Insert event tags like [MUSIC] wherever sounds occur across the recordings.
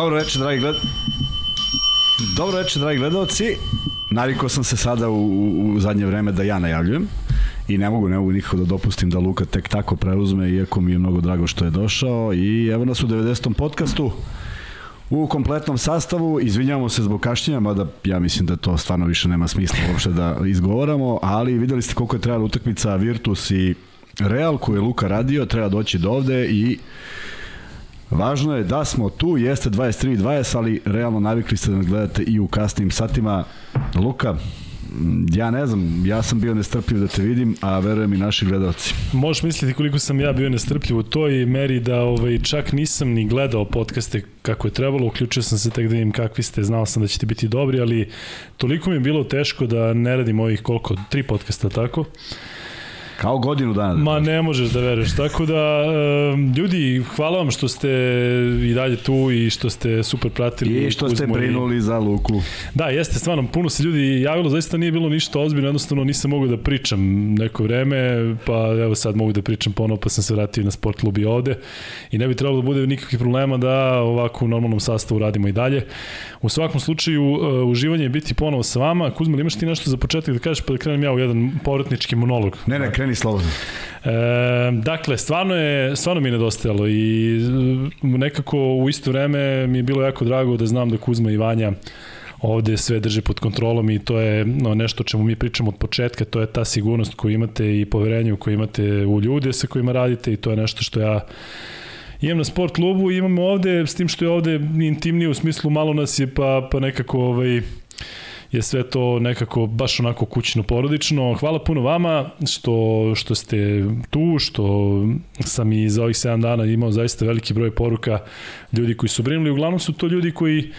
Dobro večer, dragi gled... Dobro večer, dragi gledalci. Navikao sam se sada u, u, u zadnje vreme da ja najavljujem i ne mogu, ne mogu nikako da dopustim da Luka tek tako preuzme, iako mi je mnogo drago što je došao i evo nas u 90. podcastu u kompletnom sastavu. Izvinjavamo se zbog kašnjenja, mada ja mislim da to stvarno više nema smisla uopšte da izgovaramo, ali videli ste koliko je trebala utakmica Virtus i Real koju je Luka radio, treba doći do ovde i Važno je da smo tu, jeste 23.20, ali realno navikli ste da nas gledate i u kasnim satima. Luka, ja ne znam, ja sam bio nestrpljiv da te vidim, a verujem i naši gledalci. Možeš misliti koliko sam ja bio nestrpljiv u toj meri da ovaj, čak nisam ni gledao podcaste kako je trebalo, uključio sam se tek da vidim kakvi ste, znao sam da ćete biti dobri, ali toliko mi je bilo teško da ne radim ovih koliko, tri podcasta, tako? Kao godinu dana. Da Ma ne možeš da veruješ. Tako da, ljudi, hvala vam što ste i dalje tu i što ste super pratili. I što ste brinuli i... za Luku. Da, jeste, stvarno, puno se ljudi javilo, zaista nije bilo ništa ozbiljno, jednostavno nisam mogao da pričam neko vreme, pa evo sad mogu da pričam ponovo, pa sam se vratio na sport klub i ovde i ne bi trebalo da bude nikakvih problema da ovako u normalnom sastavu radimo i dalje. U svakom slučaju, uh, uživanje je biti ponovo sa vama. Kuzma, imaš ti nešto za početak da kažeš pa da krenem ja u jedan povratnički monolog? Ne, ne, kreni slobodno. E, dakle, stvarno je, stvarno mi je nedostajalo i nekako u isto vreme mi je bilo jako drago da znam da Kuzma i Vanja ovde sve drže pod kontrolom i to je no, nešto o čemu mi pričamo od početka, to je ta sigurnost koju imate i poverenje koju imate u ljude sa kojima radite i to je nešto što ja imam na sport klubu i imamo ovde, s tim što je ovde intimnije u smislu malo nas je pa, pa nekako ovaj, je sve to nekako baš onako kućno porodično. Hvala puno vama što, što ste tu, što sam i za ovih 7 dana imao zaista veliki broj poruka ljudi koji su brinuli. Uglavnom su to ljudi koji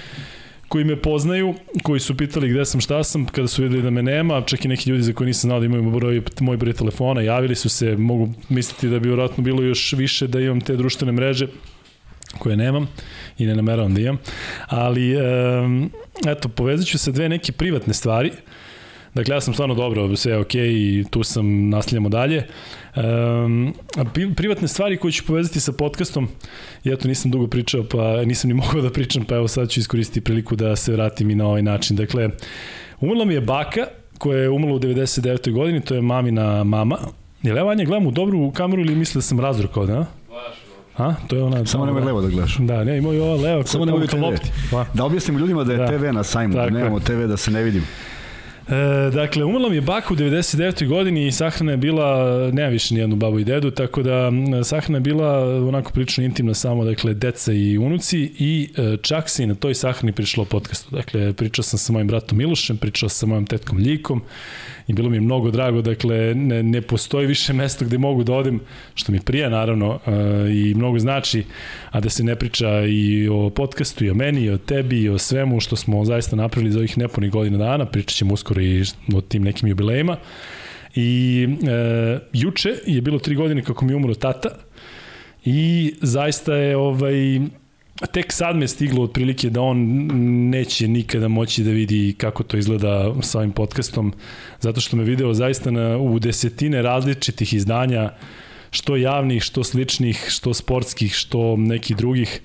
koji me poznaju, koji su pitali gde sam, šta sam, kada su videli da me nema, čak i neki ljudi za koje nisam znao da imaju broj, moj broj telefona, javili su se, mogu misliti da bi vjerojatno bilo još više da imam te društvene mreže koje nemam i ne nameravam da imam, ali eto, povezat ću se dve neke privatne stvari, Dakle, ja sam stvarno dobro, sve je okej okay i tu sam, nastavljamo dalje. Um, privatne stvari koje ću povezati sa podcastom, ja to nisam dugo pričao, pa nisam ni [LAUGHS] mogao da pričam, pa evo sad ću iskoristiti priliku da se vratim i na ovaj način. Dakle, umrla mi je baka, koja je umrla u 99. godini, to je mamina mama. Jel ja Vanja gledam u dobru kameru ili misle da sam razrukao, da? A, to je ona... Samo nemoj levo da gledaš. Da, ne, ima i ova levo. Samo nemoj TV. Pa. Da objasnim ljudima da je da. TV na sajmu, da nemamo TV da se ne vidimo. E, dakle, umrla mi je baka u 99. godini i sahrana je bila, nema više nijednu babu i dedu, tako da sahrana je bila onako prilično intimna samo, dakle, deca i unuci i e, čak se i na toj sahrani prišlo podcastu. Dakle, pričao sam sa mojim bratom Milošem, pričao sam sa mojom tetkom Ljikom i bilo mi je mnogo drago, dakle, ne, ne postoji više mesto gde mogu da odem, što mi prija naravno uh, i mnogo znači, a da se ne priča i o podcastu, i o meni, i o tebi, i o svemu što smo zaista napravili za ovih nepunih godina dana, pričat ćemo uskoro i o tim nekim jubilejima. I e, juče je bilo tri godine kako mi umro tata i zaista je ovaj tek sad me stiglo otprilike da on neće nikada moći da vidi kako to izgleda sa ovim podcastom, zato što me video zaista na, u desetine različitih izdanja, što javnih, što sličnih, što sportskih, što nekih drugih,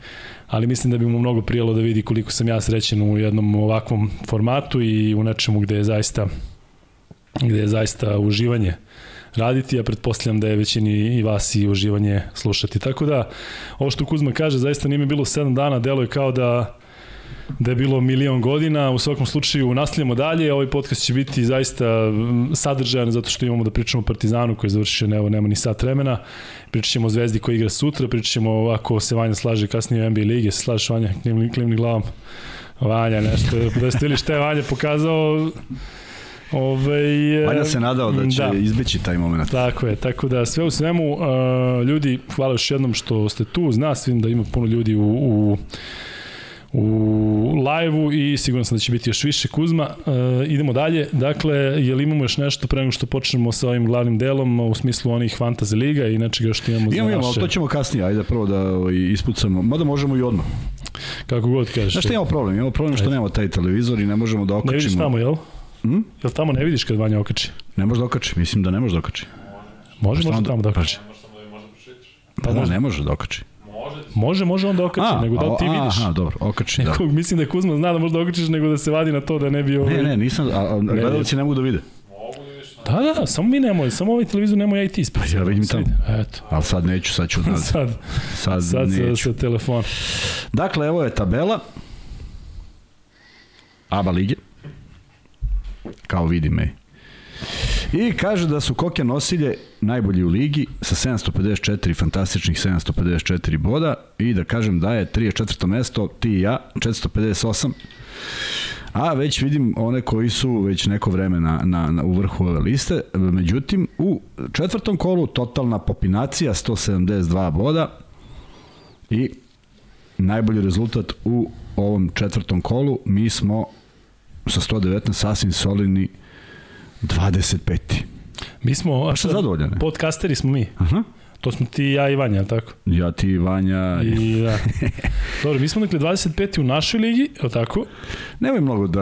ali mislim da bi mu mnogo prijelo da vidi koliko sam ja srećen u jednom ovakvom formatu i u nečemu gde je zaista gde je zaista uživanje raditi, ja pretpostavljam da je većini i vas i uživanje slušati. Tako da, ovo što Kuzma kaže, zaista nije bilo 7 dana, delo je kao da da je bilo milion godina. U svakom slučaju nastavljamo dalje. Ovaj podcast će biti zaista sadržajan zato što imamo da pričamo o Partizanu koji je završio, evo, nema ni sat vremena. Pričat ćemo o Zvezdi koji igra sutra, pričat ćemo ako se Vanja slaže kasnije u NBA lige, se slažeš Vanja, klimni, klimni glavom. Vanja, nešto, da ste ili šta je Vanja pokazao, Ove, Vanja se nadao da će da. izbeći taj moment. Tako je, tako da sve u svemu, uh, ljudi, hvala još jednom što ste tu, zna svim da ima puno ljudi u, u u live-u i sigurno sam da će biti još više Kuzma. Uh, idemo dalje. Dakle, je li imamo još nešto pre nego što počnemo sa ovim glavnim delom u smislu onih fantasy liga i nečega što imamo za imamo, naše... Imamo, to ćemo kasnije, ajde prvo da ovaj, ispucamo. Mada možemo i odmah. Kako god kažeš. Znaš šta imamo problem? Imamo problem što nemamo taj televizor i ne možemo da okačimo. Ne vidiš tamo, jel? Hm? Jel tamo ne vidiš kad Vanja okači? Ne može da okači, mislim da ne može da okači. Može, može, može tamo da okači. Pa da, da, ne može da okači. Može, Može, može on da okači, A, nego da li ti vidiš. Aha, dobro, okači, da. Nekog, mislim da Kuzma zna da možda okačiš nego da se vadi na to da ne bi... Ovaj... Ne, ne, nisam, a, a gledalci ne mogu da vide. Da, da, da, samo mi nemoj, samo ovaj televizor nemoj ja i ti ispred. Pa ja vidim tamo. Eto. Ali sad neću, sad ću [LAUGHS] da... Sad, Sad, sad sa, neću. sa telefona. Dakle, evo je tabela. ABA lige. Kao vidi me. I kaže da su Koke nosilje najbolji u ligi sa 754, fantastičnih 754 boda i da kažem da je 34. mesto, ti i ja, 458. A već vidim one koji su već neko vreme na, na, na, u vrhu ove liste. Međutim, u četvrtom kolu totalna popinacija, 172 boda i najbolji rezultat u ovom četvrtom kolu. Mi smo sa 119 sasvim solidni 25. Mi smo... A šta zadovoljan je? Podcasteri smo mi. Aha. To smo ti i ja i Vanja, tako? Ja ti, Vanja... I da. [LAUGHS] Dobro, mi smo dakle 25. u našoj ligi, je tako? Nemoj mnogo da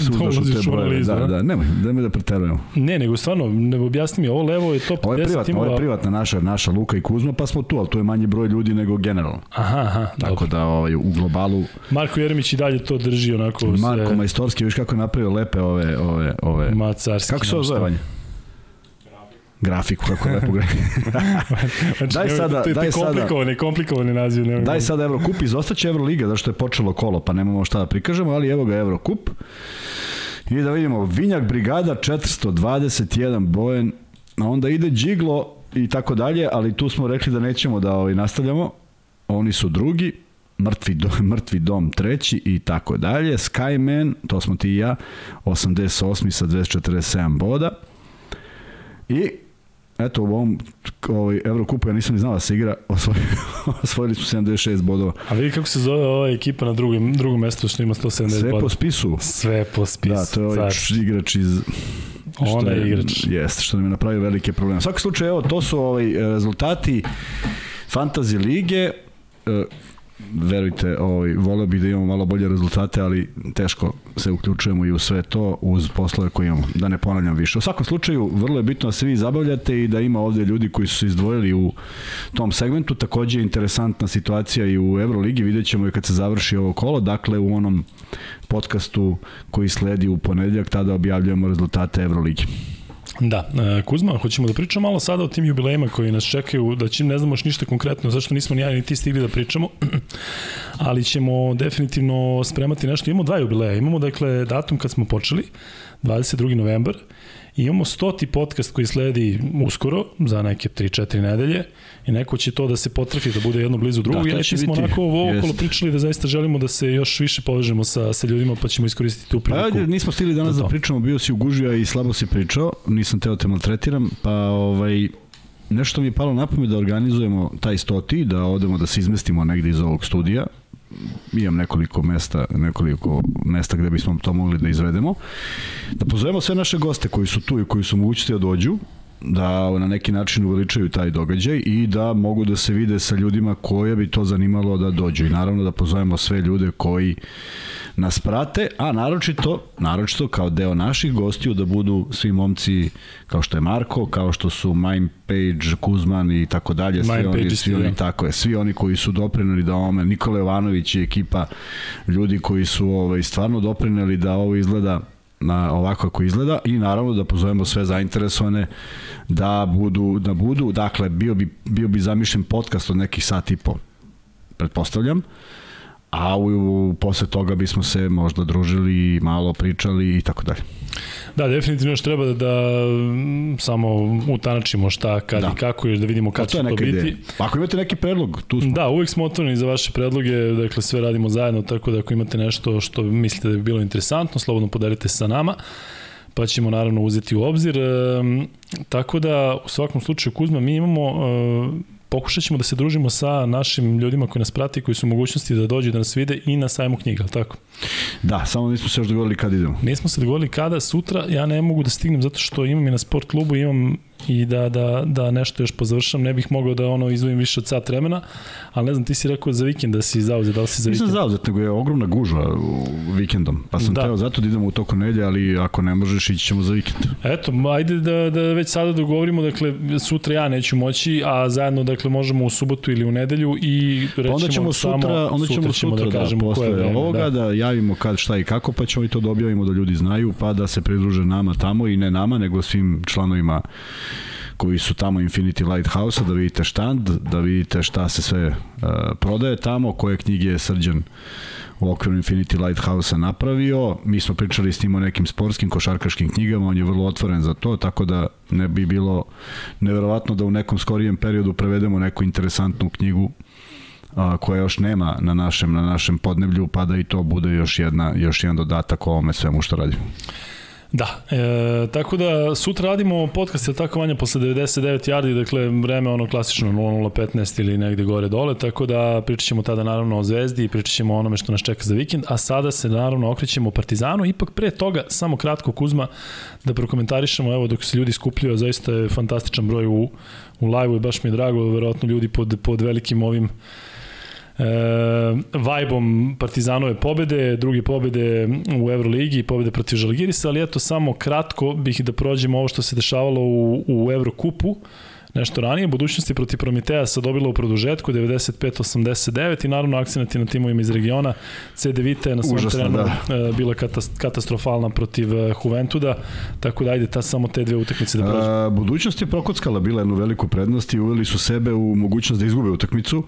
se uzdaš u ulaziš te u brojeve. analizu, Da, da, nemoj, nemoj da preterujemo. Ne, nego stvarno, ne objasni mi, ovo levo je top Ovo je 10 privatna, timova. ovo je privatna naša, naša Luka i Kuzma, pa smo tu, ali tu je manji broj ljudi nego generalno. Aha, aha, Tako dobro. da ovaj, u globalu Marko Jeremić i dalje to drži onako Marko sve... Majstorski, viš kako je napravio lepe ove, ove, ove... Ma carski. Kako se ovo zove. Vanja? Grafiku, kako lepo grafiku. [LAUGHS] Znači, Daj sada- to je daj sada- komplikovani, komplikovani naziv. Nemoj. Daj sad Evrokup, izostaće Evroliga, zašto je počelo kolo, pa nemamo šta da prikažemo, ali evo ga Evrokup. I da vidimo, Vinjak Brigada 421 bojen, a onda ide Džiglo i tako dalje, ali tu smo rekli da nećemo da ovaj, nastavljamo. Oni su drugi, mrtvi dom, [LAUGHS] mrtvi dom treći i tako dalje. Skyman, to smo ti i ja, 88. sa 247 boda. I eto u ovom ovaj, Evrokupu ja nisam ni znao da se igra, [LAUGHS] osvojili, osvojili su 76 bodova. A vidi kako se zove ova ekipa na drugom, drugom mestu što ima 170 Sve boda. po spisu. Sve po spisu. Da, to je ovaj igrač iz... Ona je igrač. Jeste, što nam je napravio velike probleme. U svakom slučaju, evo, to su ovaj, rezultati Fantasy lige. E, verujte, ovaj, voleo bih da imamo malo bolje rezultate, ali teško se uključujemo i u sve to uz poslove koje imamo. Da ne ponavljam više. U svakom slučaju, vrlo je bitno da se vi zabavljate i da ima ovde ljudi koji su se izdvojili u tom segmentu. Takođe je interesantna situacija i u Euroligi, vidjet ćemo i kad se završi ovo kolo, dakle u onom podcastu koji sledi u ponedeljak, tada objavljujemo rezultate Euroligi. Da, e, Kuzma, hoćemo da pričamo malo sada o tim jubilejima koji nas čekaju, da čim ne znamo još ništa konkretno, zašto nismo ni ja ni ti stigli da pričamo, [CLEARS THROAT] ali ćemo definitivno spremati nešto. Imamo dva jubileja, imamo dakle datum kad smo počeli, 22. novembar, imamo stoti podcast koji sledi uskoro, za neke 3-4 nedelje, i neko će to da se potrafi, da bude jedno blizu drugog, Da, da, će smo biti- onako ovo okolo jest. pričali da zaista želimo da se još više povežemo sa, sa ljudima, pa ćemo iskoristiti tu Pa priliku. ajde, nismo stigli danas da to. pričamo, bio si ugužio i slabo si pričao, nisam teo te maltretiram, pa ovaj, nešto mi je palo na pamet da organizujemo taj stoti, da odemo da se izmestimo negde iz ovog studija, imam nekoliko mesta, nekoliko mesta gde bismo to mogli da izvedemo. Da pozovemo sve naše goste koji su tu i koji su mogućiti da dođu, da na neki način uveličaju taj događaj i da mogu da se vide sa ljudima koje bi to zanimalo da dođu. I naravno da pozovemo sve ljude koji nas prate, a naročito, naročito kao deo naših gostiju da budu svi momci kao što je Marko, kao što su Mime Page, Kuzman i tako dalje, svi Mime oni, Page svi oni, tako je, svi oni koji su doprineli da ovome, Nikola Jovanović i ekipa ljudi koji su ovaj, stvarno doprineli da ovo izgleda na ovako kako izgleda i naravno da pozovemo sve zainteresovane da budu da budu dakle bio bi bio bi zamišljen podcast od nekih sat i po pretpostavljam a u, u, posle toga bismo se možda družili malo pričali i tako dalje. Da, definitivno još treba da, da mm, samo utanačimo šta, kad Da. i kako, još da vidimo Pa kad to će to biti. ideja. Ako imate neki predlog, tu smo. Da, uvijek smo otvoreni za vaše predloge, dakle sve radimo zajedno, tako da ako imate nešto što mislite da bi bilo interesantno, slobodno podelite sa nama, pa ćemo naravno uzeti u obzir. Ehm, tako da, u svakom slučaju, Kuzma, mi imamo, e, pokušat ćemo da se družimo sa našim ljudima koji nas prati, koji su u mogućnosti da dođu da nas vide i na sajmu knjiga, tako? Da, samo nismo se još dogovorili kad idemo. Nismo se dogovorili kada, sutra, ja ne mogu da stignem zato što imam i na sport klubu, imam i da, da, da nešto još pozavršam. Ne bih mogao da ono izvojim više od sat vremena, ali ne znam, ti si rekao za vikend da si zauzet, da li si za vikend? Nisam zauzet, nego je ogromna gužva vikendom, pa sam da. teo zato da idemo u toku nedelja, ali ako ne možeš, ići ćemo za vikend. Eto, ajde da, da već sada dogovorimo, dakle, sutra ja neću moći, a zajedno, dakle, možemo u subotu ili u nedelju i rećemo pa onda ćemo sutra, samo, onda ćemo sutra, da, da kažemo posle vreme, ovoga, da. da javimo kad, šta i kako, pa ćemo i to da objavimo da ljudi znaju, pa da se pridruže nama tamo i ne nama, nego svim članovima koji su tamo Infinity Lighthouse-a, da vidite štand, da vidite šta se sve uh, prodaje tamo, koje knjige je srđan u okviru Infinity Lighthouse-a napravio. Mi smo pričali s njim o nekim sportskim košarkaškim knjigama, on je vrlo otvoren za to, tako da ne bi bilo neverovatno da u nekom skorijem periodu prevedemo neku interesantnu knjigu a, koja još nema na našem na našem podneblju, pa da i to bude još jedna još jedan dodatak ovome svemu što radimo. Da, e, tako da sutra radimo podcast, je tako manje posle 99 yardi, dakle vreme ono klasično 0015 ili negde gore dole, tako da pričat ćemo tada naravno o Zvezdi i pričat ćemo o onome što nas čeka za vikend, a sada se naravno okrećemo Partizanu, ipak pre toga samo kratko Kuzma da prokomentarišemo, evo dok se ljudi skupljaju, zaista je fantastičan broj u, u live-u i baš mi je drago, verovatno ljudi pod, pod velikim ovim e, vajbom Partizanove pobede, druge pobede u Euroligi, pobede protiv Žalgirisa, ali eto samo kratko bih da prođemo ovo što se dešavalo u, u Eurokupu. Nešto ranije, budućnosti protiv Prometeja sa dobila u produžetku 95-89 i naravno akcenat na timovima iz regiona. CD Vita je na svom terenu da. E, bila katastrofalna protiv e, Juventuda, tako da ajde ta, samo te dve utakmice da prođe. A, budućnost je prokockala bila jednu veliku prednost i uveli su sebe u mogućnost da izgube utakmicu.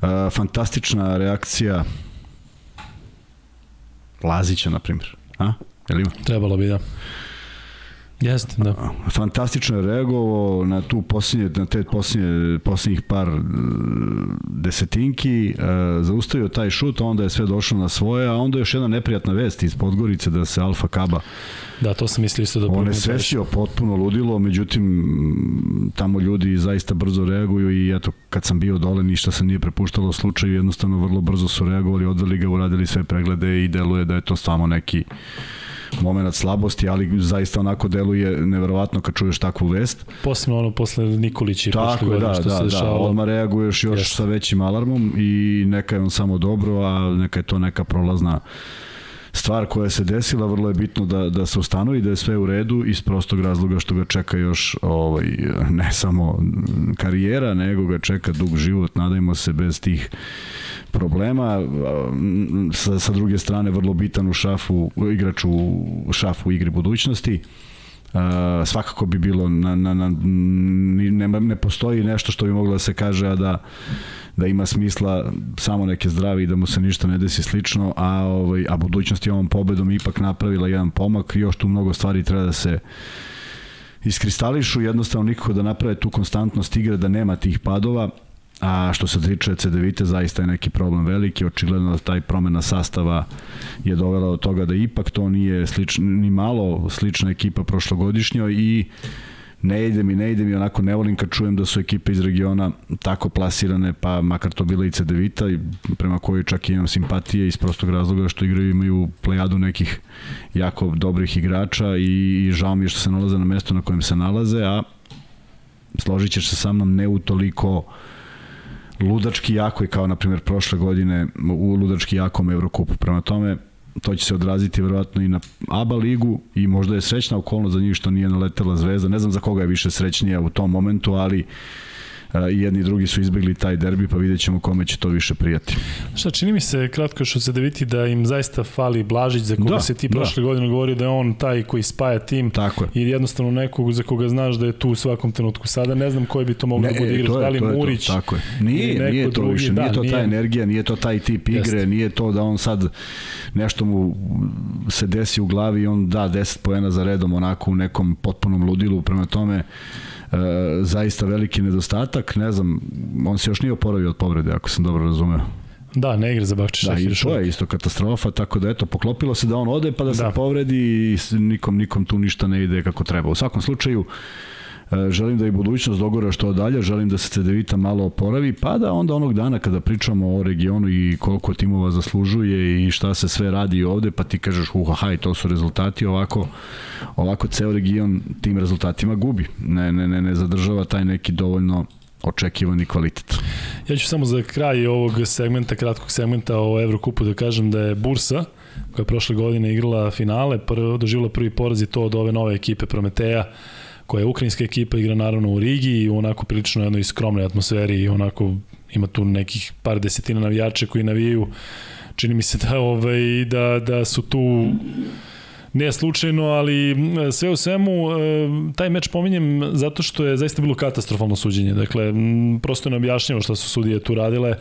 A, fantastična reakcija Lazića, na primjer. A? Jel ima? Trebalo bi, da. Jeste, da. Fantastično je reagovao na tu posljednje, na te posljednje, posljednjih par e, desetinki, e, zaustavio taj šut, onda je sve došlo na svoje, a onda još jedna neprijatna vest iz Podgorice da se Alfa Kaba Da, to sam mislio isto da On je svestio potpuno ludilo, međutim tamo ljudi zaista brzo reaguju i eto kad sam bio dole ništa se nije prepuštalo slučaju, jednostavno vrlo brzo su reagovali, odveli ga, uradili sve preglede i deluje da je to samo neki moment slabosti, ali zaista onako deluje neverovatno kad čuješ takvu vest. Posebno ono posle Nikolića i Tako je, da, što da, se da, odmah reaguješ još Jeste. sa većim alarmom i neka je on samo dobro, a neka je to neka prolazna stvar koja se desila, vrlo je bitno da, da se ustanovi, da je sve u redu iz prostog razloga što ga čeka još ovaj, ne samo karijera, nego ga čeka dug život, nadajmo se bez tih problema. Sa, sa druge strane, vrlo bitan u šafu, igrač u šafu igre budućnosti. Uh, svakako bi bilo na, na, na, ne, ne postoji nešto što bi moglo da se kaže a da da ima smisla samo neke zdravi i da mu se ništa ne desi slično, a ovaj a budućnost je ovom pobedom ipak napravila jedan pomak, još tu mnogo stvari treba da se iskristališu, jednostavno nikako da naprave tu konstantnost igre, da nema tih padova, A što se tiče CDVite, zaista je neki problem veliki, očigledno da taj promena sastava je dovela do toga da ipak to nije slično, ni malo slična ekipa prošlogodišnjoj i ne ide mi, ne ide mi, onako ne volim kad čujem da su ekipe iz regiona tako plasirane, pa makar to bila i CDVita, prema kojoj čak imam simpatije iz prostog razloga što igraju imaju plejadu nekih jako dobrih igrača i žao mi je što se nalaze na mesto na kojem se nalaze, a složit ćeš se sa mnom ne u toliko uh, ludački jako i kao na primjer prošle godine u ludački jakom Evrokupu. Prema tome, to će se odraziti verovatno i na ABA ligu i možda je srećna okolnost za njih što nije naletela zvezda. Ne znam za koga je više srećnija u tom momentu, ali uh, i jedni i drugi su izbegli taj derbi, pa vidjet ćemo kome će to više prijati. Šta, čini mi se kratko što se da vidi da im zaista fali Blažić, za koga da, se ti da. prošle godine govorio da je on taj koji spaja tim Tako je. i jednostavno nekog za koga znaš da je tu u svakom trenutku. Sada ne znam koji bi to moglo da bude igrač, da li Murić, to, tako je. Nije, nije to drugi, više, nije da, to ta nije. energija, nije to taj tip igre, Jeste. nije to da on sad nešto mu se desi u glavi i on da 10 poena za redom onako u nekom potpunom ludilu, prema tome E, zaista veliki nedostatak, ne znam, on se još nije oporavio od povrede, ako sam dobro razumeo. Da, ne igra za Bakčić. Da, i to je isto katastrofa, tako da eto, poklopilo se da on ode pa da, da. se povredi i nikom, nikom tu ništa ne ide kako treba. U svakom slučaju, E, želim da i budućnost dogora što dalje, želim da se Cedevita malo oporavi, pa da onda onog dana kada pričamo o regionu i koliko timova zaslužuje i šta se sve radi ovde, pa ti kažeš uha, haj, to su rezultati, ovako, ovako ceo region tim rezultatima gubi. Ne, ne, ne, ne zadržava taj neki dovoljno očekivani kvalitet. Ja ću samo za kraj ovog segmenta, kratkog segmenta o Evrokupu da kažem da je Bursa, koja je prošle godine igrala finale, prvo, doživjela prvi poraz i to od ove nove ekipe Prometeja, koja je ukrajinska ekipa, igra naravno u Rigi i onako prilično jednoj skromnoj atmosferi i onako ima tu nekih par desetina navijača koji navijaju čini mi se da ovaj da da su tu ne slučajno, ali sve u svemu taj meč pominjem zato što je zaista bilo katastrofalno suđenje. Dakle, prosto je neobjašnjivo šta su sudije tu radile.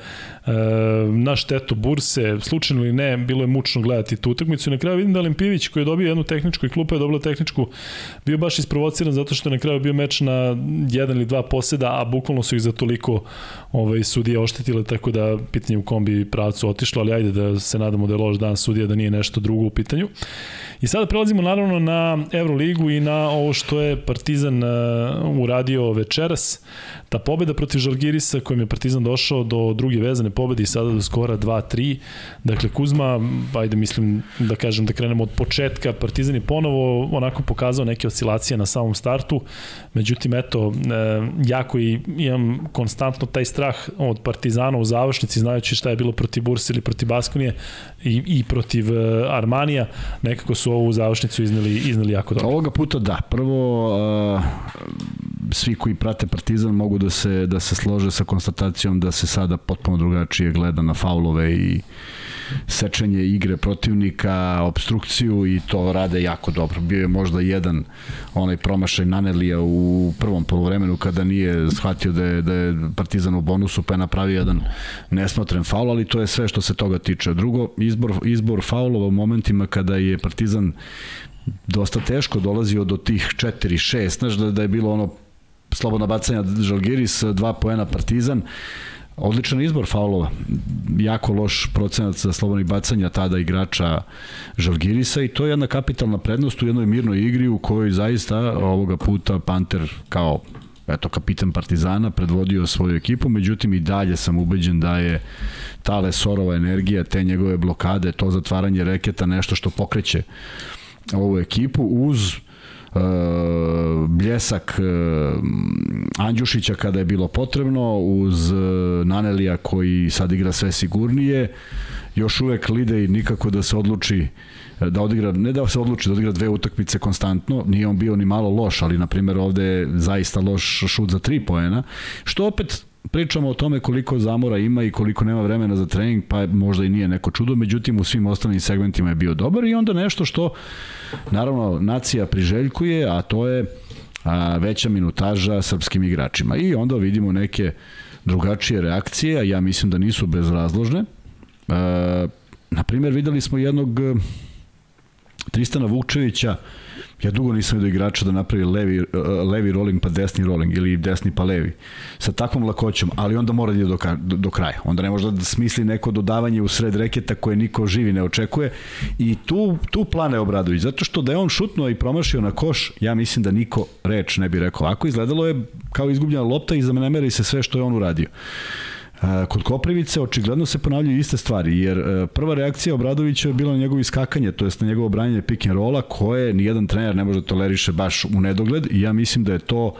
Na štetu Burse, slučajno ili ne, bilo je mučno gledati tu utakmicu. Na kraju vidim da Limpivić koji je dobio jednu tehničku i klupa je dobila tehničku, bio baš isprovociran zato što je na kraju bio meč na jedan ili dva poseda, a bukvalno su ih za toliko ovaj, sudije oštetile, tako da pitanje u kom bi pravcu otišlo, ali ajde da se nadamo da je loš dan sudija, da nije nešto drugo u pitanju. I sada prelazimo naravno na Euroligu i na ovo što je Partizan uh, uradio večeras. Ta pobeda protiv Žalgirisa kojim je Partizan došao do druge vezane pobede i sada do skora 2-3. Dakle, Kuzma, ajde mislim da kažem da krenemo od početka, Partizan je ponovo onako pokazao neke oscilacije na samom startu, međutim, eto, e, jako i imam konstantno taj strah od Partizana u završnici, znajući šta je bilo protiv Bursa ili protiv Baskonije i, i protiv e, Armanija, nekako su ovu završnicu izneli, izneli jako dobro. Ovoga puta da, prvo uh, svi koji prate Partizan mogu da se, da se slože sa konstatacijom da se sada potpuno drugačije gleda na faulove i sečenje igre protivnika, obstrukciju i to rade jako dobro. Bio je možda jedan onaj promašaj Nanelija u prvom polovremenu kada nije shvatio da je, da je Partizan u bonusu pa je napravio jedan nesmotren faul, ali to je sve što se toga tiče. Drugo, izbor, izbor faulova u momentima kada je Partizan dosta teško dolazio do tih 4-6, znaš da, da je bilo ono slobodna bacanja Žalgiris, dva poena Partizan, odličan izbor faulova. Jako loš procenat za slobodnih bacanja tada igrača Žalgirisa i to je jedna kapitalna prednost u jednoj mirnoj igri u kojoj zaista ovoga puta Panter kao eto, kapitan Partizana predvodio svoju ekipu, međutim i dalje sam ubeđen da je ta Lesorova energija, te njegove blokade, to zatvaranje reketa nešto što pokreće ovu ekipu uz bljesak uh, Andjušića kada je bilo potrebno, uz uh, Nanelija koji sad igra sve sigurnije, još uvek Lidej nikako da se odluči da odigra, ne da se odluči da odigra dve utakmice konstantno, nije on bio ni malo loš, ali na primjer ovde je zaista loš šut za tri poena, što opet pričamo o tome koliko zamora ima i koliko nema vremena za trening, pa možda i nije neko čudo, međutim u svim ostalim segmentima je bio dobar i onda nešto što naravno nacija priželjkuje, a to je a, veća minutaža srpskim igračima. I onda vidimo neke drugačije reakcije, a ja mislim da nisu bezrazložne. Na primjer, videli smo jednog Tristana Vukčevića, ja dugo nisam vidio igrača da napravi levi, uh, levi rolling pa desni rolling ili desni pa levi. Sa takvom lakoćom, ali onda mora da ide do, do, do kraja. Onda ne može da smisli neko dodavanje u sred reketa koje niko živi ne očekuje i tu, tu plane Obradović. Zato što da je on šutnuo i promašio na koš, ja mislim da niko reč ne bi rekao. Ako izgledalo je kao izgubljena lopta i zamenemeri se sve što je on uradio. Kod Koprivice očigledno se ponavljaju iste stvari, jer e, prva reakcija Obradovića je bila na njegovo iskakanje, to jest na njegovo branjenje pick and rolla, koje nijedan trener ne može toleriše baš u nedogled i ja mislim da je to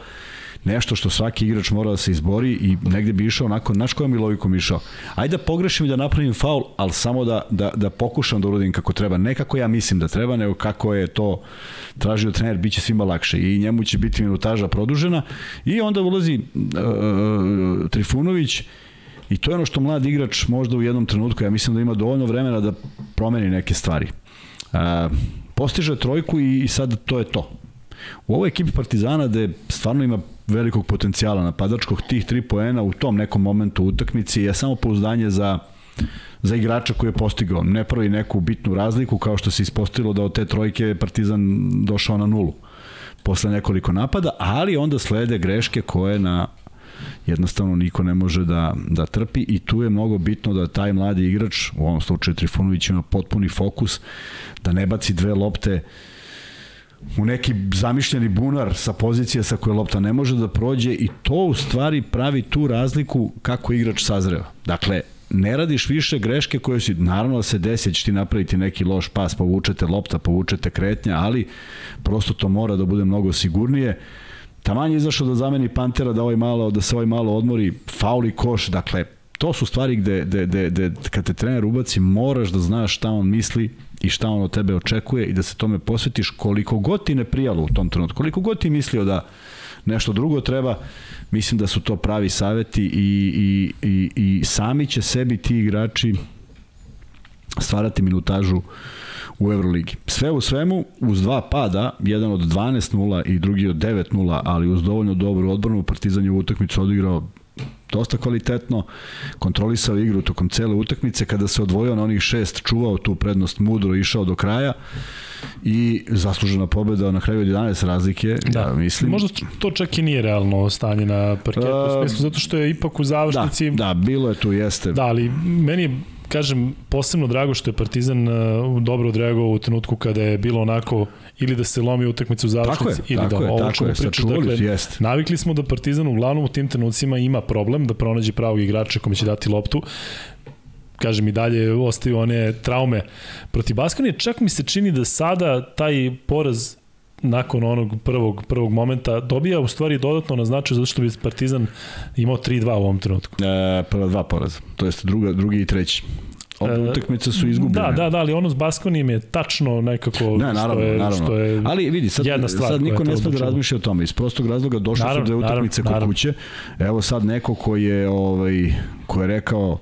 nešto što svaki igrač mora da se izbori i negde bi išao onako, znaš kojom bi logikom išao? Ajde da pogrešim i da napravim faul, ali samo da, da, da pokušam da uradim kako treba. Ne kako ja mislim da treba, nego kako je to tražio trener, bit će svima lakše i njemu će biti minutaža produžena i onda ulazi uh, Trifunović I to je ono što mlad igrač možda u jednom trenutku, ja mislim da ima dovoljno vremena da promeni neke stvari. A, postiže trojku i, i sad to je to. U ovoj ekipi Partizana da stvarno ima velikog potencijala napadačkog, tih tri poena u tom nekom momentu utakmici je samo pouzdanje za za igrača koji je postigao. Ne pravi neku bitnu razliku kao što se ispostavilo da od te trojke Partizan došao na nulu posle nekoliko napada, ali onda slede greške koje na jednostavno niko ne može da, da trpi i tu je mnogo bitno da taj mladi igrač, u ovom slučaju Trifunović ima potpuni fokus, da ne baci dve lopte u neki zamišljeni bunar sa pozicije sa koje lopta ne može da prođe i to u stvari pravi tu razliku kako igrač sazreva. Dakle, ne radiš više greške koje si, naravno da se desi, da će ti napraviti neki loš pas, povučete lopta, povučete kretnja, ali prosto to mora da bude mnogo sigurnije. Taman je izašao da zameni Pantera, da, ovaj malo, da se ovaj malo odmori, fauli koš, dakle, to su stvari gde, gde, gde, gde kad te trener ubaci, moraš da znaš šta on misli i šta on od tebe očekuje i da se tome posvetiš koliko god ti ne prijalo u tom trenutku, koliko god ti mislio da nešto drugo treba, mislim da su to pravi saveti i, i, i, i sami će sebi ti igrači stvarati minutažu u Euroligi. Sve u svemu, uz dva pada, jedan od 12-0 i drugi od 9-0, ali uz dovoljno dobru odbranu, Partizan je u utakmicu odigrao dosta kvalitetno, kontrolisao igru tokom cele utakmice, kada se odvojio na onih šest, čuvao tu prednost mudro, išao do kraja i zaslužena pobeda na kraju od 11 razlike, da. ja mislim. Možda to čak i nije realno stanje na parketu, uh, smislu, zato što je ipak u završnici... Da, da, bilo je tu, jeste. Da, ali meni je kažem, posebno drago što je Partizan uh, dobro odreagovao u trenutku kada je bilo onako ili da se lomi utakmica u završnici ili tako da je, ovo tako je, pričaš, dakle, jest. navikli smo da Partizan uglavnom u tim trenucima ima problem da pronađe pravog igrača kome će dati loptu. Kažem i dalje ostaju one traume protiv Baskonije, čak mi se čini da sada taj poraz nakon onog prvog prvog momenta dobija u stvari dodatno na značaju zato što bi Partizan imao 3-2 u ovom trenutku. E, prva dva poraza, to jest druga, drugi i treći. Obe e, utakmice su izgubljene. Da, da, da, ali ono s Baskonijem je tačno nekako ne, naravno, što je, naravno. što je ali vidi, sad, jedna stvar sad niko ne sme da razmišlja o tome. Iz prostog razloga došle naravno, su dve utakmice kod kuće. Evo sad neko ko je, ovaj, ko je rekao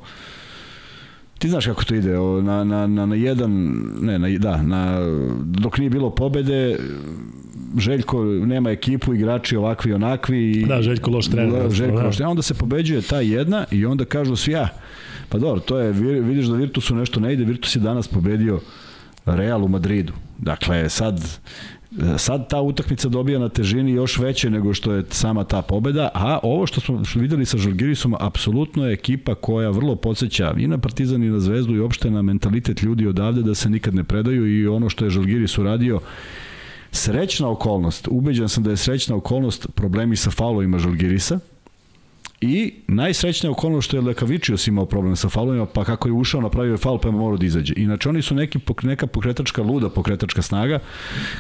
Ti znaš kako to ide, na, na, na, na jedan, ne, na, da, na, dok nije bilo pobede, Željko nema ekipu, igrači ovakvi i onakvi. I, da, Željko loš trener. Da, Željko da. loš trener. Onda se pobeđuje ta jedna i onda kažu svi, ja, pa dobro, to je, vidiš da Virtusu nešto ne ide, Virtus je danas pobedio Real u Madridu. Dakle, sad sad ta utakmica dobija na težini još veće nego što je sama ta pobeda, a ovo što smo videli sa Žalgirisom, apsolutno je ekipa koja vrlo podsjeća i na Partizan i na Zvezdu i opšte na mentalitet ljudi odavde da se nikad ne predaju i ono što je Žalgiris uradio. Srećna okolnost, ubeđen sam da je srećna okolnost problemi sa faulovima Žalgirisa, I najsrećnija okolnost što je Lekavičius imao problem sa faulovima, pa kako je ušao, napravio je faul, pa je morao da izađe. Inače, oni su neki, neka pokretačka, luda pokretačka snaga,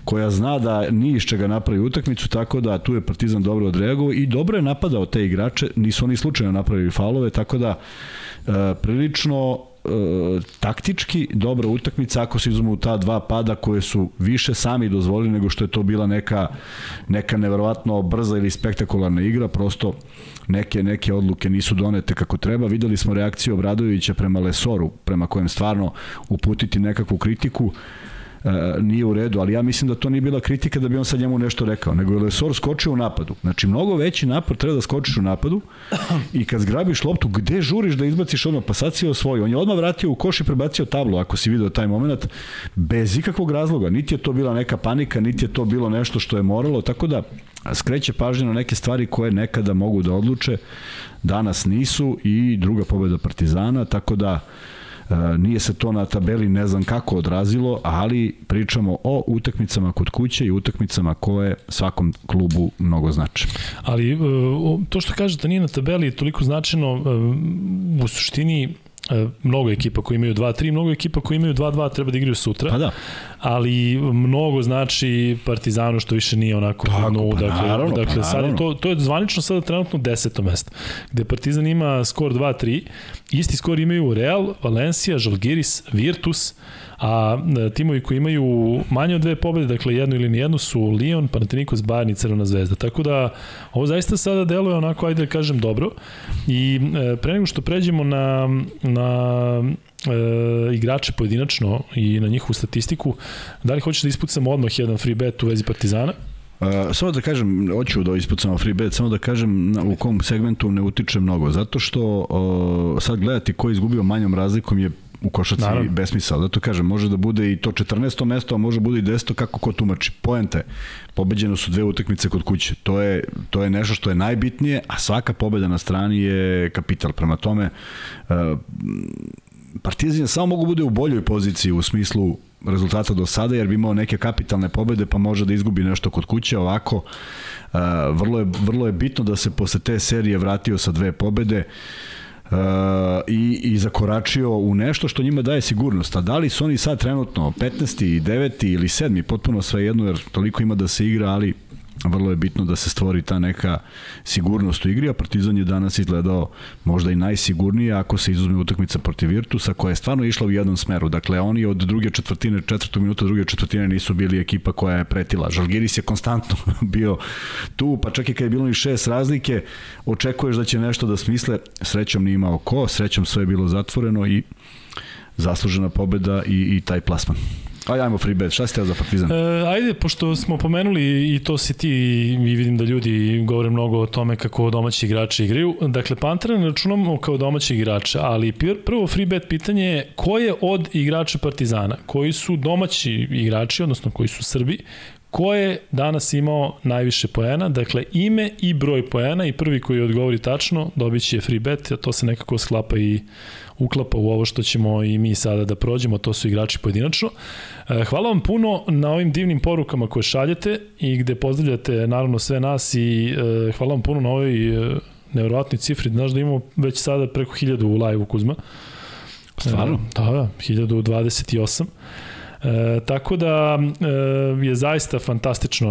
koja zna da nije iz čega napravi utakmicu, tako da tu je Partizan dobro odreagovao i dobro je napadao te igrače, nisu oni slučajno napravili faulove, tako da e, prilično e, taktički dobra utakmica ako se izuzmu ta dva pada koje su više sami dozvolili nego što je to bila neka neka neverovatno brza ili spektakularna igra, prosto neke neke odluke nisu donete kako treba. Videli smo reakciju Obradovića prema Lesoru, prema kojem stvarno uputiti nekakvu kritiku e, nije u redu, ali ja mislim da to nije bila kritika da bi on sad njemu nešto rekao, nego je Lesor skočio u napadu. Znači, mnogo veći napor treba da skočiš u napadu i kad zgrabiš loptu, gde žuriš da izbaciš odmah? Pa sad si osvojio. On je odmah vratio u koš i prebacio tablu, ako si video taj moment, bez ikakvog razloga. Niti je to bila neka panika, niti je to bilo nešto što je moralo, tako da skreće pažnje na neke stvari koje nekada mogu da odluče, danas nisu i druga pobeda Partizana, tako da e, nije se to na tabeli ne znam kako odrazilo, ali pričamo o utakmicama kod kuće i utakmicama koje svakom klubu mnogo znače. Ali e, to što kažete nije na tabeli je toliko značajno e, u suštini E, mnogo ekipa koji imaju 2-3, mnogo ekipa koji imaju 2-2 treba da igraju sutra. Pa da. Ali mnogo znači Partizanu što više nije onako Tako, no, pa dakle, naravno, dakle pa sad je to to je zvanično sada trenutno 10. mesto. Gde Partizan ima skor 2-3, isti skor imaju Real, Valencia, Žalgiris, Virtus, a e, timovi koji imaju manje od dve pobede, dakle jednu ili nijednu su Lyon, Panathinaikos, Bayern i Crvena zvezda. Tako da ovo zaista sada deluje onako, ajde da kažem, dobro. I e, pre nego što pređemo na, na e, igrače pojedinačno i na njihovu statistiku, da li hoćeš da ispucamo odmah jedan free bet u vezi Partizana? Uh, samo da kažem, hoću da ispucamo free bet, samo da kažem na, u kom segmentu ne utiče mnogo, zato što uh, sad gledati ko je izgubio manjom razlikom je u košaci Naravno. besmisao. Zato kažem, može da bude i to 14. mesto, a može da bude i 10. kako ko tumači. Poenta je, pobeđeno su dve utakmice kod kuće. To je, to je nešto što je najbitnije, a svaka pobeda na strani je kapital. Prema tome, uh, Partizan samo mogu bude u boljoj poziciji u smislu rezultata do sada, jer bi imao neke kapitalne pobede, pa može da izgubi nešto kod kuće, ovako uh, vrlo, je, vrlo je bitno da se posle te serije vratio sa dve pobede, Uh, i, i zakoračio u nešto što njima daje sigurnost. A da li su oni sad trenutno 15. 9. ili 7. potpuno sve jedno, jer toliko ima da se igra, ali vrlo je bitno da se stvori ta neka sigurnost u igri, a Partizan je danas izgledao možda i najsigurnije ako se izuzme utakmica protiv Virtusa koja je stvarno išla u jednom smeru. Dakle, oni od druge četvrtine, četvrtog minuta druge četvrtine nisu bili ekipa koja je pretila. Žalgiris je konstantno [LAUGHS] bio tu, pa čak i kad je bilo i šest razlike, očekuješ da će nešto da smisle. Srećom nije imao ko, srećom sve je bilo zatvoreno i zaslužena pobeda i, i taj plasman. Ajde, ajmo free bet. Šta si teo za Partizan? E, ajde, pošto smo pomenuli i to si ti i vidim da ljudi govore mnogo o tome kako domaći igrači igraju. Dakle, Pantera ne računamo kao domaći igrača, ali prvo free bet pitanje je ko je od igrača Partizana, koji su domaći igrači, odnosno koji su Srbi, ko je danas imao najviše poena, dakle ime i broj poena i prvi koji odgovori tačno dobit će free bet, a to se nekako sklapa i uklapa u ovo što ćemo i mi sada da prođemo, to su igrači pojedinačno. E, hvala vam puno na ovim divnim porukama koje šaljete i gde pozdravljate naravno sve nas i e, hvala vam puno na ovoj e, nevjerovatnoj cifri. Znaš da imamo već sada preko 1000 u live-u Kuzma. Stvarno? Da, da, 1028. E, tako da e, je zaista fantastično.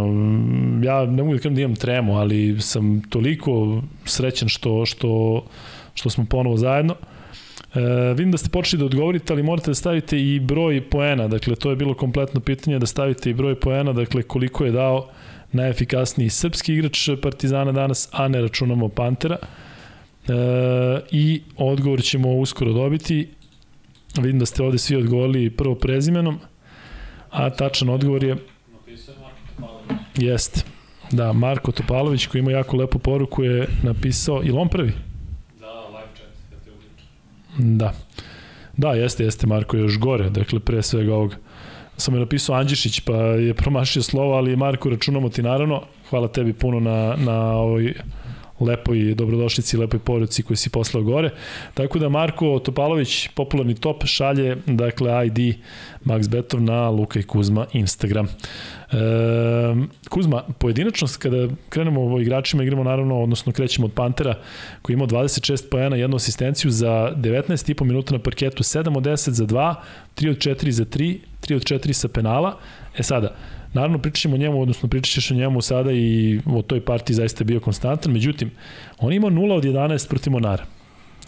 Ja ne mogu da kažem da imam tremu, ali sam toliko srećan što, što, što smo ponovo zajedno. E, vidim da ste počeli da odgovorite, ali morate da stavite i broj poena, dakle to je bilo kompletno pitanje da stavite i broj poena, dakle koliko je dao najefikasniji srpski igrač Partizana danas, a ne računamo Pantera. E, I odgovor ćemo uskoro dobiti. Vidim da ste ovde svi odgovorili prvo prezimenom, a tačan odgovor je... Jeste. Da, Marko Topalović koji ima jako lepu poruku je napisao, ili on prvi? Da. Da, jeste, jeste Marko još gore, dakle pre svega ovog sam je napisao Andžišić pa je promašio slovo, ali Marko računamo ti naravno. Hvala tebi puno na, na ovoj lepoj dobrodošlici, lepoj poruci koju si poslao gore. Tako da Marko Topalović, popularni top, šalje dakle ID Max Betov na Luka i Kuzma Instagram. E, Kuzma, pojedinačno kada krenemo ovo igračima, igramo naravno, odnosno krećemo od Pantera koji ima 26 pojena, jednu asistenciju za 19,5 minuta na parketu, 7 od 10 za 2, 3 od 4 za 3, 3 od 4 sa penala. E sada, Naravno, pričat ćemo o njemu, odnosno pričat ćeš o njemu sada i o toj partiji zaista bio konstantan. Međutim, on ima 0 od 11 protiv Monara.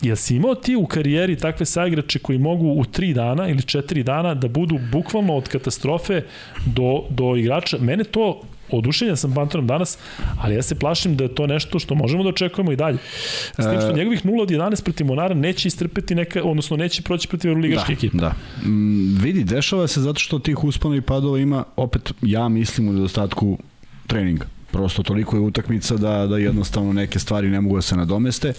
Jel si imao ti u karijeri takve saigrače koji mogu u 3 dana ili 4 dana da budu bukvalno od katastrofe do, do igrača? Mene to odušenja sam Panterom danas, ali ja se plašim da je to nešto što možemo da očekujemo i dalje. S tim što e, njegovih 0 od 11 protiv Monara neće istrpeti neka, odnosno neće proći protiv Euroligaške da, ekipe. Da, mm, vidi, dešava se zato što tih uspona i padova ima, opet, ja mislim u nedostatku treninga. Prosto toliko je utakmica da, da jednostavno neke stvari ne mogu da se nadomeste.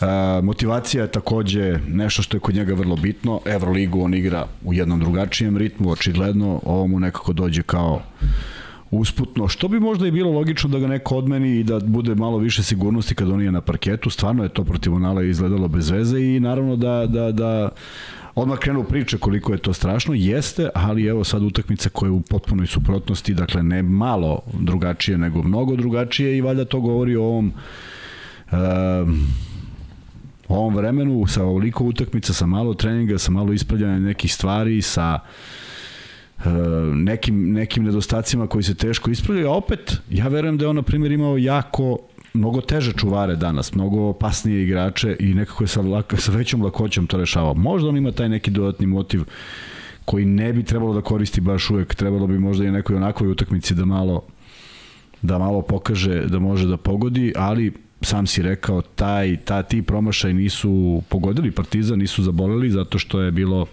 E, motivacija je takođe nešto što je kod njega vrlo bitno. Evroligu on igra u jednom drugačijem ritmu, očigledno ovo mu nekako dođe kao usputno, što bi možda i bilo logično da ga neko odmeni i da bude malo više sigurnosti kad on je na parketu, stvarno je to protiv Onala izgledalo bez veze i naravno da, da, da odmah krenu priče koliko je to strašno, jeste, ali evo sad utakmica koja je u potpunoj suprotnosti, dakle ne malo drugačije, nego mnogo drugačije i valjda to govori o ovom uh, ovom vremenu sa ovoliko utakmica, sa malo treninga, sa malo ispravljanja nekih stvari, sa uh, nekim, nekim nedostacima koji se teško ispravljaju, a opet ja verujem da je on na primjer imao jako mnogo teže čuvare danas, mnogo opasnije igrače i nekako je sa, lak, sa većom lakoćom to rešavao. Možda on ima taj neki dodatni motiv koji ne bi trebalo da koristi baš uvek, trebalo bi možda i nekoj onakvoj utakmici da malo da malo pokaže da može da pogodi, ali sam si rekao, taj, ta, ti promašaj nisu pogodili Partizan, nisu zaboleli zato što je bilo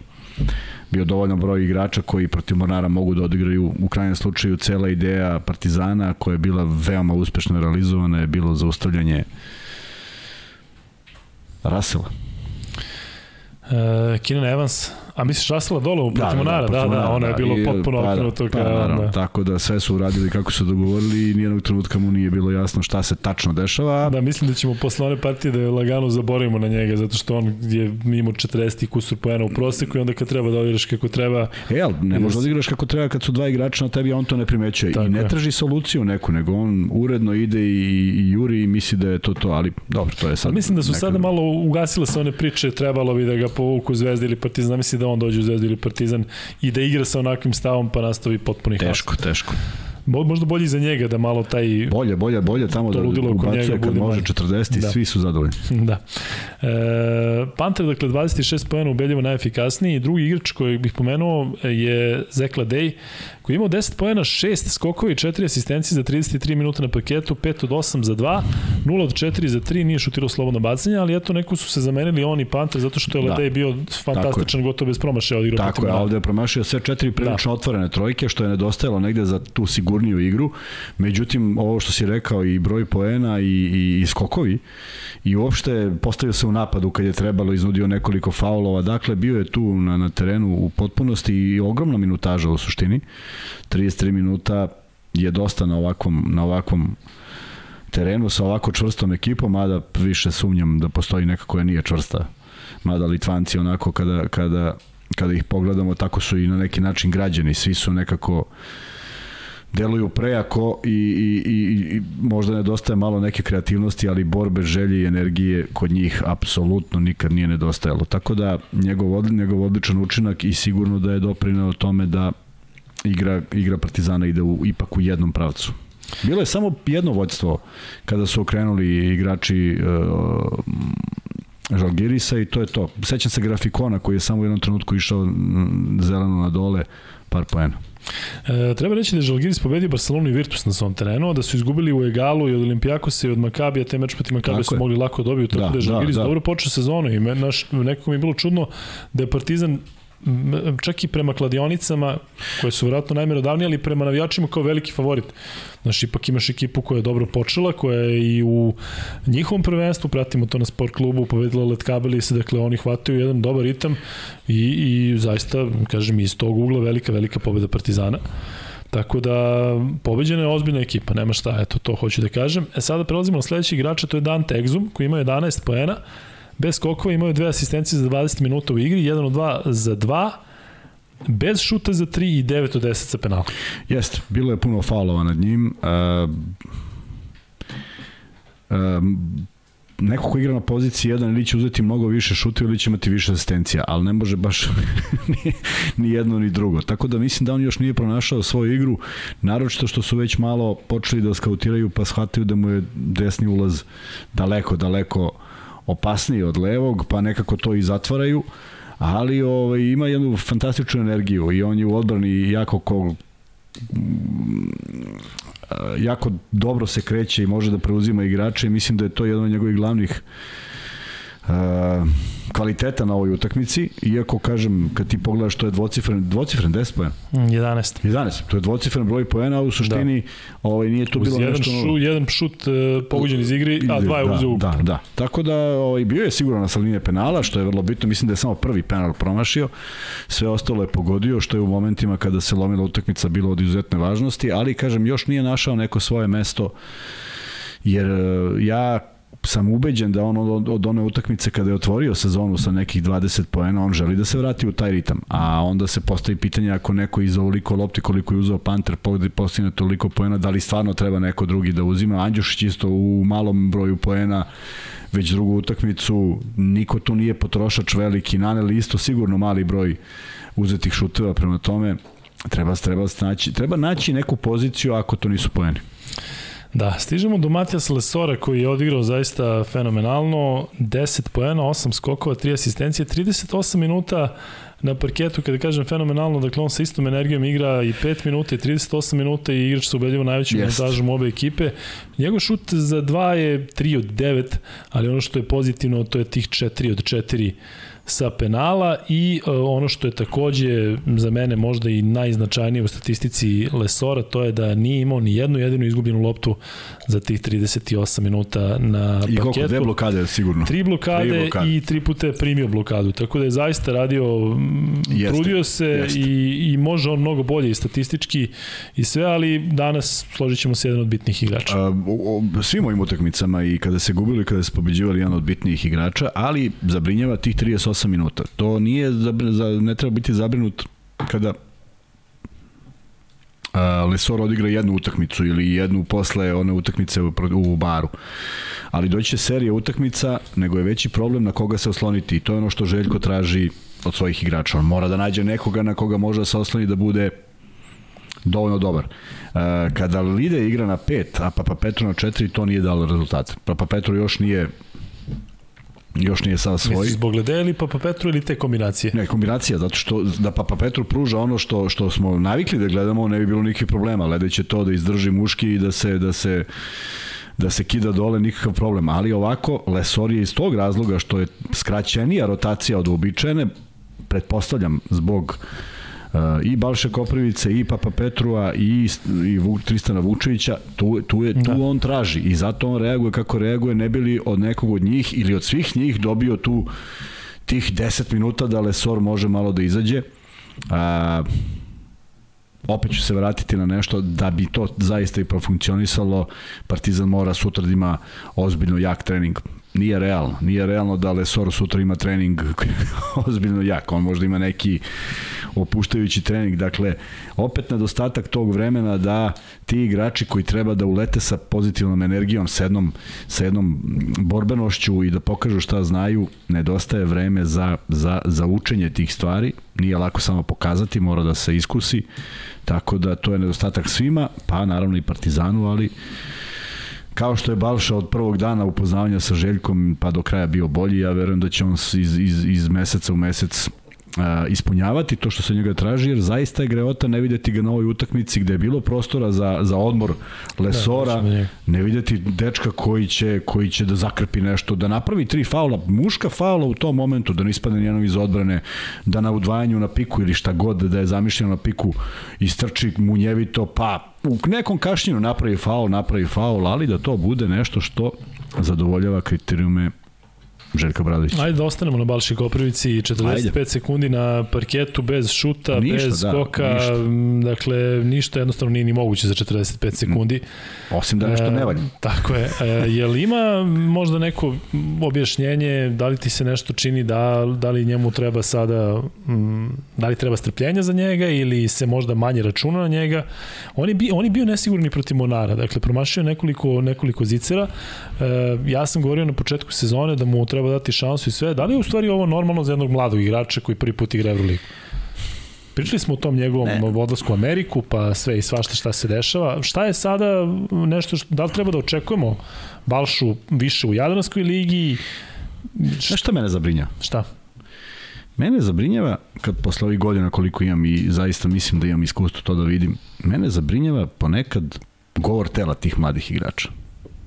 bio dovoljno broj igrača koji protiv Mornara mogu da odigraju u krajnjem slučaju cela ideja Partizana koja je bila veoma uspešno realizovana je bilo zaustavljanje Rasela. Uh, Keenan Evans, A misliš Rasela dole u protiv Monara? Da, da, da, da, ono je bilo potpuno pa, okrenuto. Pa, naravno, da. Tako da sve su uradili kako su dogovorili i nijednog trenutka mu nije bilo jasno šta se tačno dešava. Da, mislim da ćemo posle one partije da je lagano zaboravimo na njega, zato što on je mimo 40 kusur poena u proseku i onda kad treba da odigraš kako treba... E, ali ne možeš da odigraš kako treba kad su dva igrača na tebi, on to ne primećuje. Tako I ne traži soluciju neku, nego on uredno ide i, i juri i misli da je to to, ali dobro, to je sad... Mislim da su neka... sada malo ugasile se one priče, trebalo bi da ga povuku Zvezda ili Partizan, misli da on dođe u Zvezdu ili Partizan i da igra sa onakvim stavom pa nastavi potpuni Teško, has. teško. Možda bolje za njega da malo taj... Bolje, bolje, bolje tamo da ubacuje kad može 40 i da. svi su zadovoljni. [LAUGHS] Da. E, Panter, dakle, 26 pojena ubedljivo najefikasniji. Drugi igrač koji bih pomenuo je Zekla Day, koji je imao 10 pojena, 6 skokova i 4 asistencije za 33 minuta na paketu, 5 od 8 za 2, 0 od 4 za 3, nije šutirao slobodno bacanje, ali eto neko su se zamenili on i Panter zato što je da. Ledej bio fantastičan, gotovo bez promašaja odigrao Tako je, ovde je promašio sve četiri prilično da. otvorene trojke, što je nedostajalo negde za tu sigurniju igru. Međutim, ovo što si rekao i broj poena i, i, i skokovi i uopšte postavio se u napadu kad je trebalo, iznudio nekoliko faulova. Dakle, bio je tu na, na terenu u potpunosti i ogromna minutaža u suštini. 33 minuta je dosta na ovakvom, na ovakvom terenu sa ovako čvrstom ekipom, mada više sumnjam da postoji neka koja nije čvrsta. Mada Litvanci onako kada, kada, kada ih pogledamo tako su i na neki način građani, svi su nekako deluju prejako i, i, i, i možda nedostaje malo neke kreativnosti, ali borbe, želje i energije kod njih apsolutno nikad nije nedostajalo. Tako da njegov, njegov odličan učinak i sigurno da je doprinao tome da igra, igra Partizana ide u, ipak u jednom pravcu. Bilo je samo jedno vođstvo kada su okrenuli igrači uh, Žalgirisa i to je to. Sećam se grafikona koji je samo u jednom trenutku išao zeleno na dole, par poena. E, treba reći da je Žalgiris pobedio Barcelonu i Virtus na svom terenu, da su izgubili u Egalu i od Olimpijakosa i od Makabija, te meč protiv Makabija su je. mogli lako dobiju, tako da, da je Žalgiris da, da. dobro počeo sezonu i me, naš, nekako mi je bilo čudno da je Partizan čak i prema kladionicama, koje su vjerojatno najmerodavnije, ali prema navijačima kao veliki favorit. Znaš, ipak imaš ekipu koja je dobro počela, koja je i u njihovom prvenstvu, pratimo to na sport klubu, povedila Letkabeli se, dakle oni hvataju jedan dobar ritam i, i zaista, kažem, iz tog ugla velika, velika pobeda Partizana. Tako da, pobeđena je ozbiljna ekipa, nema šta, eto, to hoću da kažem. E sada prelazimo na sledeći igrača, to je Dante Exum, koji ima 11 poena, Bez skokova imaju dve asistencije za 20 minuta u igri, jedan od dva za dva, bez šuta za 3 i 9 od 10 sa penala. Jeste, bilo je puno faulova nad njim. Uh, um, neko ko igra na poziciji jedan ili će uzeti mnogo više šuta ili će imati više asistencija, ali ne može baš ni, [LAUGHS] ni jedno ni drugo. Tako da mislim da on još nije pronašao svoju igru, naročito što su već malo počeli da skautiraju pa shvataju da mu je desni ulaz daleko, daleko uh, opasniji od levog, pa nekako to i zatvaraju, ali ovaj, ima jednu fantastičnu energiju i on je u odbrani jako ko, jako dobro se kreće i može da preuzima igrače. I mislim da je to jedan od njegovih glavnih uh, kvaliteta na ovoj utakmici, iako kažem, kad ti pogledaš to je dvocifren, dvocifren 10 poena. 11. 11, to je dvocifren broj poena, a u suštini da. ovaj, nije to Uz bilo jedan nešto... Šu, jedan šut uh, poguđen iz igri, a dva je da, uzeo Da, da. Tako da ovaj, bio je sigurno na salinije penala, što je vrlo bitno, mislim da je samo prvi penal promašio, sve ostalo je pogodio, što je u momentima kada se lomila utakmica bilo od izuzetne važnosti, ali kažem, još nije našao neko svoje mesto jer ja sam ubeđen da on od, od one utakmice kada je otvorio sezonu sa nekih 20 poena, on želi da se vrati u taj ritam. A onda se postavi pitanje ako neko iz ovoliko lopti koliko je uzeo Panter postigne toliko poena, da li stvarno treba neko drugi da uzima. Andjušić isto u malom broju poena već drugu utakmicu, niko tu nije potrošač veliki, naneli isto sigurno mali broj uzetih šuteva prema tome treba, treba, naći, treba naći neku poziciju ako to nisu poeni. Da, stižemo do Matijas Lesora koji je odigrao zaista fenomenalno, 10 poena, 8 skokova, 3 asistencije, 38 minuta na parketu, kada kažem fenomenalno, dakle on sa istom energijom igra i 5 minuta i 38 minuta i igrač se ubedljivo najvećim yes. montažom obe ekipe. Njegov šut za 2 je 3 od 9, ali ono što je pozitivno to je tih 4 od 4 sa penala i uh, ono što je takođe za mene možda i najznačajnije u statistici Lesora, to je da nije imao ni jednu jedinu izgubljenu loptu za tih 38 minuta na parketu. I koliko dve blokade sigurno? Tri blokade, tri blokade. i tri puta je primio blokadu, tako da je zaista radio, jeste, trudio se jeste. i, i može on mnogo bolje i statistički i sve, ali danas složit ćemo se jedan od bitnih igrača. A, o, o, svim ovim utakmicama i kada se gubili, kada se pobeđivali jedan od bitnijih igrača, ali zabrinjava tih 38 minuta. To nije, za, ne treba biti zabrinut kada a, Lesor odigra jednu utakmicu ili jednu posle one utakmice u, u baru. Ali doći serija utakmica, nego je veći problem na koga se osloniti i to je ono što Željko traži od svojih igrača. On mora da nađe nekoga na koga može da se osloni da bude dovoljno dobar. Kada Lide igra na 5, a Papa Petro na 4, to nije dalo rezultate. Papa Petro još nije još nije sad svoj. Misliš zbog Lede ili Papa Petru ili te kombinacije? Ne, kombinacija, zato što da Papa Petru pruža ono što, što smo navikli da gledamo, ne bi bilo nikakvih problema. Lede će to da izdrži muški i da se, da se da se kida dole nikakav problem, ali ovako Lesor je iz tog razloga što je skraćenija rotacija od uobičajene, pretpostavljam zbog Uh, i Balše Koprivice i Papa Petrua i, i Tristana Vučevića, tu, tu, je, tu da. on traži i zato on reaguje kako reaguje, ne bili od nekog od njih ili od svih njih dobio tu tih 10 minuta da Lesor može malo da izađe. A, opet ću se vratiti na nešto da bi to zaista i profunkcionisalo Partizan mora sutra da ima ozbiljno jak trening nije realno. Nije realno da Lesor sutra ima trening [LAUGHS] ozbiljno jak. On možda ima neki opuštajući trening. Dakle, opet nedostatak tog vremena da ti igrači koji treba da ulete sa pozitivnom energijom, sa jednom, sa jednom borbenošću i da pokažu šta znaju, nedostaje vreme za, za, za učenje tih stvari. Nije lako samo pokazati, mora da se iskusi. Tako da to je nedostatak svima, pa naravno i Partizanu, ali kao što je Balša od prvog dana upoznavanja sa Željkom pa do kraja bio bolji, ja verujem da će on iz, iz, iz meseca u mesec ispunjavati to što se njega traži, jer zaista je greota ne videti ga na ovoj utakmici gde je bilo prostora za, za odmor Lesora, da, ne videti dečka koji će, koji će da zakrpi nešto, da napravi tri faula, muška faula u tom momentu, da ne ispadne nijednom iz odbrane, da na udvajanju na piku ili šta god da je zamišljeno na piku istrči munjevito, pa u nekom kašnjinu napravi faul, napravi faul, ali da to bude nešto što zadovoljava kriterijume Željka Bradović. Ajde da ostanemo na Balši Koprivici, 45 Ajde. sekundi na parketu, bez šuta, ništa, bez da, skoka, ništa. dakle ništa jednostavno nije ni moguće za 45 sekundi. Osim da nešto ne valja. E, tako je. E, je li ima možda neko objašnjenje, da li ti se nešto čini, da, da li njemu treba sada, da li treba strpljenja za njega ili se možda manje računa na njega? On je, bi, on je bio nesigurni protiv Monara, dakle promašio nekoliko, nekoliko zicera. E, ja sam govorio na početku sezone da mu treba treba dati šansu i sve. Da li je u stvari ovo normalno za jednog mladog igrača koji prvi put igra Euroligu? Pričali smo o tom njegovom ne. odlasku u Ameriku, pa sve i svašta šta se dešava. Šta je sada nešto, što, da li treba da očekujemo Balšu više u Jadranskoj ligi? Šta što mene zabrinja? Šta? Mene zabrinjava, kad posle ovih godina koliko imam i zaista mislim da imam iskustvo to da vidim, mene zabrinjava ponekad govor tela tih mladih igrača.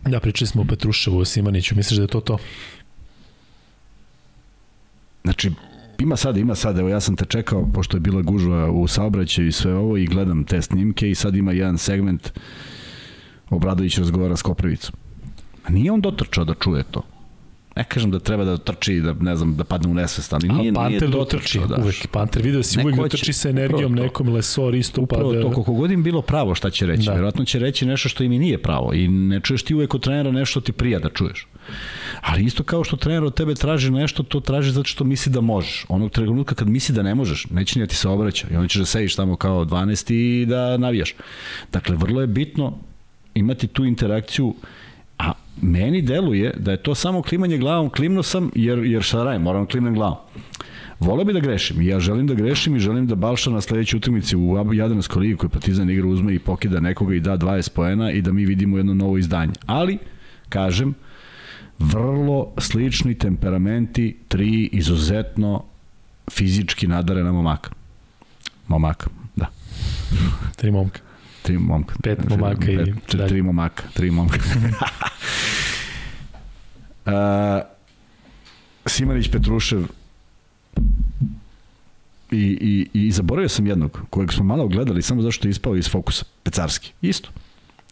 Da, pričali smo o Petruševu, o Simaniću, misliš da je to to? Znači, ima sad, ima sad, evo ja sam te čekao, pošto je bila gužva u saobraćaju i sve ovo i gledam te snimke i sad ima jedan segment Obradović razgovara s Koprivicom. A nije on dotrčao da čuje to. Ne kažem da treba da trči, da ne znam, da padne u nesvest, ali nije, A Panter nije dotrči, da uvek. Panter video si uvek dotrči sa energijom, nekom lesor isto upravo da... to, koliko god im bilo pravo šta će reći. Da. Verovatno će reći nešto što im i nije pravo i ne čuješ ti uvek od trenera nešto ti prija da čuješ. Ali isto kao što trener od tebe traži nešto, to traži zato što misli da možeš. Onog trenutka kad misli da ne možeš, neće ni da ti se obraća i onda ćeš da sediš tamo kao 12 i da navijaš. Dakle, vrlo je bitno imati tu interakciju A meni deluje da je to samo klimanje glavom, klimno sam jer, jer šta radim, moram da klimnem glavom. Vole bi da grešim ja želim da grešim i želim da Balša na sledećoj utakmici u Jadranskoj ligi koji Partizan igra uzme i pokida nekoga i da 20 poena i da mi vidimo jedno novo izdanje. Ali, kažem, vrlo slični temperamenti, tri izuzetno fizički nadarena momaka. Momaka, da. [LAUGHS] tri momka. Tri momka. Pet momaka i dalje. Tri momaka, tri momka. [LAUGHS] uh, Simanić Petrušev i, i zaboravio sam jednog, kojeg smo malo gledali samo zašto je ispao iz fokusa, Pecarski, isto.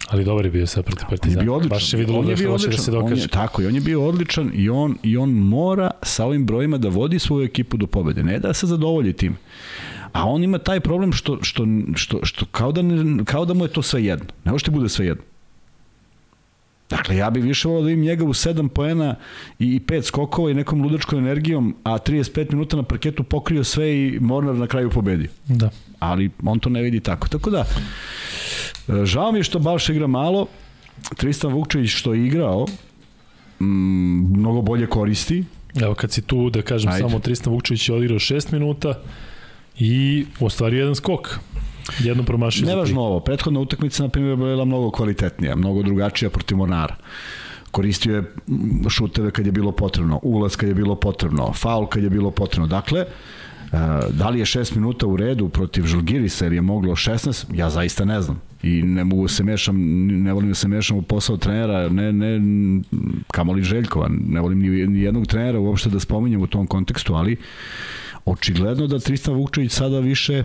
Ali dobar je bio sa protiv Partizana. On je bio odličan. Baš je videlo on da je bio hoće da odličan. se dokaže. On je, tako, i on je bio odličan i on, i on mora sa ovim brojima da vodi svoju ekipu do pobede. Ne da se zadovolji tim. A on ima taj problem što, što, što, što kao, da ne, kao da mu je to sve jedno. Ne može ti bude sve jedno. Dakle, ja bih više volao da im njega u 7 poena i 5 skokova i nekom ludačkom energijom, a 35 minuta na parketu pokrio sve i Mornar na kraju pobedio. Da. Ali on to ne vidi tako. Tako da, žao mi je što Balša igra malo, Tristan Vukčević što je igrao, mm, mnogo bolje koristi. Evo kad si tu, da kažem, Ajde. samo Tristan Vukčević je odigrao 6 minuta i ostvario jedan skok. Jedno promašio. Nevažno ovo, prethodna utakmica na primjer je bila mnogo kvalitetnija, mnogo drugačija protiv Mornara. Koristio je mm, šuteve kad je bilo potrebno, ulaz kad je bilo potrebno, faul kad je bilo potrebno. Dakle, e, da li je 6 minuta u redu protiv Žalgirisa jer je moglo 16, ja zaista ne znam. I ne mogu se mešam, ne volim da se mešam u posao trenera, ne, ne, kamoli Željkova, ne volim ni, ni jednog trenera uopšte da spominjem u tom kontekstu, ali očigledno da Tristan Vukčević sada više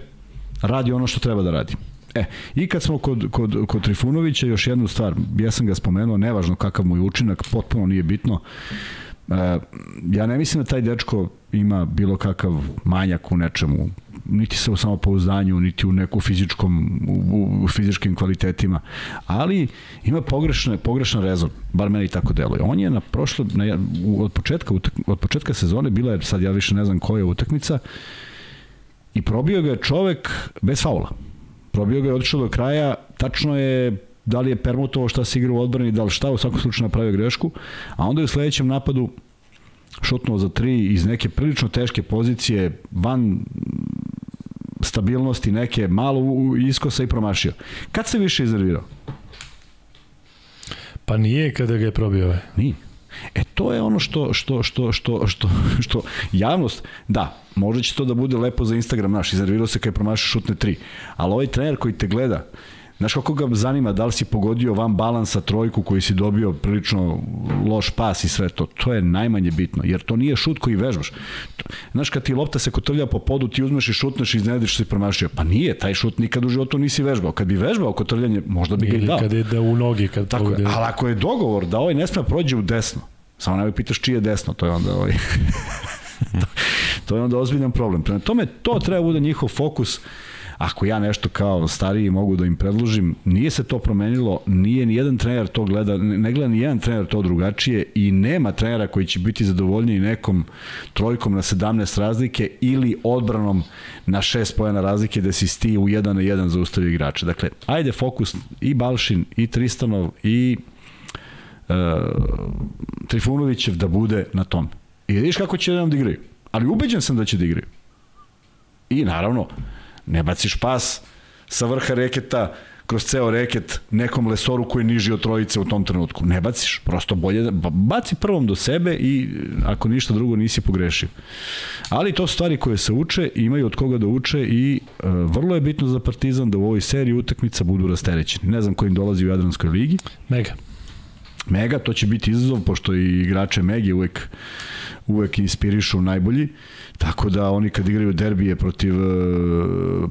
radi ono što treba da radi. E, i kad smo kod, kod, kod Trifunovića, još jednu stvar, ja sam ga spomenuo, nevažno kakav mu je učinak, potpuno nije bitno. E, ja ne mislim da taj dečko ima bilo kakav manjak u nečemu, niti se u samopouzdanju, niti u neku fizičkom, u, u fizičkim kvalitetima, ali ima pogrešne, pogrešan rezon, bar meni tako deluje. On je na prošle, na, od, početka, od početka sezone, bila je, sad ja više ne znam koja je utakmica, i probio ga je čovek bez faula. Probio ga je, otišao do kraja, tačno je da li je permutovo šta se igra u odbrani, da li šta, u svakom slučaju napravio grešku, a onda je u sledećem napadu šutnuo za tri iz neke prilično teške pozicije, van stabilnosti neke, malo u- iskosa i promašio. Kad se više iznervirao? Pa nije kada ga je probio ovaj. Nije. E to je ono što što što što što što javnost da, možda će to da bude lepo za Instagram naš, iznervirao se kad je promašio šutne 3. Ali ovaj trener koji te gleda, Znaš kako ga zanima da li si pogodio van balansa trojku koji si dobio prilično loš pas i sve to. To je najmanje bitno, jer to nije šut koji vežbaš. Znaš kad ti lopta se kotrlja po podu, ti uzmeš i šutneš i iznenadiš što si promašio. Pa nije, taj šut nikad u životu nisi vežbao. Kad bi vežbao kotrljanje, možda bi ga i Ili dao. kada je da u nogi, kad Tako je, pogode. ali ako je dogovor da ovaj ne sme prođe u desno, samo ne pitaš čije je desno, to je onda ovaj... [LAUGHS] [LAUGHS] to je onda ozbiljan problem. Prema tome, to treba bude njihov fokus. Ako ja nešto kao stariji mogu da im predložim, nije se to promenilo, nije ni jedan trener to gleda, ne gleda ni jedan trener to drugačije i nema trenera koji će biti zadovoljniji nekom trojkom na 17 razlike ili odbranom na 6 pojena razlike da si sti u 1 na 1 zaustavi igrača. Dakle, ajde fokus i Balšin i Tristanov i uh, Trifunovićev da bude na tom. I vidiš kako će nam da igraju. Ali ubeđen sam da će da igraju. I naravno, ne baciš pas sa vrha reketa kroz ceo reket nekom lesoru koji je niži od trojice u tom trenutku. Ne baciš, prosto bolje da ba- baci prvom do sebe i ako ništa drugo nisi pogrešio. Ali to su stvari koje se uče, imaju od koga da uče i e, vrlo je bitno za Partizan da u ovoj seriji utakmica budu rasterećeni. Ne znam ko im dolazi u Jadranskoj ligi, Mega. Mega, to će biti izazov, pošto i igrače Megi uvek, uvek inspirišu najbolji, tako da oni kad igraju derbije protiv e,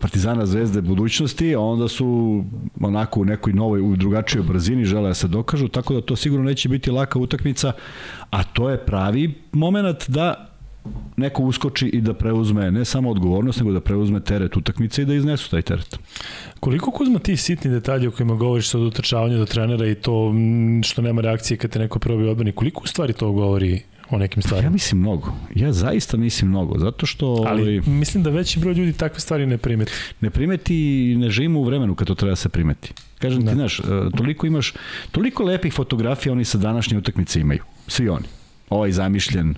Partizana Zvezde budućnosti, onda su onako u nekoj novoj, u drugačijoj brzini, žele da se dokažu, tako da to sigurno neće biti laka utakmica, a to je pravi moment da neko uskoči i da preuzme ne samo odgovornost, nego da preuzme teret utakmice i da iznesu taj teret. Koliko Kuzma ti sitni detalji o kojima govoriš od utrčavanja do trenera i to što nema reakcije kad te neko probi odbrani, koliko u stvari to govori o nekim Ja stvarima? mislim mnogo. Ja zaista mislim mnogo, zato što... Ali ovaj, mislim da veći broj ljudi takve stvari ne primeti. ne primeti i ne živimo u vremenu kad to treba da se primeti. Kažem Da. ti, znaš, e, toliko imaš, toliko lepih fotografija oni sa današnje utakmice imaju. Svi oni. Ovaj zamišljen,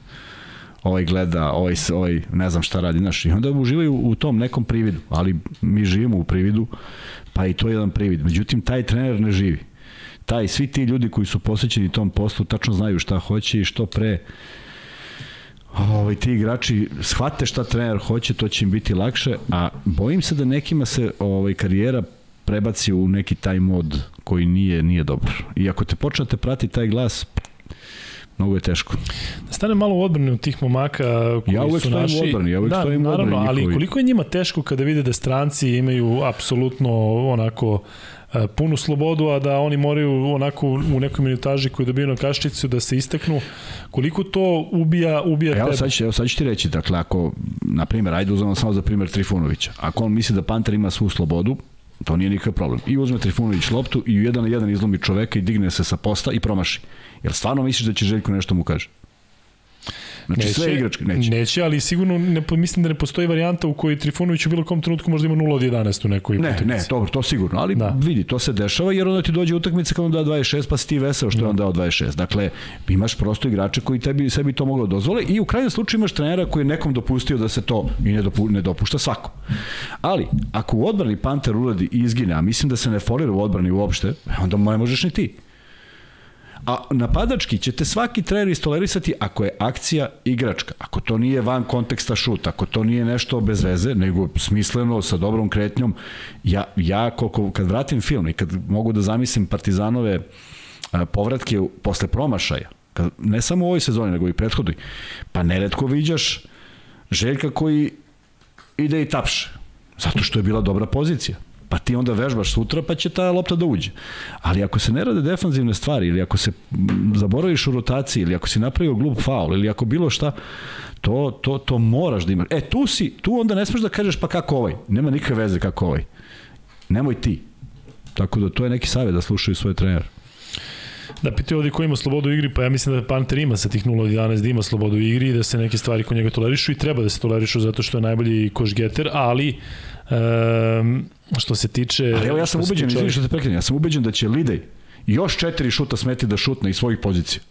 ovaj gleda, ovaj, ovaj ne znam šta radi, znaš, i onda uživaju u tom nekom prividu, ali mi živimo u prividu, pa i to je jedan privid. Međutim, taj trener ne živi. Taj, svi ti ljudi koji su posvećeni tom poslu tačno znaju šta hoće i što pre ovaj, ti igrači shvate šta trener hoće, to će im biti lakše, a bojim se da nekima se ovaj, karijera prebaci u neki taj mod koji nije nije dobar. I ako te počnete prati taj glas, Mnogo je teško. Da stane malo u odbranu tih momaka koji ja uvek su naši. u odbrani, ja uvek da, stojim u. Naravno, ali koliko je njima teško kada vide da stranci imaju apsolutno onako punu slobodu, a da oni moraju onako u nekoj minutaži koju dobiju na kaščicu da se istaknu, koliko to ubija, ubija Evo tebe. sad, ću, evo sad ću ti reći, dakle, ako, na primjer, ajde uzmemo samo za primjer Trifunovića, ako on misli da Panter ima svu slobodu, to nije nikakav problem. I uzme Trifunović loptu i u jedan na jedan izlomi čoveka i digne se sa posta i promaši. Jel stvarno misliš da će Željko nešto mu kaže? Znači neće, sve igračke, neće. Neće, ali sigurno ne, mislim da ne postoji varijanta u kojoj Trifunović u bilo kom trenutku možda ima 0 od 11 u nekoj Ne, utakmici. ne, dobro, to sigurno, ali Da. da. vidi, to se dešava jer onda ti dođe utakmica kad on da 26 pa si ti veseo što je on dao 26. Dakle, imaš prosto igrače koji tebi sebi to moglo da dozvole i u krajnjem slučaju imaš trenera koji je nekom dopustio da se to i ne, dopu, ne dopušta svako. Ali, ako u odbrani Panter uradi izgine, a mislim da se ne folira u odbrani uopšte, onda ne možeš ni ti. A napadački ćete svaki trener istolerisati ako je akcija igračka, ako to nije van konteksta šut, ako to nije nešto bez veze, nego smisleno, sa dobrom kretnjom. Ja, ja koliko, kad vratim film i kad mogu da zamislim Partizanove povratke posle promašaja, kad, ne samo u ovoj sezoni, nego i prethodnoj, pa neretko viđaš Željka koji ide i tapše, zato što je bila dobra pozicija pa ti onda vežbaš sutra pa će ta lopta da uđe. Ali ako se ne rade defanzivne stvari ili ako se zaboraviš u rotaciji ili ako si napravio glup faul ili ako bilo šta, to, to, to moraš da imaš. E, tu si, tu onda ne smeš da kažeš pa kako ovaj. Nema nikakve veze kako ovaj. Nemoj ti. Tako da to je neki savjet da slušaju svoje trenere. Da pitaju ovdje ko ima slobodu u igri, pa ja mislim da Panter ima sa tih 0 od 11 da ima slobodu u igri i da se neke stvari kod njega tolerišu i treba da se tolerišu zato što je najbolji košgeter, ali um, što se tiče... Ali evo ja sam ubeđen, tiče izvini što te prekrenem, ja sam ubeđen da će Lidej još četiri šuta smeti da šutne iz svojih pozicija.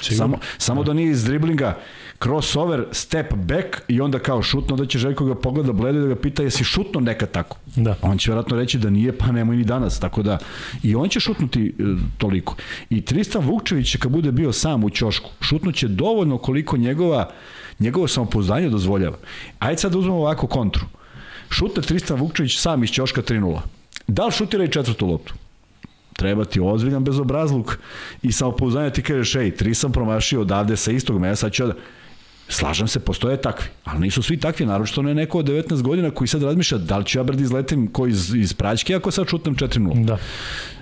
Sigurno. Samo, samo da nije iz driblinga crossover, step back i onda kao šutno da će Željko ga pogleda bledo i da ga pita jesi šutno nekad tako. Da. On će vjerojatno reći da nije, pa nemoj ni danas. Tako da i on će šutnuti e, toliko. I Tristan Vukčević kad bude bio sam u ćošku, šutnuće dovoljno koliko njegova njegovo samopouzdanje dozvoljava. Ajde sad da uzmemo ovako kontru. Šutne Tristan Vukčević sam iz ćoška 3-0. Da li šutira i četvrtu loptu? treba ti ozbiljan bezobrazluk i samopouzdanje ti kažeš, ej, tri sam promašio odavde sa istog mesta, sad ću da... Slažem se, postoje takvi, ali nisu svi takvi, naročito ne neko od 19 godina koji sad razmišlja da li ću ja brdi izletim ko iz, iz praćke ako sad šutnem 4-0. Da.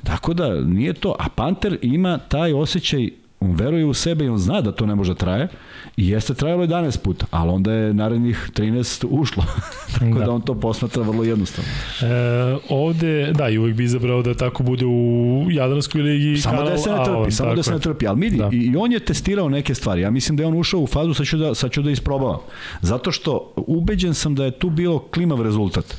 Tako da nije to, a Panter ima taj osjećaj on veruje u sebe i on zna da to ne može da traje i jeste trajalo 11 puta, ali onda je narednih 13 ušlo. [LAUGHS] Tako Da. da. da on to posmatra vrlo jednostavno. E, ovde, da, i uvijek bi izabrao da tako bude u Jadranskoj ligi. Samo kanal, da se ne trpi, on, samo da se ne trpi. Ali vidi, Da. da. i, i on je testirao neke stvari. Ja mislim da je on ušao u fazu, sad ću da, sad ću da isprobavam. Zato što ubeđen sam da je tu bilo klimav rezultat.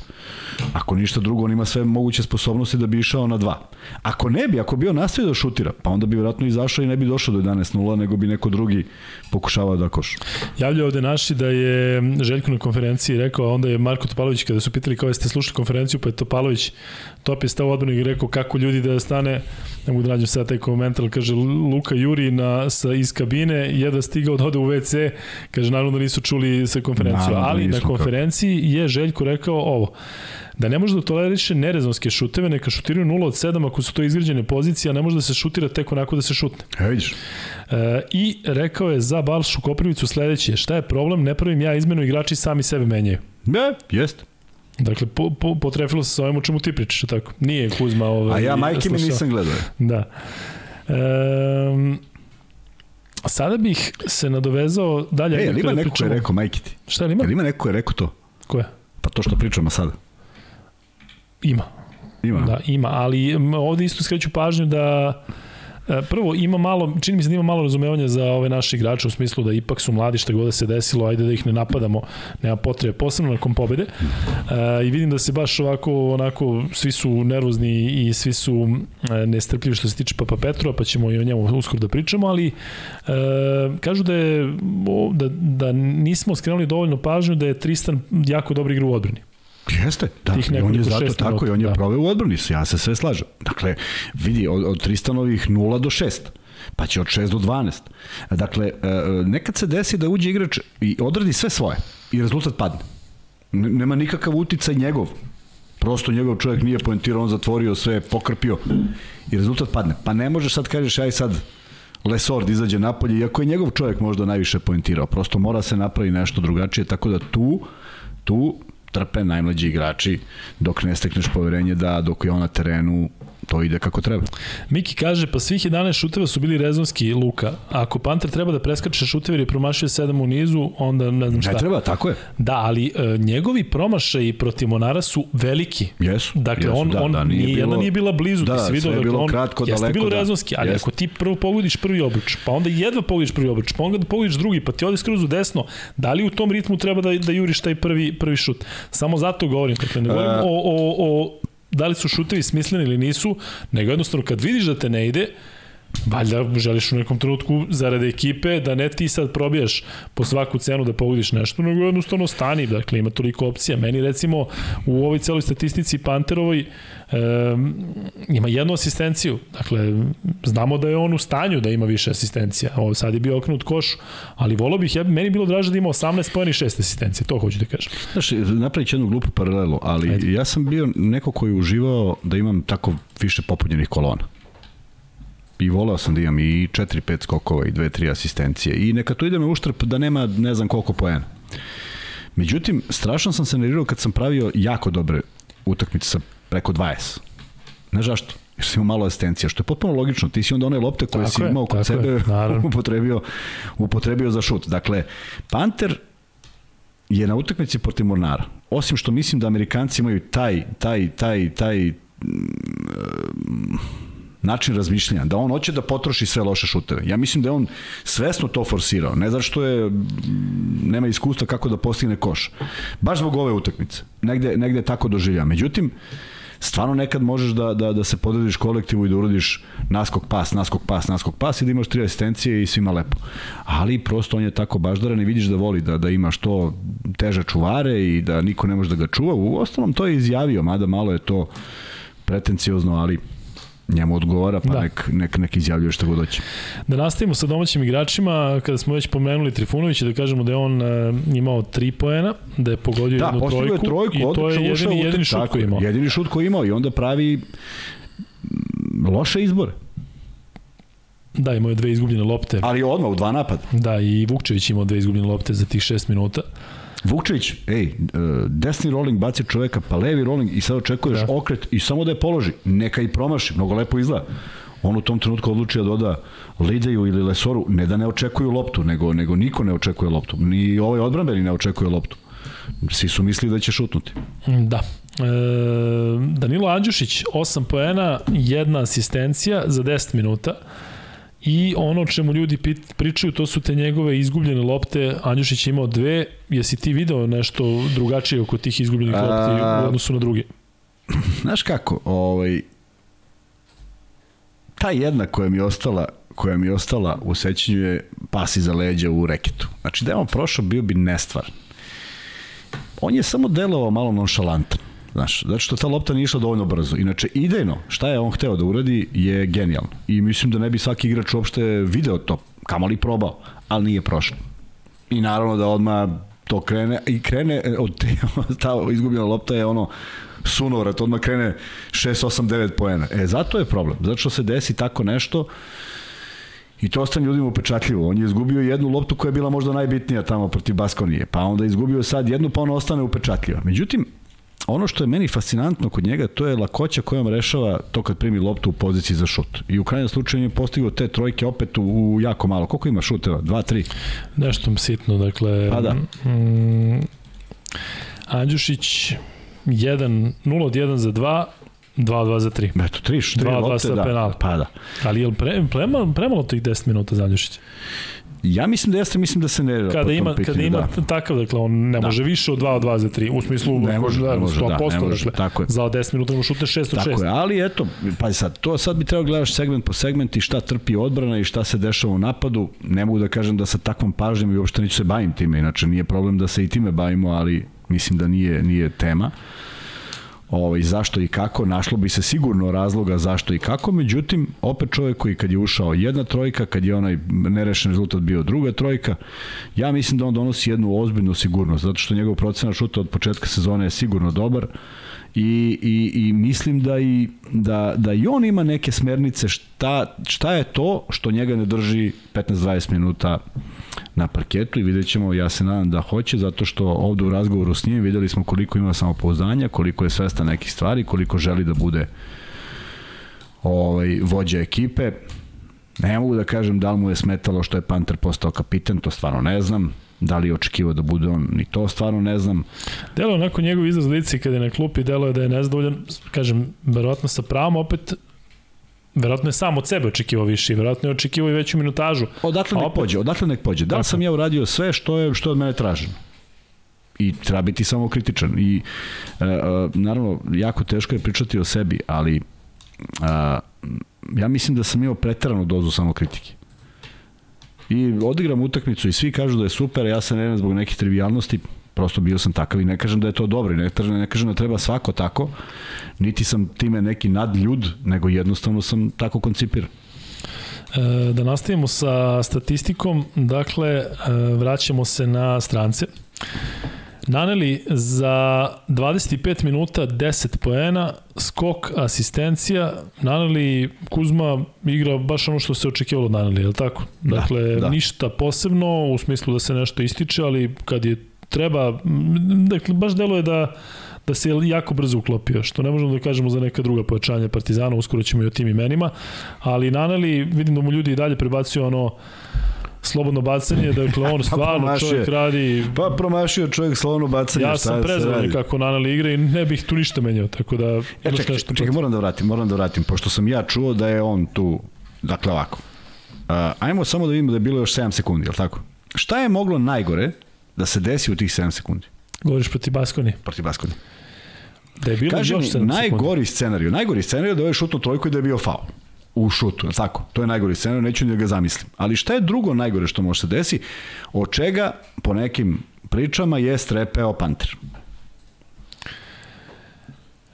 Ako ništa drugo, on ima sve moguće sposobnosti da bi išao na dva. Ako ne bi, ako bi on nastavio da šutira, pa onda bi vjerojatno izašao i ne bi došao do 11-0, nego bi neko drugi pokušavao da koš. Javljaju ovde naši da je Željko na konferenciji rekao, onda je Marko Topalović kada su pitali kao jeste slušali konferenciju, pa je Topalović top je stao odbranu i rekao kako ljudi da stane, ne mogu da nađem sad taj komentar, ali kaže Luka Juri na, sa, iz kabine, jedva stigao da ode u WC, kaže naravno da nisu čuli sa konferenciju, Naravno da ali na konferenciji je Željko rekao ovo, da ne može da toleriše nerezonske šuteve, neka šutiraju 0 od 7 ako su to izgrađene pozicije, a ne može da se šutira tek onako da se šutne. E, vidiš. E, I rekao je za Balšu Koprivicu sledeće, šta je problem, ne pravim ja izmenu, igrači sami sebe menjaju. Ne, jest. Dakle, po, po, potrefilo se sa ovim o čemu ti pričaš, tako? Nije Kuzma ovaj, A ja majke mi nisam gledao. Da. E, sada bih se nadovezao dalje. E, ali ima neko ko je rekao majke ti? Šta li ima? Jel ima neko ko je rekao to? Ko je? Pa to što pričamo sada. Ima. Ima. Da, ima, ali ovde isto skreću pažnju da prvo ima malo, čini mi se da ima malo razumevanja za ove naše igrače u smislu da ipak su mladi šta god da se desilo, ajde da ih ne napadamo, nema potrebe, posebno nakon pobede. E, I vidim da se baš ovako, onako, svi su nervozni i svi su e, nestrpljivi što se tiče Papa Petrova, pa ćemo i o njemu uskoro da pričamo, ali e, kažu da je da, da nismo skrenuli dovoljno pažnju da je Tristan jako dobro igra u odbrani. Jeste, da, Tih on je zato tako minuta, i on je da. proveo u odbrani, ja se sve slažem. Dakle, vidi, od, od Tristanovih 0 do 6, pa će od 6 do 12. Dakle, e, nekad se desi da uđe igrač i odradi sve svoje i rezultat padne. Nema nikakav uticaj njegov. Prosto njegov čovjek nije poentirao, on zatvorio sve, pokrpio i rezultat padne. Pa ne možeš sad kažeš, aj sad, Lesor da izađe napolje, iako je njegov čovjek možda najviše poentirao. Prosto mora se napravi nešto drugačije, tako da tu, tu trpe najmlađi igrači dok ne stekneš poverenje da dok je on na terenu to ide kako treba. Miki kaže, pa svih 11 šuteva su bili rezonski Luka. Ako Panter treba da preskače šuteve jer je promašio 7 u nizu, onda ne znam šta. Ne treba, tako je. Da, ali e, njegovi promašaji protiv Monara su veliki. Jesu. Dakle, jesu, on, da, on da, nije bilo, jedna nije bila blizu, da, ti si vidio, sve je dakle, bilo on kratko, jeste daleko, bilo da. rezonski, ali Jeste. ako ti prvo pogodiš prvi obruč, pa onda jedva pogodiš prvi obruč, pa onda pogodiš drugi, pa ti ode skroz u desno, da li u tom ritmu treba da, da juriš taj prvi, prvi šut? Samo zato govorim, dakle, ne govorim E. o, o, o da li su šutevi smisleni ili nisu, nego jednostavno kad vidiš da te ne ide, valjda želiš u nekom trenutku zarade ekipe da ne ti sad probijaš po svaku cenu da pogodiš nešto, nego jednostavno stani, dakle ima toliko opcija. Meni recimo u ovoj celoj statistici Panterovoj um, ima jednu asistenciju, dakle znamo da je on u stanju da ima više asistencija, ovo sad je bio okrenut koš, ali volao bih, ja, meni bilo draže da ima 18 pojeni 6 asistencije, to hoću da kažem. Znaš, napravit ću jednu glupu paralelu, ali Ajde. ja sam bio neko koji je uživao da imam tako više popunjenih kolona. I voleo sam da imam i 4-5 skokova i 2-3 asistencije. I neka to ide me uštrp da nema ne znam koliko poena. Međutim, strašno sam se nervirao kad sam pravio jako dobre utakmice sa preko 20. Znaš zašto? Jer si imao malo asistencija, što je potpuno logično. Ti si onda one lopte koje Tako si je, imao kod je, sebe naravno. [LAUGHS] upotrebio, upotrebio za šut. Dakle, Panter je na utakmici protiv Mornara. Osim što mislim da Amerikanci imaju taj, taj, taj, taj mm, način razmišljanja, da on hoće da potroši sve loše šuteve. Ja mislim da je on svesno to forsirao, ne zato što je mm, nema iskustva kako da postigne koš. Baš zbog ove utakmice. Negde, negde tako doživlja. Međutim, stvarno nekad možeš da, da, da se podrediš kolektivu i da uradiš naskok pas, naskok pas, naskok pas i da imaš tri asistencije i svima lepo. Ali prosto on je tako baždaran i vidiš da voli da, da ima što teže čuvare i da niko ne može da ga čuva. U ostalom to je izjavio, mada malo je to pretenciozno, ali njemu odgovara, pa Da. nek, nek, nek izjavljuje šta god hoće. Da nastavimo sa domaćim igračima, kada smo već pomenuli Trifunovića, da kažemo da je on uh, imao 3 poena, da je pogodio Da, jednu trojku, je trojku, i to je ušao jedini, jedini šut tako koji je imao. Jedini šut koji je imao i onda pravi mm, loše izbore. Da, imao je dve izgubljene lopte. Ali odmah u dva napada. Da, i Vukčević imao dve izgubljene lopte za tih 6 minuta. Vukčević, ej, e, desni rolling baci čoveka, pa levi rolling i sad očekuješ Da. okret i samo da je položi. Neka i promaši, mnogo lepo izgleda. On u tom trenutku odluči da doda Lideju ili Lesoru, ne da ne očekuju loptu, nego, nego niko ne očekuje loptu. Ni ovaj odbranbeni ne očekuje loptu. Svi su mislili da će šutnuti. Da. E, Danilo Andjušić, 8 poena, jedna asistencija za 10 minuta. I ono o čemu ljudi pričaju, to su te njegove izgubljene lopte. Andjušić je imao dve. Jesi ti video nešto drugačije oko tih izgubljenih A- lopti u odnosu na druge? [CLEARS THROAT] Znaš kako, ovaj, ta jedna koja mi je ostala koja mi je ostala u sećanju je pas iza leđa u reketu. Znači da je on prošao bio bi nestvar. On je samo delovao malo nonšalantan. Znaš, zato što ta lopta nije išla dovoljno brzo. Inače, idejno, šta je on hteo da uradi je genijalno. I mislim da ne bi svaki igrač uopšte video to, kamoli probao, ali nije prošlo. I naravno da odmah to krene, i krene od te, [LAUGHS] ta izgubljena lopta je ono sunovrat, odmah krene 6, 8, 9 poena. E, zato je problem. Zato što se desi tako nešto I to ostane ljudima upečatljivo. On je izgubio jednu loptu koja je bila možda najbitnija tamo protiv Baskonije, pa onda izgubio sad jednu, pa ona ostane upečatljiva. Međutim, ono što je meni fascinantno kod njega, to je lakoća kojom rešava to kad primi loptu u poziciji za šut. I u krajnjem slučaju je postigao te trojke opet u, u jako malo. Koliko ima šuteva? Dva, tri? Nešto sitno, dakle... Pa da. Mm, Andjušić 1, 0 od 1 za 2, 2-2 za 3. Eto, tri, tri Dva, dva lopte, sa da. penala. Pa da. Ali je li pre, prema, premalo tih 10 minuta za Andjušića? Ja mislim da jeste, mislim da se nervira po Kada ima, pitanju, kada ima da. takav, dakle, on ne Da. može više od 2 od 2 za 3, u smislu Ne može, ne može, da, 100%, ne može, dakle, tako je. za 10 minuta mu šutne 6 od 6. Tako je, ali eto, pa sad, to sad bi trebalo gledaš segment po segment i šta trpi odbrana i šta se dešava u napadu. Ne mogu da kažem da sa takvom pažnjom i uopšte neću se bavim time, inače nije problem da se i time bavimo, ali mislim da nije, nije tema. Ovaj, zašto i kako, našlo bi se sigurno razloga zašto i kako, međutim, opet čovjek koji kad je ušao jedna trojka, kad je onaj nerešen rezultat bio druga trojka, ja mislim da on donosi jednu ozbiljnu sigurnost, zato što njegov procena šuta od početka sezone je sigurno dobar, i, i, i mislim da i, da, da i on ima neke smernice šta, šta je to što njega ne drži 15-20 minuta na parketu i vidjet ćemo, ja se nadam da hoće, zato što ovde u razgovoru s njim videli smo koliko ima samopouzdanja, koliko je svestan nekih stvari, koliko želi da bude ovaj, vođa ekipe. Ne mogu da kažem da li mu je smetalo što je Panter postao kapiten, to stvarno ne znam. Da li je očekivao da bude on, ni to stvarno ne znam. Delo onako njegov izraz lici kada je na klupi, delo je da je nezadovoljan, kažem, verovatno sa pravom, opet verovatno je sam od sebe očekivao više, verovatno je očekivao i veću minutažu. Odatle nek opet... pođe, odatle nek pođe. Da li sam ja uradio sve što je što od mene traženo? I treba biti samo kritičan. I e, e, naravno, jako teško je pričati o sebi, ali e, ja mislim da sam imao preteranu dozu samo kritike i odigram utakmicu i svi kažu da je super, ja se ne zbog nekih trivialnosti, prosto bio sam takav i ne kažem da je to dobro ne, ne kažem da treba svako tako, niti sam time neki nadljud, nego jednostavno sam tako koncipiran. E, da nastavimo sa statistikom, dakle, e, vraćamo se na strance. Naneli za 25 minuta 10 poena, skok, asistencija. Naneli Kuzma igra baš ono što se očekivalo od Naneli, je li tako? Da, dakle, da. ništa posebno u smislu da se nešto ističe, ali kad je treba, dakle, baš deluje da da se jako brzo uklopio, što ne možemo da kažemo za neka druga pojačanja Partizana, uskoro ćemo i o tim imenima, ali Naneli, vidim da mu ljudi i dalje prebacuju ono slobodno bacanje, dakle on [LAUGHS] pa stvarno pa čovjek radi... Pa promašio čovjek slobodno bacanje. Ja sam prezvan kako Nanali igra i ne bih tu ništa menjao, tako da... Ja, čekaj, nešto čekaj, moram da vratim, moram da vratim, pošto sam ja čuo da je on tu, dakle ovako. Uh, ajmo samo da vidimo da je bilo još 7 sekundi, je li tako? Šta je moglo najgore da se desi u tih 7 sekundi? Govoriš protiv Baskoni. Protiv Baskoni. Da je bilo još 7 sekundi. najgori scenariju. Najgori scenariju da je šutno trojku i da je bio faul u šutu, tako? To je najgori scenarij, neću ni da ga zamislim. Ali šta je drugo najgore što može se desi? Od čega, po nekim pričama, je strepeo Panter?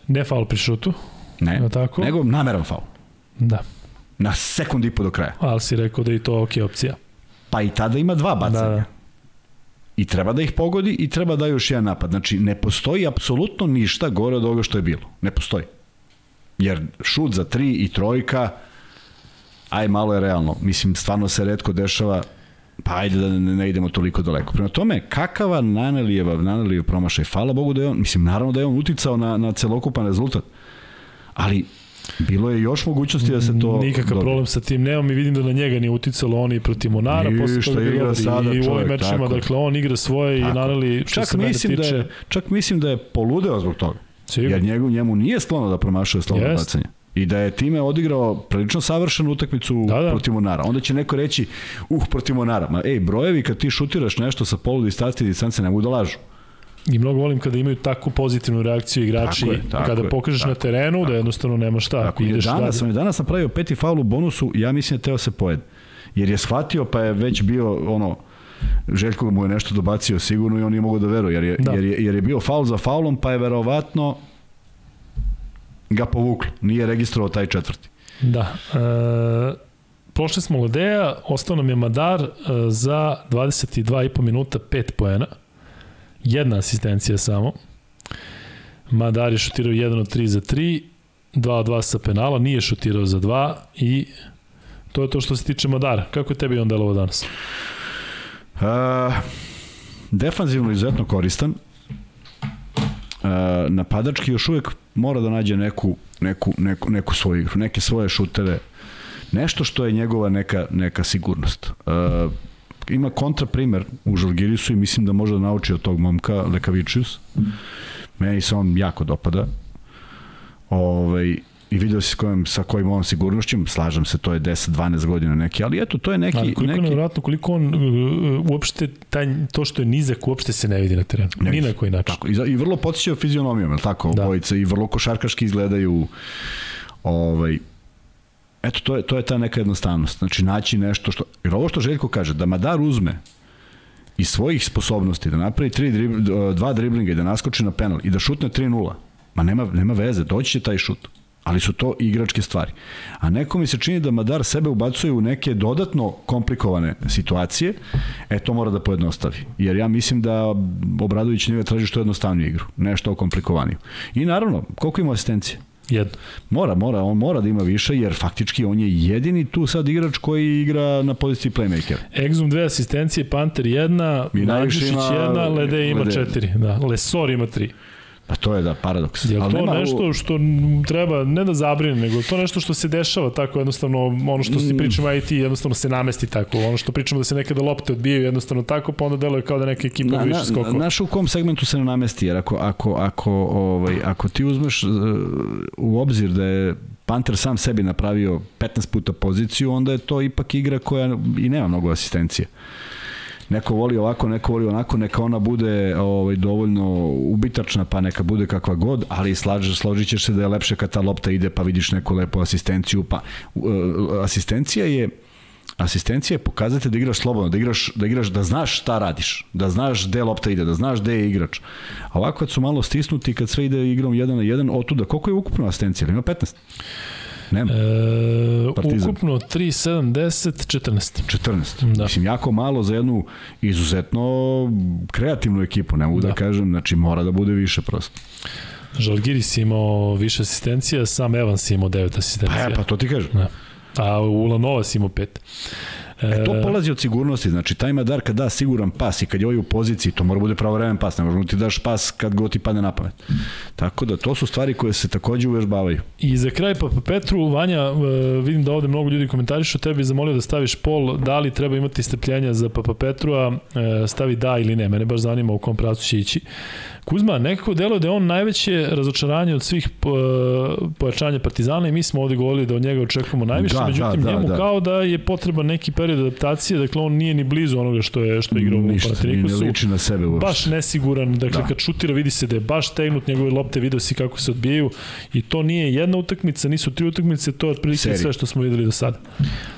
Ne faul pri šutu. Ne, no, tako? nego nameran faul. Da. Na sekund i po do kraja. Ali si rekao da je to ok opcija. Pa i tada ima dva bacanja. Da, da. I treba da ih pogodi i treba da još jedan napad. Znači, ne postoji apsolutno ništa gore od ovoga što je bilo. Ne postoji. Jer šut za tri i trojka, aj malo je realno. Mislim, stvarno se redko dešava, pa ajde da ne, ne idemo toliko daleko. Prema tome, kakava Nanelijeva, Nanelijeva promašaj, hvala Bogu da je on, mislim, naravno da je on uticao na, na celokupan rezultat, ali Bilo je još mogućnosti da se to Nikakav dobije. problem sa tim nemam i vidim da na njega nije uticalo on i protiv Monara I posle toga igra sada i u ovim mečima dakle on igra svoje tako. i Naneli što čak se mislim tiče da je, čak mislim da je poludeo zbog toga Sigur. jer njegu, njemu nije sklono da promašuje slobodno bacanje i da je time odigrao prilično savršenu utakmicu da, da. protiv Monara. Onda će neko reći, uh, protiv Monara. Ma, ej, brojevi kad ti šutiraš nešto sa polu distancije i distance ne mogu da lažu. I mnogo volim kada imaju takvu pozitivnu reakciju igrači, tako je, tako kada pokažeš tako, na terenu tako, da jednostavno nema šta. Tako, ideš danas, sam, danas sam pravio peti faul u bonusu, ja mislim da teo se pojede. Jer je shvatio pa je već bio ono, Željko mu je nešto dobacio sigurno i on nije mogao da veruje, jer je, da. jer je, jer je bio faul za faulom, pa je verovatno ga povuklo. Nije registrovao taj četvrti. Da. E, prošli smo Ledeja, ostao nam je Madar e, za 22,5 minuta 5 poena. Jedna asistencija samo. Madar je šutirao 1 od 3 za 3, 2 od 2 sa penala, nije šutirao za 2 i to je to što se tiče Madara. Kako je tebi on delovo danas? Uh, defanzivno izuzetno koristan. Uh, napadački još uvek mora da nađe neku, neku, neku, neku svoju igru, neke svoje šuteve, nešto što je njegova neka, neka sigurnost. Uh, ima kontra primer u Žalgirisu i mislim da može da nauči od tog momka Lekavičius. Meni se on jako dopada. Ovaj, i video si s kojim, sa kojim on sigurnošćem, slažem se, to je 10-12 godina neki, ali eto, to je neki... Ali koliko neki... nevjerojatno, koliko on uh, uopšte, taj, to što je nizak, uopšte se ne vidi na terenu. Ne, Ni na koji način. Tako, i, i vrlo potičeo fizionomijom, je tako, da. obojica, i vrlo košarkaški izgledaju ovaj, eto, to je, to je ta neka jednostavnost. Znači, naći nešto što... Jer ovo što Željko kaže, da Madar uzme iz svojih sposobnosti, da napravi tri drib, dva driblinga i da naskoči na penal i da šutne 3-0, Ma nema, nema veze, doći će taj šut ali su to igračke stvari. A neko mi se čini da Madar sebe ubacuje u neke dodatno komplikovane situacije, e to mora da pojednostavi. Jer ja mislim da Obradović njega traži što jednostavniju igru, nešto komplikovaniju. I naravno, koliko ima asistencije? Jedno. Mora, mora, on mora da ima više, jer faktički on je jedini tu sad igrač koji igra na poziciji playmaker. Exum dve asistencije, Panter jedna, Nadžišić jedna, Lede ima Lede. četiri, da, Lesor ima tri. Pa to je da paradoks. Je to nema... nešto što treba ne da zabrine, nego to nešto što se dešava tako jednostavno, ono što se mm. pričamo IT jednostavno se namesti tako, ono što pričamo da se nekada lopte odbijaju jednostavno tako, pa onda deluje kao da neka ekipa na, više skokova. Znaš u kom segmentu se ne namesti, jer ako, ako, ako, ovaj, ako ti uzmeš uh, u obzir da je Panter sam sebi napravio 15 puta poziciju, onda je to ipak igra koja i nema mnogo asistencije neko voli ovako, neko voli onako, neka ona bude ovaj, dovoljno ubitačna, pa neka bude kakva god, ali slaž, složit ćeš se da je lepše kad ta lopta ide, pa vidiš neku lepu asistenciju, pa uh, asistencija je asistencija je pokazati da igraš slobodno, da igraš, da igraš, da znaš šta radiš, da znaš gde lopta ide, da znaš gde je igrač. A ovako kad su malo stisnuti, kad sve ide igrom 1 na 1, otuda, koliko je ukupno asistencija? Ima 15? Nema. E, ukupno 3, 7, 10, 14. 14. Da. Mislim, jako malo za jednu izuzetno kreativnu ekipu, ne mogu da, da kažem, znači mora da bude više prosto. Žalgiris imao više asistencija, sam Evans imao 9 asistencija. Pa ja, pa to ti kažem. Da. A Ulanovas imao 5. E, to polazi od sigurnosti, znači taj Madar kad da siguran pas i kad je ovaj u poziciji, to mora bude pravovremen pas, ne možemo da ti daš pas kad god ti padne na pamet. Tako da to su stvari koje se takođe uvežbavaju. I za kraj Papa Petru, Vanja, e, vidim da ovde mnogo ljudi komentarišu, tebi zamolio da staviš pol, da li treba imati strpljenja za Papa Petru, a e, stavi da ili ne, mene baš zanima u kom pracu će ići. Kuzma, nekako delo da je on najveće razočaranje od svih pojačanja Partizana i mi smo ovde govorili da od njega očekujemo najviše, da, međutim da, da, njemu da. kao da je potreban neki period adaptacije, dakle on nije ni blizu onoga što je što je igrao u Panathinaikosu. Ne liči na sebe uopšte. Baš nesiguran, dakle da. kad šutira vidi se da je baš tegnut njegove lopte, video si kako se odbijaju i to nije jedna utakmica, nisu tri utakmice, to je otprilike sve što smo videli do sada.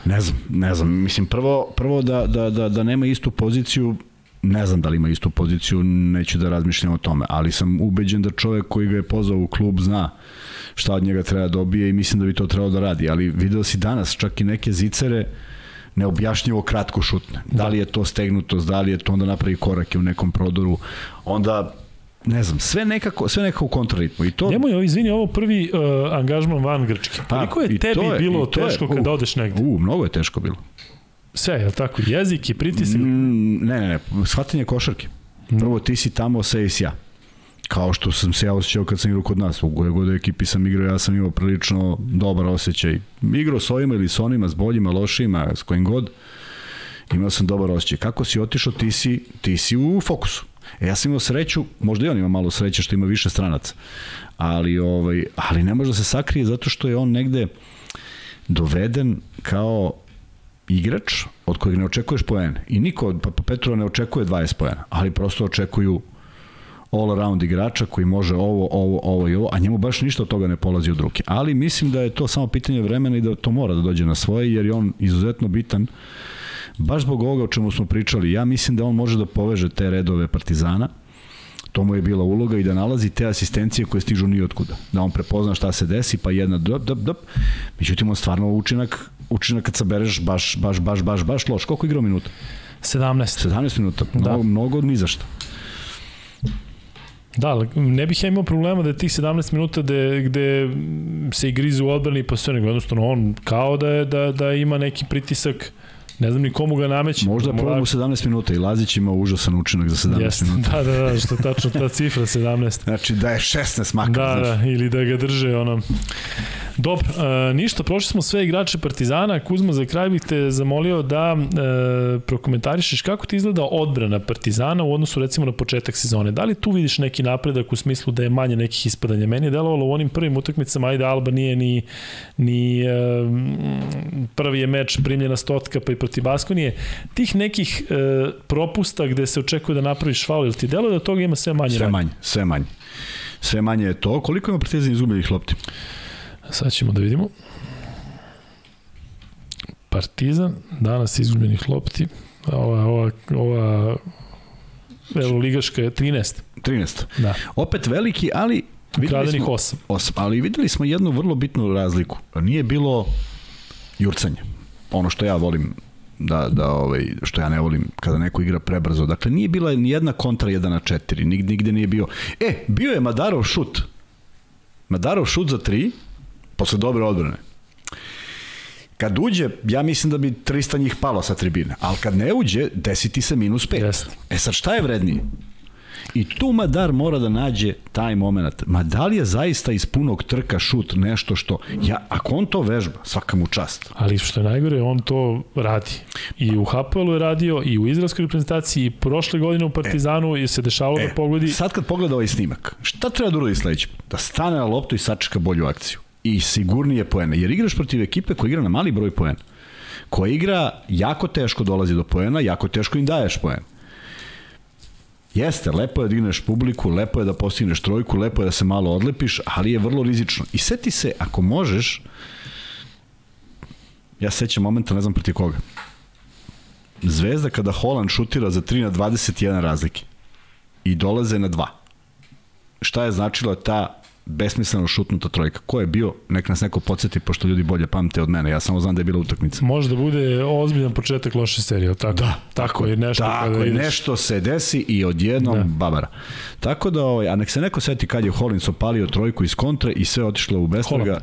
Ne znam, ne znam, mislim prvo prvo da da da da nema istu poziciju ne znam da li ima istu poziciju, neću da razmišljam o tome, ali sam ubeđen da čovek koji ga je pozvao u klub zna šta od njega treba da dobije i mislim da bi to trebalo da radi, ali video si danas čak i neke zicere neobjašnjivo kratko šutne. Da. li je to stegnutost, da li je to onda napravi korake u nekom prodoru, onda ne znam, sve nekako, sve nekako u kontraritmu. I to... Nemoj, izvini, ovo prvi uh, angažman van Grčke. Pa, Koliko je tebi je, bilo teško je, kada odeš negde? U, mnogo je teško bilo. Sve, je li tako? Jezik i pritisak? Mm, ne, ne, ne, shvatanje košarke. Mm. Prvo ti si tamo, sve i ja. Kao što sam se ja osjećao kad sam igrao kod nas, u koje god ekipi sam igrao, ja sam imao prilično dobar osjećaj. Igrao s ovima ili s onima, s boljima, lošima, s kojim god, imao sam dobar osjećaj. Kako si otišao, ti si, ti si u fokusu. E, ja sam imao sreću, možda i on ima malo sreće što ima više stranaca, ali, ovaj, ali ne može da se sakrije zato što je on negde doveden kao igrač od kojeg ne očekuješ poene. I niko od Papa Petrova ne očekuje 20 poena, ali prosto očekuju all around igrača koji može ovo, ovo, ovo i ovo, a njemu baš ništa od toga ne polazi od ruke. Ali mislim da je to samo pitanje vremena i da to mora da dođe na svoje, jer je on izuzetno bitan baš zbog ovoga o čemu smo pričali. Ja mislim da on može da poveže te redove Partizana, to mu je bila uloga i da nalazi te asistencije koje stižu ni otkuda. Da on prepozna šta se desi, pa jedna dop, dop, dop. Međutim, on stvarno učinak učinak kad sabereš baš, baš, baš, baš, baš loš. Koliko igrao minuta? 17. 17 minuta, mnogo, da. mnogo ni zašto. Da, ne bih ja imao problema da je tih 17 minuta gde, gde se igrizu u odbrani pa sve nego jednostavno on kao da, je, da, da ima neki pritisak Ne znam ni komu ga nameće. Možda da probamo 17 minuta i Lazić ima užasan učinak za 17 Jest, minuta. Da, da, da, što tačno ta cifra 17. Znači da je 16 makar. Da, znaš. da, ili da ga drže ono. Dobro, e, ništa, prošli smo sve igrače Partizana. Kuzma, za kraj bih te zamolio da e, prokomentarišeš kako ti izgleda odbrana Partizana u odnosu recimo na početak sezone. Da li tu vidiš neki napredak u smislu da je manje nekih ispadanja? Meni je delovalo u onim prvim utakmicama, ajde Alba nije ni, ni e, prvi je meč primljena stotka pa i protiv Baskonije. Tih nekih e, propusta gde se očekuje da napraviš faul, ili ti deluje da toga ima sve manje? Sve manje, sve manje. Sve manje je to. Koliko ima Partizan izgubljenih lopti? Sad ćemo da vidimo. Partizan, danas izgubljenih lopti, ova, ova, ova Evo Ligaška je 13. 13. Da. Opet veliki, ali smo, osam. osam. Ali videli smo jednu vrlo bitnu razliku. Nije bilo jurcanje. Ono što ja volim da, da ovaj, što ja ne volim kada neko igra prebrzo. Dakle, nije bila ni jedna kontra 1 na 4, nigde, nigde nije bio. E, bio je Madarov šut. Madarov šut za 3, posle dobre odbrane. Kad uđe, ja mislim da bi 300 njih palo sa tribine, ali kad ne uđe, desi ti se minus 5. Jeste. E sad, šta je vrednije? I tu Madar mora da nađe taj moment. Ma da li je zaista iz punog trka šut nešto što... Ja, ako on to vežba, svaka mu čast. Ali što je najgore, on to radi. I u HPL-u je radio, i u izraelskoj reprezentaciji, i prošle godine u Partizanu e, se dešavalo e, da pogodi. Sad kad pogleda ovaj snimak, šta treba da uradi sledeće? Da stane na loptu i sačeka bolju akciju. I sigurnije poene. Jer igraš protiv ekipe koja igra na mali broj poena. Koja igra jako teško dolazi do poena, jako teško im daješ poena Jeste, lepo je da igneš publiku, lepo je da postigneš trojku, lepo je da se malo odlepiš, ali je vrlo rizično. I seti se, ako možeš, ja sećam momenta, ne znam proti koga, Zvezda kada Holand šutira za 3 na 21 razlike i dolaze na 2. Šta je značilo ta besmisleno šutnuta trojka. Ko je bio? Nek nas neko podsjeti, pošto ljudi bolje pamte od mene. Ja samo znam da je bila utakmica. Može da bude ozbiljan početak loše serije, tako? Da. Tako je nešto tako kada ideš... nešto se desi i odjednom da. babara. Tako da, ovaj, a nek se neko seti kad je Hollins opalio trojku iz kontre i sve otišlo u bestraga. Holland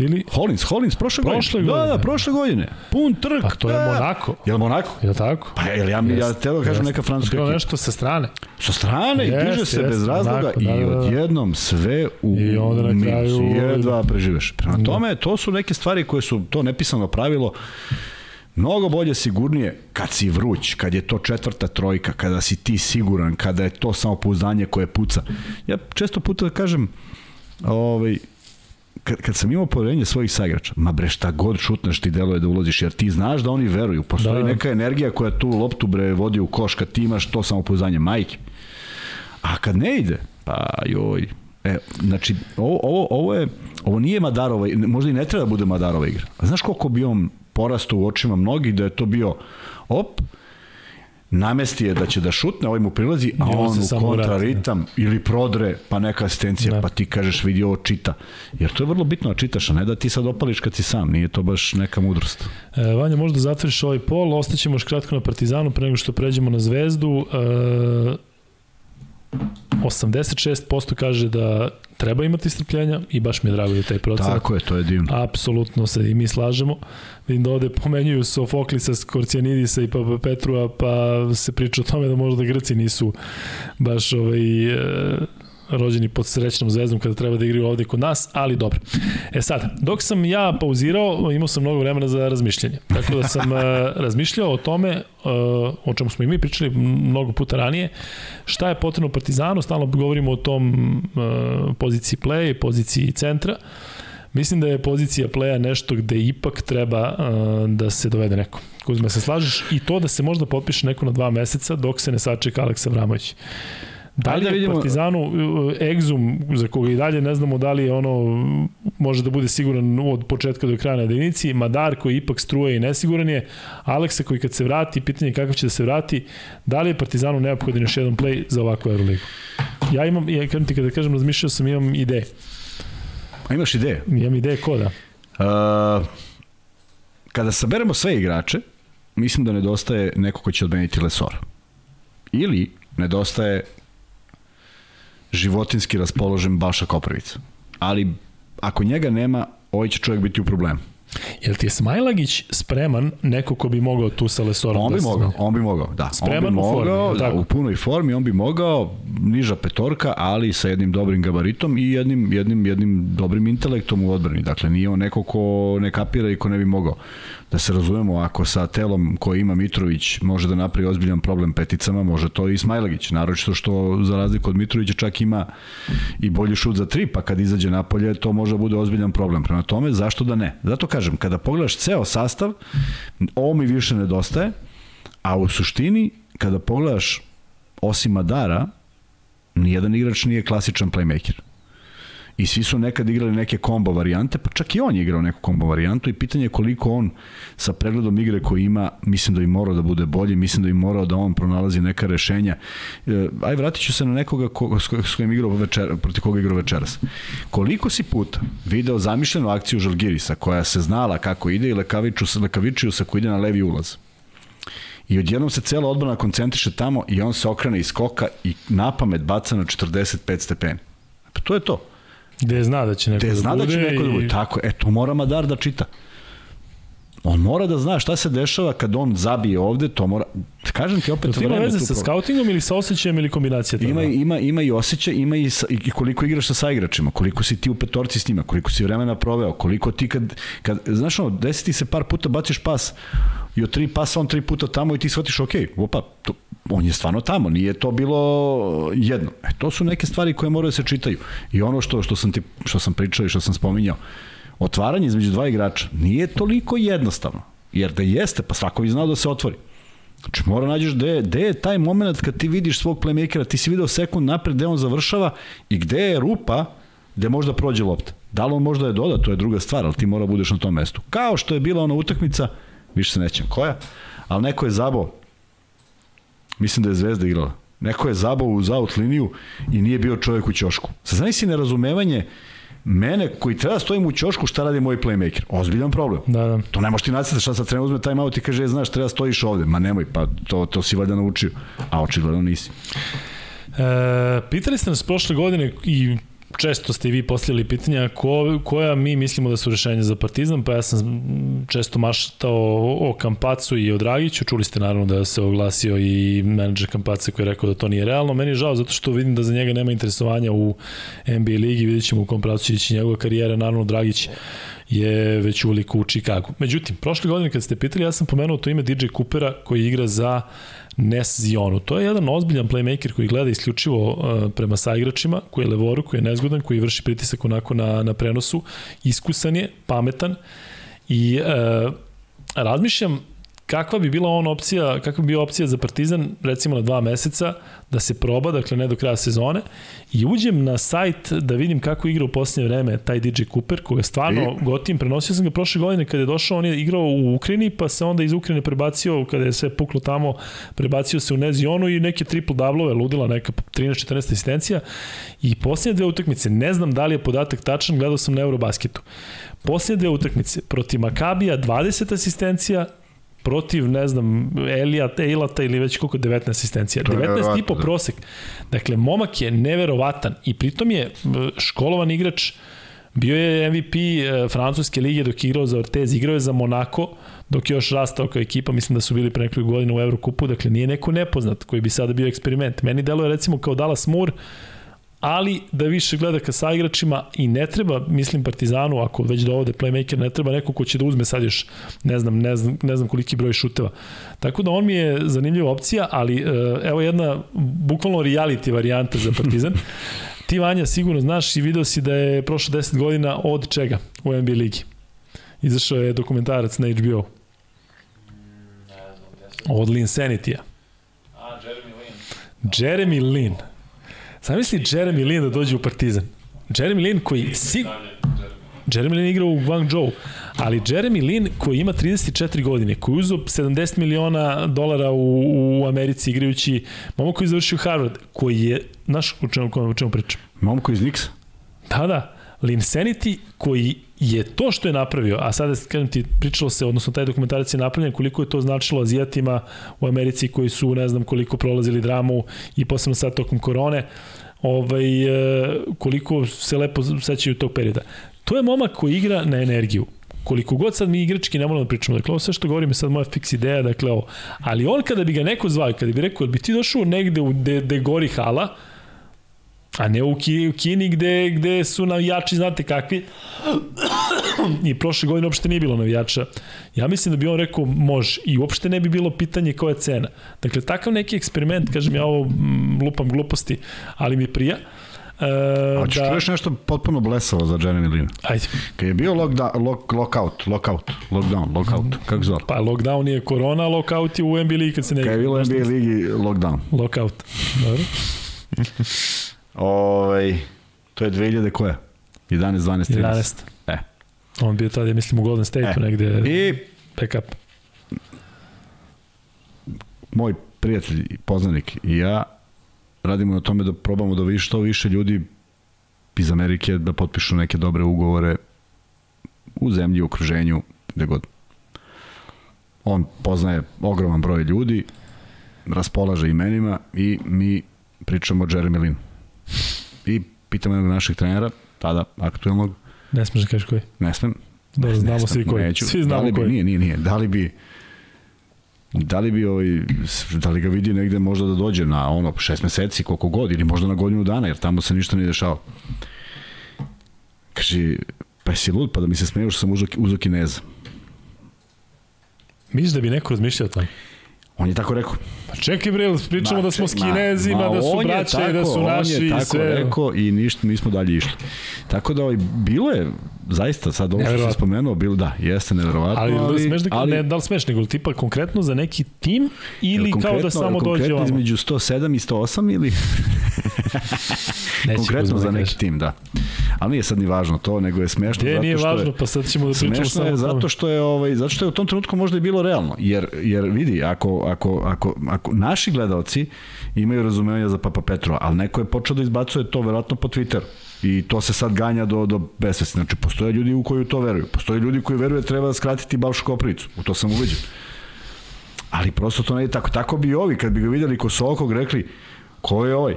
ili... Hollins, Hollins, prošle, prošle godine. godine. Da, da, prošle godine. Pun trk. Pa to je da. Monako. Je li Monako? Je tako? Pa je li ja, ja teo da kažem neka francuska ekipa. nešto sa strane. Sa strane jest, i diže se bez razloga Monako, da, i da, da. odjednom sve u I onda na kraju... Jedva preživeš. Prema da. tome, to su neke stvari koje su to nepisano pravilo mnogo bolje sigurnije kad si vruć, kad je to četvrta trojka, kada si ti siguran, kada je to samopouzdanje koje puca. Ja često puta da kažem, ovaj, kad, kad sam imao poverenje svojih saigrača, ma bre šta god šutneš ti deluje da ulaziš, jer ti znaš da oni veruju. Postoji da. neka energija koja tu loptu bre vodi u koš kad ti imaš to samopouzdanje majke. A kad ne ide, pa joj, E, znači, ovo, ovo, ovo, je, ovo nije Madarova, možda i ne treba da bude Madarova igra. A znaš koliko bi on porastao u očima mnogih da je to bio op, namesti je da će da šutne, ovaj mu prilazi, a on, on u kontraritam ili prodre, pa neka asistencija, da. pa ti kažeš vidi ovo čita. Jer to je vrlo bitno da čitaš, a ne da ti sad opališ kad si sam, nije to baš neka mudrost. E, Vanja, možda zatvoriš ovaj pol, ostaćemo još kratko na Partizanu pre nego što pređemo na Zvezdu. E, 86% kaže da treba imati strpljenja i baš mi je drago da je taj proces. Tako je, to je divno. Apsolutno se i mi slažemo. Vidim da ovde pomenjuju Sofoklisa, Skorcijanidisa i Papa Petrua, pa se priča o tome da možda Grci nisu baš ovaj, e, rođeni pod srećnom zvezdom kada treba da igraju ovde kod nas, ali dobro. E sad, dok sam ja pauzirao, imao sam mnogo vremena za razmišljanje. Tako da sam uh, [LAUGHS] razmišljao o tome, uh, o čemu smo i mi pričali mnogo puta ranije, šta je potrebno Partizanu, stalno govorimo o tom uh, poziciji play, poziciji centra. Mislim da je pozicija playa nešto gde ipak treba da se dovede neko. Kuzme, se slažeš? I to da se možda potpiše neko na dva meseca dok se ne sačeka Aleksa Vramović. Da li da vidimo... Partizanu Exum, za koga i dalje ne znamo da li je ono, može da bude siguran od početka do kraja na jedinici, Madar koji ipak struje i nesiguran je, Aleksa koji kad se vrati, pitanje je kakav će da se vrati, da li je Partizanu neophodan još jedan play za ovakvu Euroligu? Ja imam, ja, kažem ti kada kažem, razmišljao sam, imam ideje. A imaš ideje? Imam ideje ko da? Uh, kada saberemo sve igrače, mislim da nedostaje neko ko će odmeniti Lesora. Ili nedostaje životinski raspoložen Balša Koprivica. Ali ako njega nema, ovaj će čovjek biti u problemu. Jel ti je Smajlagić spreman neko ko bi mogao tu sa Lesorom on bi da mogao, on bi mogao, da. Spreman on bi mogao, u formi, da, tako? u punoj formi, on bi mogao, niža petorka, ali sa jednim dobrim gabaritom i jednim, jednim, jednim dobrim intelektom u odbrani. Dakle, nije on neko ko ne kapira i ko ne bi mogao da se razumemo, ako sa telom koji ima Mitrović može da napravi ozbiljan problem peticama, može to i Smajlagić, naročito što za razliku od Mitrovića čak ima i bolji šut za tri, pa kad izađe napolje to može da bude ozbiljan problem. Prema tome, zašto da ne? Zato kažem, kada pogledaš ceo sastav, ovo mi više nedostaje, a u suštini, kada pogledaš osim Madara, nijedan igrač nije klasičan playmaker. I svi su nekad igrali neke kombo varijante, pa čak i on je igrao neku kombo varijantu i pitanje je koliko on sa pregledom igre koji ima, mislim da bi morao da bude bolji, mislim da bi morao da on pronalazi neka rešenja. E, aj, vratit ću se na nekoga ko, s kojim igrao večer, proti koga igrao večeras. Koliko si puta video zamišljenu akciju Žalgirisa koja se znala kako ide i Lekaviću, Lekaviću sa koji ide na levi ulaz? I odjednom se cela odbrana koncentriše tamo i on se okrene iz skoka i napamet baca na 45 stepeni. Pa to je to. Gde zna da će neko Gde zna da, će neko da bude. Tako, e, to mora Madar da čita. On mora da zna šta se dešava kad on zabije ovde, to mora... Kažem ti opet vreme... Ima veze sa skautingom ili sa osjećajem ili kombinacija toga? Ima, ima, ima i osjećaj, ima i, sa, i koliko igraš sa saigračima, koliko si ti u petorci s njima, koliko si vremena proveo, koliko ti kad... kad znaš ono, desi ti se par puta baciš pas i od tri pasa on tri puta tamo i ti shvatiš, ok, opa, to, on je stvarno tamo, nije to bilo jedno. E, to su neke stvari koje moraju da se čitaju. I ono što, što, sam, ti, što sam pričao i što sam spominjao, otvaranje između dva igrača nije toliko jednostavno. Jer da jeste, pa svako bi znao da se otvori. Znači mora nađeš gde, gde je taj moment kad ti vidiš svog playmakera, ti si video sekund napred gde on završava i gde je rupa gde možda prođe lopta. Da li on možda je doda, to je druga stvar, ali ti mora budeš na tom mestu. Kao što je bila ona utakmica, više se nećem koja, ali neko je zabao, mislim da je Zvezda igrala, neko je zabao uz out liniju i nije bio čovjek u ćošku. Sad znaš si nerazumevanje mene koji treba da stojim u ćošku šta radi moj playmaker. Ozbiljan problem. Da, da. To ne možeš ti nacrtati šta sad treba uzme time out i kaže, e, znaš, treba da stojiš ovde. Ma nemoj, pa to, to si valjda naučio. A očigledno nisi. E, pitali ste nas prošle godine i često ste i vi postavili pitanja ko, koja mi mislimo da su rešenja za Partizan, pa ja sam često maštao o, o Kampacu i o Dragiću, čuli ste naravno da se oglasio i menadžer Kampaca koji je rekao da to nije realno. Meni je žao zato što vidim da za njega nema interesovanja u NBA ligi, vidjet ćemo u kom pravcu ići njegova karijera, naravno Dragić je već uveliko u Čikagu. Međutim, prošle godine kad ste pitali, ja sam pomenuo to ime DJ Coopera koji igra za Nes Zionu. To je jedan ozbiljan playmaker koji gleda isključivo uh, prema saigračima, koji je levoru, koji je nezgodan, koji vrši pritisak onako na, na prenosu. Iskusan je, pametan i uh, razmišljam kakva bi bila on opcija, kakva bi bila opcija za Partizan recimo na dva meseca da se proba, dakle ne do kraja sezone i uđem na sajt da vidim kako igra u posljednje vreme taj DJ Cooper koga stvarno I... gotim, prenosio sam ga prošle godine kada je došao, on je igrao u Ukrajini pa se onda iz Ukrajine prebacio kada je sve puklo tamo, prebacio se u Nezionu i neke triple dablove, ludila neka 13-14 asistencija i posljednje dve utakmice, ne znam da li je podatak tačan, gledao sam na Eurobasketu. Posljednje dve utakmice protiv Makabija 20 asistencija, protiv, ne znam, Elijata, Eilata ili već koliko 19 asistencija. 19 i po da. prosek. Dakle, momak je neverovatan i pritom je školovan igrač, bio je MVP e, francuske lige dok je igrao za Ortez, igrao je za Monako, dok je još rastao kao ekipa, mislim da su bili pre nekoliko godina u Evrokupu, dakle nije neko nepoznat koji bi sada bio eksperiment. Meni deluje recimo kao Dallas Moore, ali da više gleda ka saigračima i ne treba, mislim Partizanu, ako već dovode playmaker, ne treba neko ko će da uzme sad još, ne znam, ne znam, ne znam koliki broj šuteva. Tako da on mi je zanimljiva opcija, ali e, evo jedna bukvalno reality varijanta za Partizan. [LAUGHS] Ti Vanja sigurno znaš i video si da je prošlo 10 godina od čega u NBA ligi. Izašao je dokumentarac na HBO. Od Linsanity-a. A, Jeremy Lin. Jeremy Lin. Zamisli Jeremy Lin da dođe u Partizan. Jeremy Lin koji... Si... Jeremy Lin igra u Guangzhou, ali Jeremy Lin koji ima 34 godine, koji uzeo 70 miliona dolara u, u Americi igrajući, momak koji je završio Harvard, koji je, znaš u čemu, o čemu pričam? Momak iz Nixa? Da, da. Linsanity koji je to što je napravio, a sada kažem ti, pričalo se, odnosno taj dokumentarac je napravljen koliko je to značilo Azijatima u Americi koji su ne znam koliko prolazili dramu i posebno sad tokom korone, ovaj, e, koliko se lepo sećaju tog perioda. To je momak koji igra na energiju koliko god sad mi igrački ne moramo da pričamo, dakle ovo sve što govorim je sad moja fiks ideja, dakle ovo, ali on kada bi ga neko zvao, kada bi rekao, bi ti došao negde u de, de gori hala, A ne u, Ki, u Kini gde, gde su navijači, znate kakvi. I prošle godine uopšte nije bilo navijača. Ja mislim da bi on rekao može i uopšte ne bi bilo pitanje koja je cena. Dakle, takav neki eksperiment, kažem ja ovo lupam gluposti, ali mi prija. E, Hoćeš da... čuješ nešto potpuno blesavo za Jeremy Lin? Ajde. Kad je bio lockdown, lock, lockout, lockout, lockdown, lockout, kako zove? Pa lockdown je korona, lockout je u NBA ligi kad se ne... Kad je bilo NBA ligi, lockdown. Lockout, dobro. [LAUGHS] Ovaj, to je 2000 koja? 11, 12, 13. 11. E. On bio tada, ja mislim, u Golden State-u E. negde I backup. moj prijatelj i poznanik i ja radimo na tome da probamo da više što više ljudi iz Amerike da potpišu neke dobre ugovore u zemlji, u okruženju, gde god. On poznaje ogroman broj ljudi, raspolaže imenima i mi pričamo o Jeremy Lin. I pitamo jednog naših trenera, tada aktuelnog, Ne smeš da kažeš koji. ne smem, Dobro, Ne znamo znam, svi koji. neću. Svi da znamo li bi, koji. Nije, nije, nije. Da li bi da li bi ovaj, da li ga vidi negde možda da dođe na ono šest meseci, koliko god, ili možda na godinu dana, jer tamo se ništa ne dešava. Kaže, pa jesi lud, pa da mi se smeju što sam uzao, uzao kineza. Misliš da bi neko razmišljao o tome? On je tako rekao. Pa čekaj bre, pričamo Ma, da smo s kinezima, ma, da su braće i da su tako, naši On je i tako sve. rekao i ništa, mi smo dalje išli. Tako da ovaj, bilo je, zaista, sad ovo što si spomenuo, bilo, da, jeste neverovatno, Ali, ali, smeš da, ali ne, da li smeš, nego tipa konkretno za neki tim ili kao da konkretno- samo dođe konkretno ovamo? između 107 i 108 ili [LAUGHS] [LAUGHS] konkretno za da neki tim, da. Ali nije sad ni važno to, nego je smešno zato nije što važno, je, pa sad ćemo da pričamo Smešno samo je zato što je ovaj zato što je u tom trenutku možda i bilo realno jer jer vidi ako ako ako ako naši gledaoci imaju razumevanja za Papa Petrova, ali neko je počeo da izbacuje to verovatno po Twitteru. I to se sad ganja do, do besvesti. Znači, postoje ljudi u koju to veruju. Postoje ljudi koji veruju da treba skratiti Balšu Koprivicu. U to sam uveđen. Ali prosto to ne je tako. Tako bi i ovi, kad bi ga videli ko Sokog, rekli, ko je ovaj?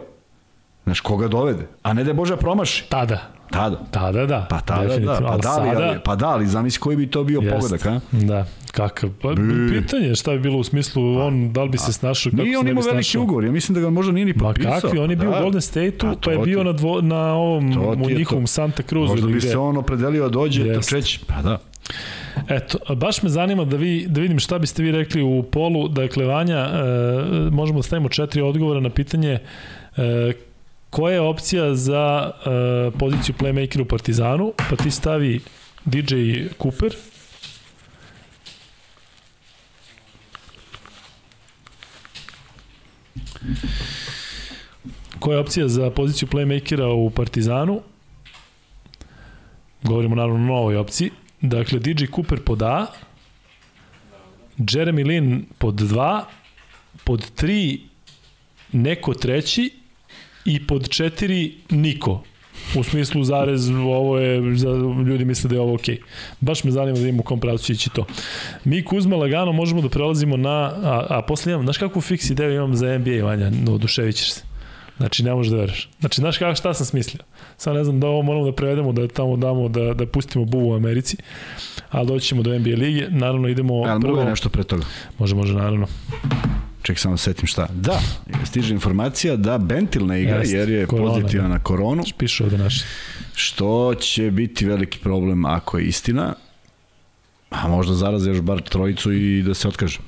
Znaš, koga dovede? A ne da je Boža promaši. Tada. Tada. Tada, da. Pa tada, da, pa da, ali, sada- ali, pa da, ali zamisli koji bi to bio Jest. pogodak, a? Da, kakav. Pa, pitanje je šta bi bilo u smislu, on, da li bi se snašao, kako Nije se on imao veliki ugovor, ja mislim da ga možda nije ni Ma potpisao. kakvi, on je bio Da. u Golden State-u, Pa pa je to bio na, dvo, na ovom, To u je njihovom to. Santa Cruzu Možda bi se on opredelio da dođe Jest. trčeći. Pa da. Eto, baš me zanima da, vi, da vidim šta biste vi rekli u polu. Dakle, Vanja, e, možemo da stavimo četiri odgovora na pitanje e, koja je opcija za e, poziciju playmakera u Partizanu, pa ti stavi DJ Cooper, Koja je opcija za poziciju playmakera u Partizanu? Govorimo naravno o novoj opciji. Dakle, DJ Cooper pod A, Jeremy Lin pod 2, pod 3 neko treći i pod 4 niko. U smislu zarez, ovo je, za, ljudi misle da je ovo okej. Baš me zanima da vidimo u kom pravcu ići to. Mi Kuzma lagano možemo da prelazimo na, a, a posle imam, znaš kakvu fix ideju imam za NBA, Vanja, no, oduševit ćeš se. Znači, ne možeš da veruješ. Znači, znaš kako, šta sam smislio? Sad ne znam da ovo moramo da prevedemo, da tamo damo, da, da pustimo buvu u Americi, ali doći ćemo do NBA lige. Naravno, idemo Ali prvo... nešto pre toga. Može, može, naravno. Ček samo da setim šta. Da, stiže informacija da Bentil ne igra Jeste, jer je korona, pozitivan da. na koronu, Piše ovde naši. što će biti veliki problem ako je istina. A možda zaraze još bar trojicu i da se otkaže.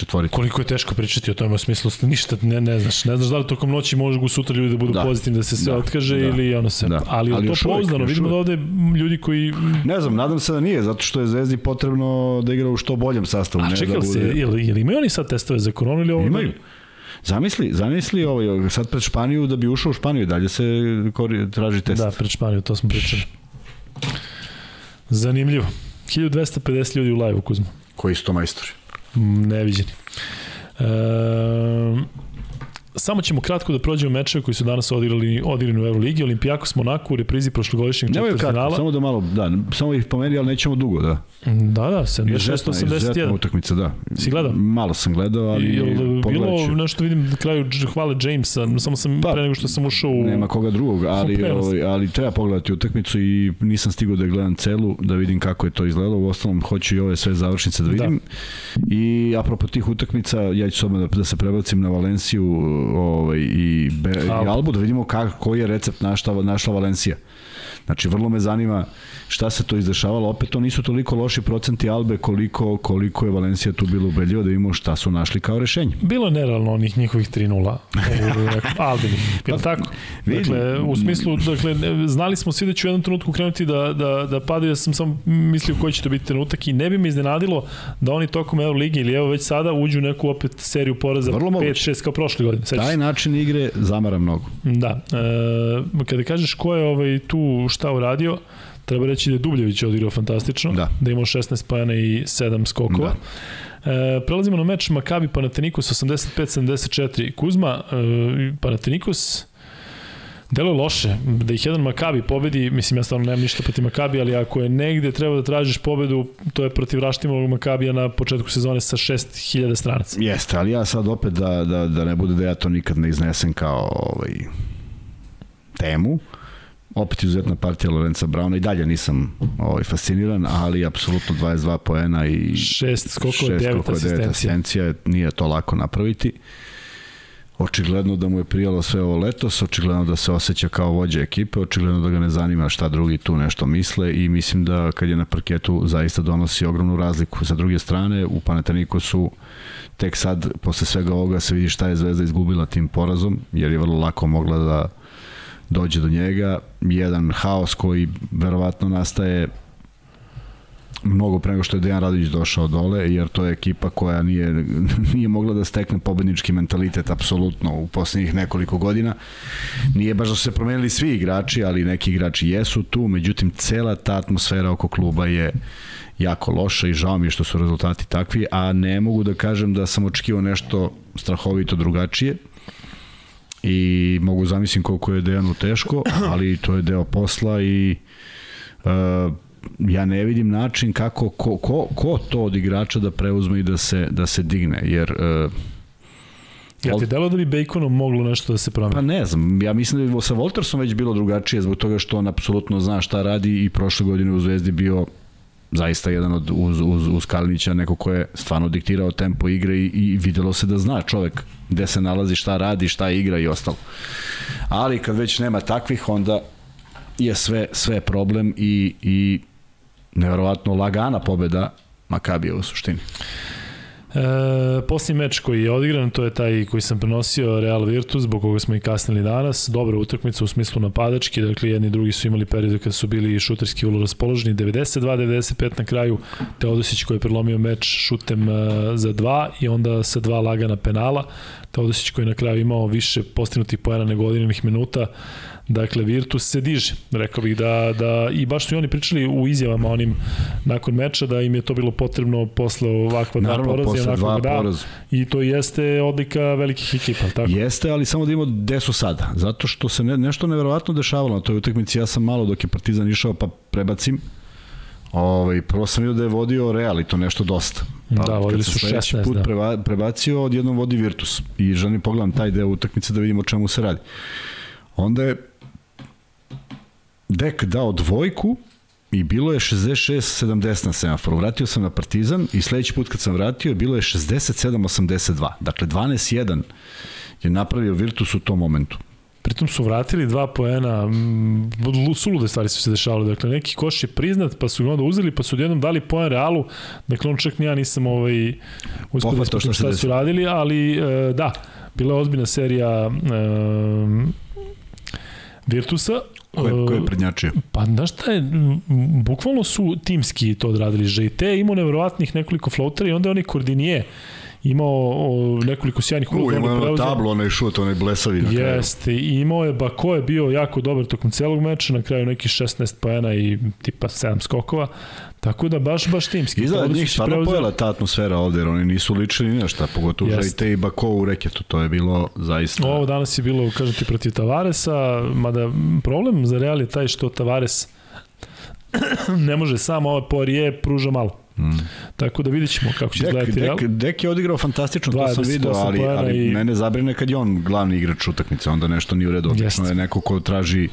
Četvoricu. Koliko je teško pričati o tome u smislu da ništa ne, ne znaš. Ne znaš da li tokom noći mogu sutra ljudi da budu Da. pozitivni da se sve Da. otkaže Da. ili ono se. Da. Ali, Ali to pouzdano. Vidimo da ovde ljudi koji... Ne znam, nadam se da nije, zato što je Zvezdi potrebno da igra u što boljem sastavu. A ne čekaj, da da se, bude... ili, ili imaju oni sad testove za koronu ili ovo? Imaju. Zamisli, zamisli ovaj, sad pred Španiju da bi ušao u Španiju, dalje se kori, traži test. Da, pred Španiju, to smo pričali. Zanimljivo. 1250 ljudi u live-u, Kuzma. Koji su to majstori? Neviđeni. E, samo ćemo kratko da prođemo mečeve koji su danas odigrali, odigrani u Euroligi. Olimpijakos Monaco u reprizi prošlogodišnjeg četvrtfinala. samo da malo, da, samo ih pomeri, ali nećemo dugo, da. Da, da, Izuzetna, izuzetna 76-81. utakmica, da. Si gledao? Malo sam gledao, ali I, jel, bilo nešto vidim na kraju hvale Jamesa, samo sam Pa, pre nego što sam ušao u... Nema koga drugog, ali, ovaj, ali treba pogledati utakmicu i nisam stigao da gledam celu, da vidim kako je to izgledalo. U ostalom, hoću i ove sve završnice da vidim. Da. I apropo tih utakmica, ja ću samo da, da se prebacim na Valenciju ovaj, i, Be, i Albu. Albu, da vidimo kak, koji je recept našla, našla Valencija. Znači, vrlo me zanima šta se to izdešavalo. Opet to nisu toliko loši procenti Albe koliko, koliko je Valencija tu bilo ubedljivo da vidimo šta su našli kao rešenje. Bilo je nerealno onih njihovih 3-0 ovo bih rekao, Albini. Je li tako? Dakle, u smislu, dakle, znali smo svi da će u jednom trenutku krenuti da, da, da padaju, ja sam sam mislio koji će to biti trenutak i ne bi me iznenadilo da oni tokom Euroligi ili evo već sada uđu u neku opet seriju poraza Vrlo moguće. 5-6 kao prošle godine. Sećaš Taj način igre zamara mnogo. Da. E, kada kažeš ko je ovaj, tu šta uradio, treba reći da je Dubljević odigrao fantastično, Da. da je imao 16 pojena i 7 skokova. Da. E, prelazimo na meč Makabi Panathinaikos 85-74. Kuzma, e, Panathinaikos Delo loše, da ih jedan Makabi pobedi, mislim ja stvarno nemam ništa protiv Makabi, ali ako je negde treba da tražiš pobedu, to je protiv Raštimovog Makabija na početku sezone sa 6000 stranaca. Jeste, ali ja sad opet da, da, da ne bude da ja to nikad ne iznesem kao ovaj, temu, opet izuzetna partija Lorenza Brauna i dalje nisam ovaj, fasciniran, ali apsolutno 22 poena i 6 skokova, šest 9 skokova, devet asistencija. asistencija, nije to lako napraviti. Očigledno da mu je prijalo sve ovo letos, očigledno da se osjeća kao vođa ekipe, očigledno da ga ne zanima šta drugi tu nešto misle i mislim da kad je na parketu zaista donosi ogromnu razliku. Sa druge strane, u Panatanikosu tek sad, posle svega ovoga, se vidi šta je Zvezda izgubila tim porazom, jer je vrlo lako mogla da dođe do njega. Jedan haos koji verovatno nastaje mnogo pre nego što je Dejan Radović došao dole, jer to je ekipa koja nije, [LAUGHS] nije mogla da stekne pobednički mentalitet apsolutno u poslednjih nekoliko godina. Nije baš da su se promenili svi igrači, ali neki igrači jesu tu, međutim cela ta atmosfera oko kluba je jako loša i žao mi što su rezultati takvi, a ne mogu da kažem da sam očekivao nešto strahovito drugačije i mogu zamislim koliko je Dejanu teško, ali to je deo posla i uh, ja ne vidim način kako ko, ko, ko to od igrača da preuzme i da se da se digne jer uh, Ja ti delo da bi Baconom moglo nešto da se promeni? Pa ne znam, ja mislim da bi sa Voltersom već bilo drugačije zbog toga što on apsolutno zna šta radi i prošle godine u Zvezdi bio zaista jedan od uz, uz, uz Kalinića, neko ko je stvarno diktirao tempo igre i, i videlo se da zna čovek gde se nalazi, šta radi, šta igra i ostalo. Ali kad već nema takvih, onda je sve, sve problem i, i neverovatno lagana pobeda Makabija u suštini. E, posljednji meč koji je odigran, to je taj koji sam prenosio Real Virtus, zbog koga smo i kasnili danas. Dobra utakmica u smislu napadački, dakle jedni i drugi su imali periode kada su bili šuterski ulo raspoloženi. 92-95 na kraju Teodosić koji je prelomio meč šutem uh, za dva i onda sa dva lagana penala. Teodosić koji je na kraju imao više postinutih pojena nego odigranih minuta. Dakle, Virtus se diže. Rekao bih da, da i baš su i oni pričali u izjavama onim nakon meča da im je to bilo potrebno posle ovakva dva Naravno, poraza. i posle dva da, poraza. I to jeste odlika velikih ekipa, tako? Jeste, ali samo da imamo gde su sada. Zato što se ne, nešto neverovatno dešavalo na toj utakmici. Ja sam malo dok je Partizan išao pa prebacim. Ovaj, prvo sam vidio da je vodio Real i to nešto dosta. Pa, Da, vodili su sledeći 16, put da. preba, prebacio, odjednom vodi Virtus. I želim pogledam taj deo utakmice da vidimo o čemu se radi. Onda je Dek dao dvojku i bilo je 66-70 na semaforu. Vratio sam na Partizan i sledeći put kad sam vratio bilo je 67-82. Dakle, 12-1 je napravio Virtus u tom momentu. Pritom su vratili dva poena, sulude stvari su se dešavale, dakle neki koš je priznat, pa su ga onda uzeli, pa su odjednom dali poen Realu, dakle on čak ni ja nisam ovaj, uspio da ispratim šta su radili, ali e, da, bila je ozbiljna serija e, Virtusa. Ko je, ko je E, prednjačio? Pa znaš šta je, bukvalno su timski to odradili. Je imao nevjerovatnih nekoliko floatera i onda je onaj Kordinije imao o, nekoliko sjajnih uloga. ima onda ono tablo, onaj šut, onaj blesavi na kraju. Jeste, i imao je Bako je bio jako dobar tokom celog meča, na kraju neki 16 poena i tipa 7 skokova, tako da baš, baš timski. Izgleda Teodosić njih stvarno preuzeo- pojela ta atmosfera ovde, jer oni nisu ličili ni na šta, pogotovo Jeste. Jeste. i Bako u reketu, to je bilo zaista... Ovo danas je bilo, kažem ti, protiv Tavaresa, mada problem za Real je taj što Tavares [CLEARS THROAT] ne može sam, ovo Poirier pruža malo. Mm. Tako da vidit ćemo kako će Dek, izgledati Real. Dek, Dek je odigrao fantastično, to 28 sam video, ali, ali i- mene zabrine kad je on glavni igrač utakmice, onda nešto nije u redu. Obično je neko ko traži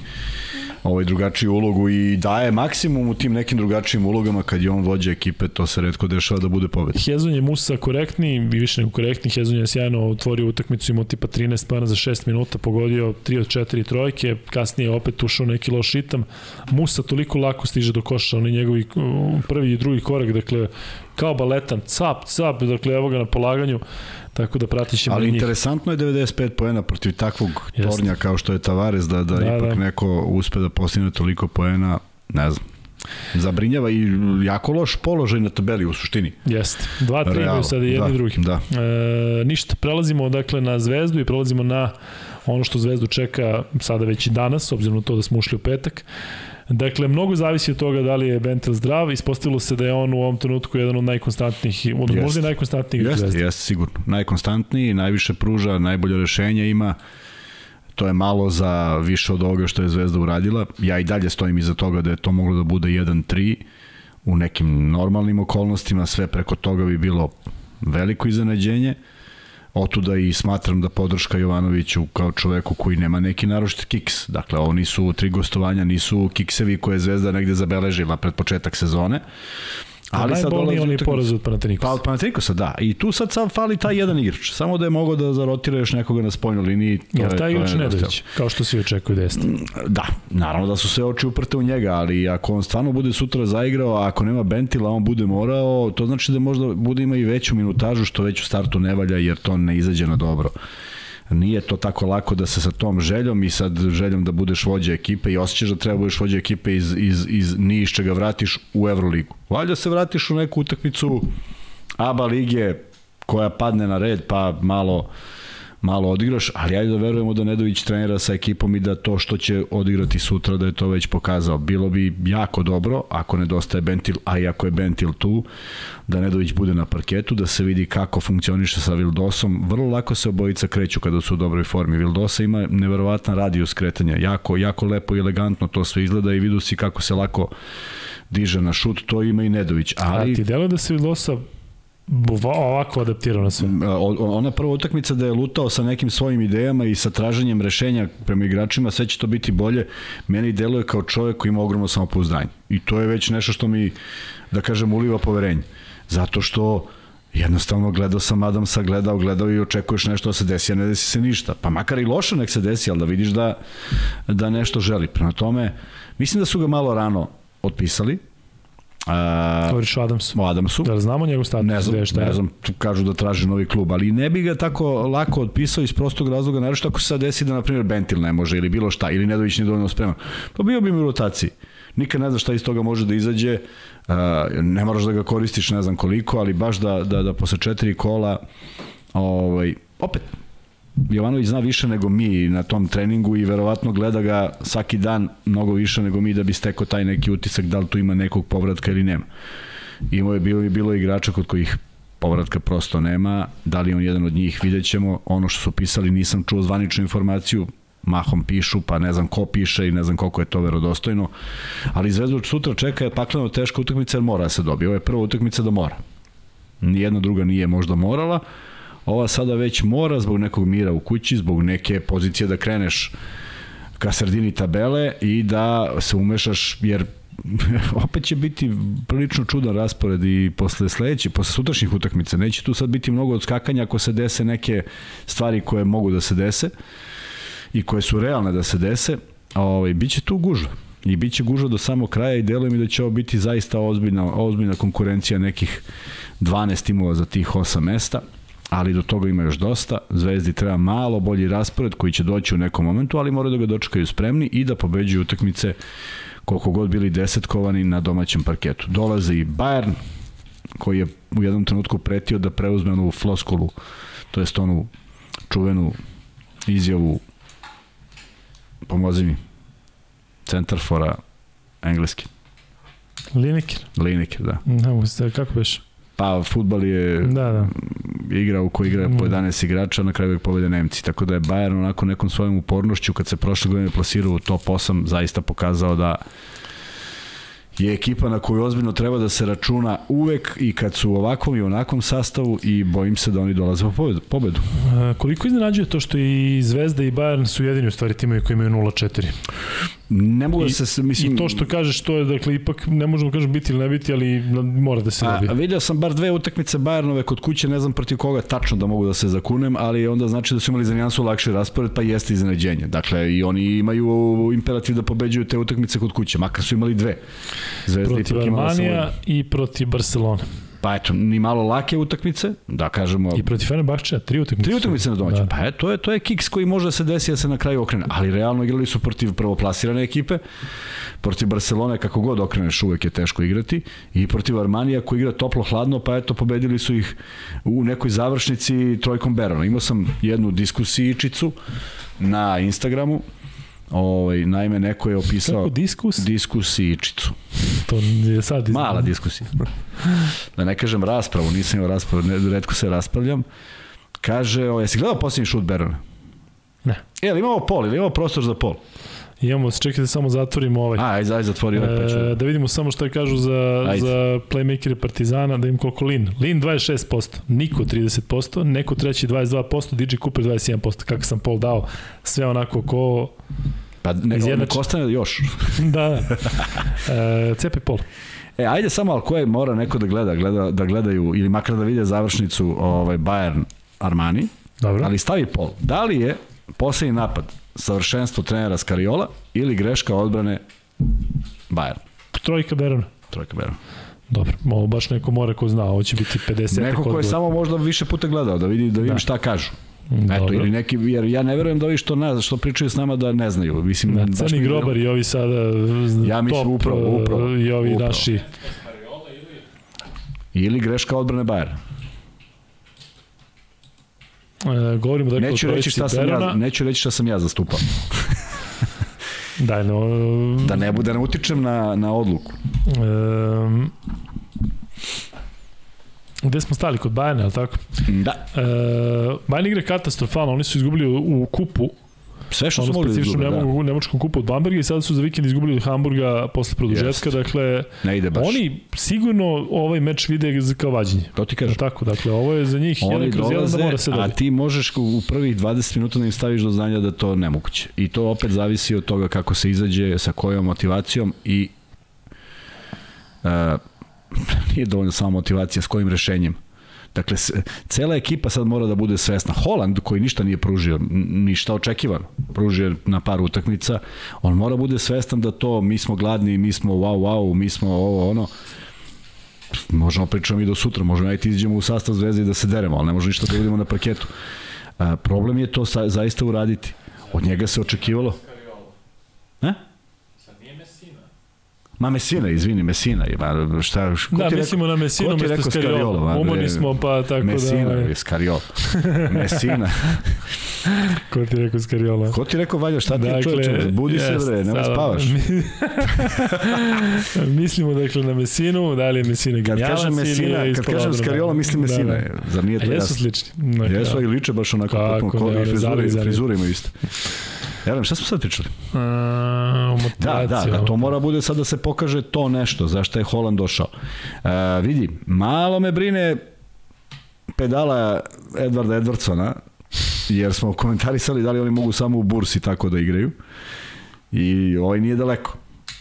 ovaj drugačiju ulogu i daje maksimum u tim nekim drugačijim ulogama kad je on vođa ekipe, to se redko dešava da bude pobeda. Hezon je Musa korektni, i više nego korektni. Hezon je sjajno otvorio utakmicu, imao tipa 13 pana za 6 minuta, pogodio 3 od 4 trojke, kasnije opet ušao neki loš ritam. Musa toliko lako stiže do koša, oni njegovi uh, prvi i drugi korak, dakle, kao baletan, cap, cap, dakle, evo ga na polaganju, tako da pratit ćemo Ali i njih. interesantno je 95 poena protiv takvog Jeste. tornja kao što je Tavares, da, da, Da, da ipak da. neko uspe da postigne toliko poena, ne znam. Zabrinjava i jako loš položaj na tabeli u suštini. Jeste. Dva, tri imaju sada jedni da, drugi. Da. E, ništa, prelazimo dakle na Zvezdu i prelazimo na ono što Zvezdu čeka sada već i danas, obzirom na to da smo ušli u petak. Dakle, mnogo zavisi od toga da li je Bentel zdrav. Ispostavilo se da je on u ovom trenutku jedan od najkonstantnijih, od yes. možda i najkonstantnijih jeste, zvezda. Jeste, sigurno. Najkonstantniji, najviše pruža, najbolje rešenja ima. To je malo za više od ovoga što je Zvezda uradila. Ja i dalje stojim iza toga da je to moglo da bude 1-3 u nekim normalnim okolnostima, sve preko toga bi bilo veliko iznenađenje. Otuda i smatram da podrška Jovanoviću kao čoveku koji nema neki naročit kiks. Dakle, ovo nisu tri gostovanja, nisu kiksevi koje je Zvezda negde zabeležila pred početak sezone. Ali sad dolazi oni poraz od Panathinaikosa. Pa od Panathinaikosa, da. I tu sad sad fali taj jedan igrač. Samo da je mogao da zarotira još nekoga na spoljnoj liniji. To Jel taj igrač Nedović, kao što svi očekuju da jeste? Da, naravno da su sve oči uprte u njega, ali ako on stvarno bude sutra zaigrao, a ako nema Bentila, on bude morao, to znači da možda bude ima i veću minutažu, što već u startu ne valja, jer to ne izađe na dobro nije to tako lako da se sa tom željom i sad željom da budeš vođa ekipe i osjećaš da treba budeš vođa ekipe iz, iz, iz ni iz čega vratiš u Euroligu. Valjda se vratiš u neku utakmicu ABA lige koja padne na red pa malo malo odigraš, ali ajde da verujemo da Nedović trenira sa ekipom i da to što će odigrati sutra da je to već pokazao. Bilo bi jako dobro ako nedostaje Bentil, a i ako je Bentil tu, da Nedović bude na parketu, da se vidi kako funkcioniše sa Vildosom. Vrlo lako se obojica kreću kada su u dobroj formi. Vildosa ima neverovatan radijus kretanja. Jako, jako lepo i elegantno to sve izgleda i vidu si kako se lako diže na šut, to ima i Nedović. Ali... A ti delo da se Vildosa ovako adaptirao na sve. Ona prva utakmica da je lutao sa nekim svojim idejama i sa traženjem rešenja prema igračima, sve će to biti bolje. Meni deluje kao čovjek koji ima ogromno samopouzdanje. I to je već nešto što mi, da kažem, uliva poverenje. Zato što jednostavno gledao sam Adamsa, gledao, gledao i očekuješ nešto da se desi, a ne desi se ništa. Pa makar i loše nek se desi, ali da vidiš da, da nešto želi. Prema tome, mislim da su ga malo rano otpisali, Uh, Govoriš o Adamsu. O Adamsu. Da li znamo njegov status? Ne znam, šta ne znam, kažu da traži novi klub, ali ne bi ga tako lako otpisao iz prostog razloga, naravno ako se sad desi da, na primjer, Bentil ne može ili bilo šta, ili Nedović nije dovoljno spreman. Pa bio bi mi u rotaciji. Nikad ne znaš šta iz toga može da izađe, uh, ne moraš da ga koristiš ne znam koliko, ali baš da, da, da posle četiri kola, ovaj, opet, Jovanović zna više nego mi na tom treningu i verovatno gleda ga svaki dan mnogo više nego mi da bi stekao taj neki utisak da li tu ima nekog povratka ili nema. Imao je bilo, bilo igrača kod kojih povratka prosto nema, da li on jedan od njih vidjet ćemo, ono što su pisali nisam čuo zvaničnu informaciju, mahom pišu, pa ne znam ko piše i ne znam koliko je to verodostojno, ali Zvezdu sutra čeka pakleno teška utakmica jer mora da se dobije. Ovo je prva utakmica da mora. Nijedna druga nije možda morala, Ova sada već mora zbog nekog mira u kući, zbog neke pozicije da kreneš ka sredini tabele i da se umešaš, jer [LAUGHS] opet će biti prilično čudan raspored i posle sledeće, posle sutrašnjih utakmica. Neće tu sad biti mnogo odskakanja ako se dese neke stvari koje mogu da se dese i koje su realne da se dese. Ovaj, biće tu gužva i bit će gužva do samog kraja i deluje mi da će ovo biti zaista ozbiljna, ozbiljna konkurencija nekih 12 timova za tih 8 mesta ali do toga ima još dosta. Zvezdi treba malo bolji raspored koji će doći u nekom momentu, ali moraju da ga dočekaju spremni i da pobeđuju utakmice koliko god bili desetkovani na domaćem parketu. Dolaze i Bayern, koji je u jednom trenutku pretio da preuzme onu floskulu, to jest onu čuvenu izjavu pomozi mi centarfora engleski. Lineker. Lineker, da. Ne, kako beš? Pa, futbal je da, da. igra u kojoj igra po 11 igrača, na kraju pobede Nemci. Tako da je Bayern onako nekom svojom upornošću, kad se prošle godine plasirao u top 8, zaista pokazao da je ekipa na koju ozbiljno treba da se računa uvek i kad su u ovakvom i onakvom sastavu i bojim se da oni dolaze po pobedu. pobedu. A, koliko iznenađuje to što i Zvezda i Bayern su jedini u stvari timovi koji imaju 0-4? Ne mogu da se, mislim... I to što kažeš, to je, dakle, ipak ne možemo kažem biti ili ne biti, ali mora da se dobije. A, vidio sam bar dve utakmice Bayernove kod kuće, ne znam protiv koga tačno da mogu da se zakunem, ali onda znači da su imali za nijansu lakši raspored, pa jeste iznenađenje. Dakle, i oni imaju imperativ da pobeđuju te utakmice kod kuće, makar su imali dve. Zvezda protiv Armanija i protiv Barcelona. Pa eto, ni malo lake utakmice, da kažemo... I protiv Fenerbahčeja, tri utakmice. Tri utakmice na domaćem. Da. Pa eto, to je, to je kiks koji može da se desi da se na kraju okrene. Ali realno igrali su protiv prvoplasirane ekipe, protiv Barcelone, kako god okreneš, uvek je teško igrati, i protiv Armanija koji igra toplo-hladno, pa eto, pobedili su ih u nekoj završnici trojkom Berona. Imao sam jednu diskusijičicu na Instagramu, Ovaj, naime, neko je opisao... Kako diskus? Diskusijičicu. To je sad... Izgleda. Mala diskusija. Da ne kažem raspravu, nisam imao raspravu, ne, redko se raspravljam. Kaže, o, jesi gledao posljednji šut Berona? Ne. E, ali imamo pol, ili imamo prostor za pol? Imamo, čekaj da samo zatvorimo ovaj. A, ajde, ajde zatvori ovaj peču. E, da vidimo samo šta kažu za, ajde. za playmakere Partizana, da im koliko Lin. Lin 26%, Niko 30%, neko treći 22%, DJ Cooper 21%. Kako sam pol dao, sve onako ko... Pa ne, Izjednač... ostane još. [LAUGHS] da, da. E, cepi pol. E, ajde samo, ali koje mora neko da gleda, gleda da gledaju, ili makar da vide završnicu ovaj, Bayern Armani, Dobro. ali stavi pol. Da li je poslednji napad savršenstvo trenera Skariola ili greška odbrane Bayern. Trojka Berona. Trojka Berona. Dobro, ovo baš neko mora ko zna, ovo će biti 50. Neko ko je samo možda više puta gledao, da vidi da vidim da. šta kažu. Dobro. Eto, ili neki, jer ja ne verujem da ovi što, ne, što pričaju s nama da ne znaju. Mislim, da, crni grobar i ovi sada ja mislim, top, upravo, upravo, i ovi upravo. naši. Ili greška odbrane Bayern. E, govorimo dakle neću reći šta sam ja, neću reći šta sam ja zastupao. [LAUGHS] Daj, no... Da ne bude, da ne utičem na, na odluku. Um, gde smo stali? Kod Bajana, li tako? Da. E, Bajan igra katastrofalno, oni su izgubili u, u kupu Sve što su mogli da izgubili, da. Nemačkom kupu od Bamberga i sada su za vikend izgubili od Hamburga posle produžetka, dakle, ne ide baš. oni sigurno ovaj meč vide kao vađenje. To ti kažem. Tako, dakle, ovo je za njih oni jedan kroz jedan da mora se dobiti. A ti možeš u prvih 20 minuta da im staviš do znanja da to nemoguće. I to opet zavisi od toga kako se izađe, sa kojom motivacijom i uh, [LAUGHS] nije dovoljno samo motivacija, s kojim rešenjem Dakle, cela ekipa sad mora da bude svesna. Holand, koji ništa nije pružio, ništa očekivan, pružio na par utakmica, on mora da bude svestan da to, mi smo gladni, mi smo wow, wow, mi smo ovo, ono, možemo pričamo i do sutra, možemo najti izađemo u sastav zvezde i da se deremo, ali ne možemo ništa da budemo na parketu. A, problem je to sa, zaista uraditi. Od njega se očekivalo. Ma Mesina, izvini, Mesina. Ma, šta, ko da, ti mislimo rekao, na Mesinu, mesto Skariola. Umorni smo, pa tako Mesina, da... Mesina, Skariola. [LAUGHS] Mesina. ko ti rekao Skariola? Ko ti rekao, Valja, šta ti dakle, čovječe? Budi se, bre, nema spavaš. [LAUGHS] mislimo, dakle, na Mesinu, da li je Mesina genijalac kad Mesina, Kad kažem Skariola, mislim Mesina. Da, da. Zar nije to jasno? Jesu slični. Dakle, jesu, i liče baš onako, kako, kako, ne, frizure, frizure imaju isto. Evo, šta smo sad pričali? Uh, da, da, da, to mora bude sad da se pokaže to nešto, zašto je Holland došao. Uh, vidi, malo me brine pedala Edvarda Edvardsona, jer smo komentarisali da li oni mogu samo u bursi tako da igraju. I ovaj nije daleko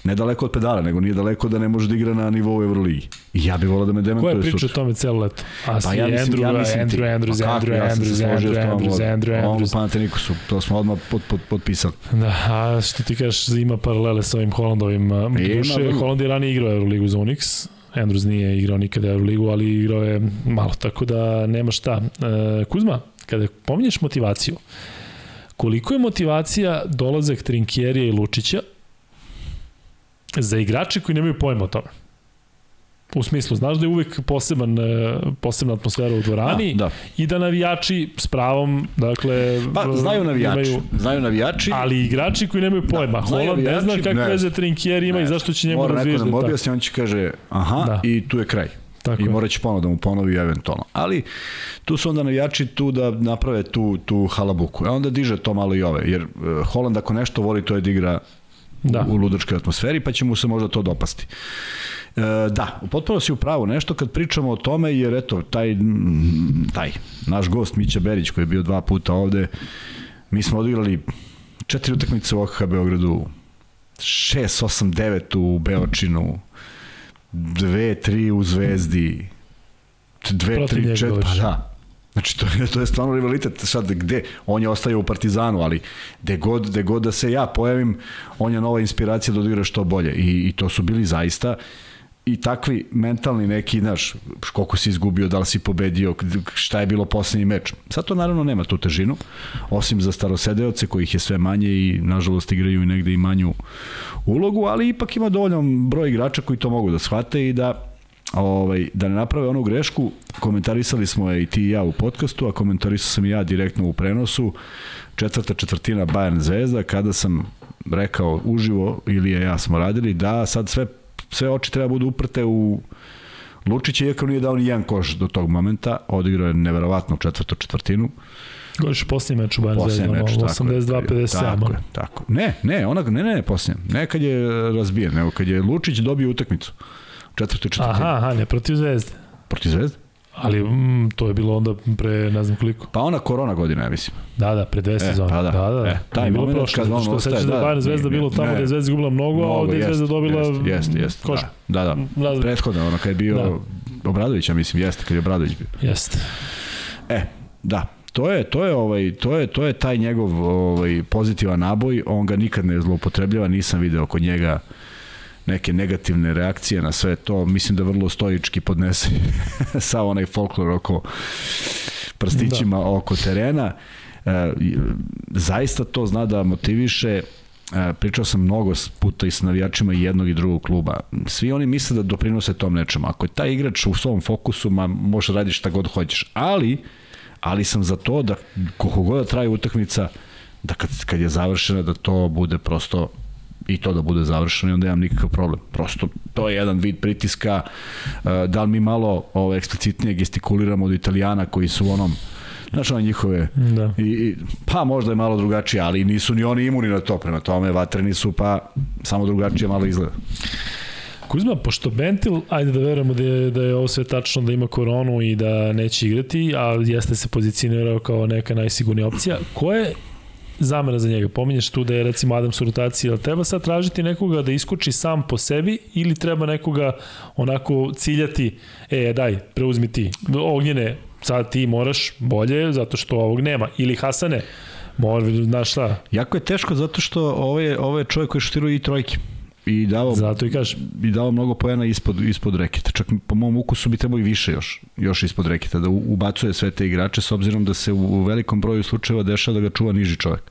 ne daleko od pedala, nego nije daleko da ne može da igra na nivou Euroligi. Ja bih volao da me demantuje sutra. Ko je pričao o tome celo leto? A pa ja mislim, Andrew, ja mislim Andrew, Andrews, pa Andrew, Andrews, Andrew, Andrews, Andrew, Andrews. Panateniku su, to smo odmah pod, pod, potpisali. Da, a što ti kažeš, ima paralele sa ovim Holandovim. Duše, Holand je ranije igrao Euroligu za Unix, Andrews nije igrao nikada Euroligu, ali igrao je malo, tako da nema šta. E, Kuzma, kada pominješ motivaciju, koliko je motivacija dolazak Trinkjerija i Lučića za igrače koji nemaju pojma o tome. U smislu, znaš da je uvek poseban, e, posebna atmosfera u dvorani da, da. i da navijači s pravom, dakle... Pa, znaju navijači, imaju, znaju navijači. Ali igrači koji nemaju da, pojma. Da, Holland ne zna kakve veze Trinkier ima ne, i zašto će njemu razvijeti. Mora neko da mu objasni, on će kaže, aha, da. i tu je kraj. Tako I morat će ponovno da mu ponovi eventualno. Ali tu su onda navijači tu da naprave tu, tu halabuku. A onda diže to malo i ove. Jer uh, Holland ako nešto voli to je da igra da. u ludačkoj atmosferi, pa će mu se možda to dopasti. E, da, potpuno si u pravu nešto kad pričamo o tome, jer eto, taj, taj naš gost Mića Berić koji je bio dva puta ovde, mi smo odigrali četiri utakmice u OKH Beogradu, 6, 8, 9 u Beočinu, 2, 3 u Zvezdi, 2, 3, 4, pa da, Znači, to je, to je stvarno rivalitet. Sad, gde? On je ostaje u Partizanu, ali gde god, gde god da se ja pojavim, on je nova inspiracija da odigra što bolje. I, i to su bili zaista i takvi mentalni neki, znaš, koliko si izgubio, da li si pobedio, šta je bilo poslednji meč. Sad to naravno nema tu težinu, osim za starosedeoce kojih je sve manje i nažalost igraju i negde i manju ulogu, ali ipak ima dovoljan broj igrača koji to mogu da shvate i da ovaj, da ne naprave onu grešku, komentarisali smo je i ti i ja u podcastu, a komentarisao sam i ja direktno u prenosu, četvrta četvrtina Bayern Zvezda, kada sam rekao uživo, ili ja smo radili, da sad sve sve oči treba budu uprte u Lučića, iako nije dao ni jedan koš do tog momenta, odigrao je neverovatno četvrtu četvrtinu. Goriš posljednji meč u Bayern Zvezda, 82-57. Tako, je, tako. Ne, ne, ona, ne, ne, posljednji. Ne kad je razbijen, nego kad je Lučić dobio utakmicu. Četvrtu četvrtinu. Aha, aha, ne protiv Zvezde. Protiv Zvezde? Ali mm, to je bilo onda pre ne znam koliko. Pa ona korona godina, ja mislim. Da, da, pre dve e, sezone. Pa da, da. da. E, taj bilo prošlo, kad što ostaje, da, da Bayern Zvezda bilo tamo gde je Zvezda izgubila mnogo, mnogo, a ovde je Zvezda dobila jest, jest, jest, koš. Da, da, da. prethodno, ono kad je bio da. Obradović, ja mislim, jeste, kad je Obradović bio. Jeste. E, da, to je to je ovaj to je to je taj njegov ovaj pozitivan naboj, on ga nikad ne zloupotrebljava, nisam video kod njega neke negativne reakcije na sve to, mislim da vrlo stoički podnese [LAUGHS] sa onaj folklor oko prstićima da. oko terena. E, zaista to zna da motiviše E, pričao sam mnogo puta i sa navijačima jednog i drugog kluba. Svi oni misle da doprinose tom nečemu. Ako je taj igrač u svom fokusu, ma možeš da radiš šta god hoćeš. Ali, ali sam za to da koliko god da traje utakmica, da kad, kad je završena, da to bude prosto i to da bude završeno i onda imam nikakav problem. Prosto to je jedan vid pritiska. E, da li mi malo ovo, eksplicitnije gestikuliramo od italijana koji su u onom Znaš, one njihove, da. i, i, pa možda je malo drugačije, ali nisu ni oni imuni na to, prema tome vatreni su, pa samo drugačije malo izgleda. Kuzma, pošto Bentil, ajde da verujemo da je, da je ovo sve tačno, da ima koronu i da neće igrati, a jeste se pozicionirao kao neka najsigurnija opcija, ko je zamena za njega. Pominješ tu da je recimo Adams u rotaciji, ali treba sad tražiti nekoga da iskoči sam po sebi ili treba nekoga onako ciljati, e daj, preuzmi ti. Ognjene, sad ti moraš bolje zato što ovog nema. Ili Hasane, mora, znaš šta. Jako je teško zato što ovo je, ovo je čovjek koji šutiruje i trojke i dao Zato i kažem. I dao mnogo poena ispod ispod reketa. Čak po mom ukusu bi trebalo i više još, još ispod reketa da ubacuje sve te igrače s obzirom da se u, velikom broju slučajeva dešava da ga čuva niži čovjek.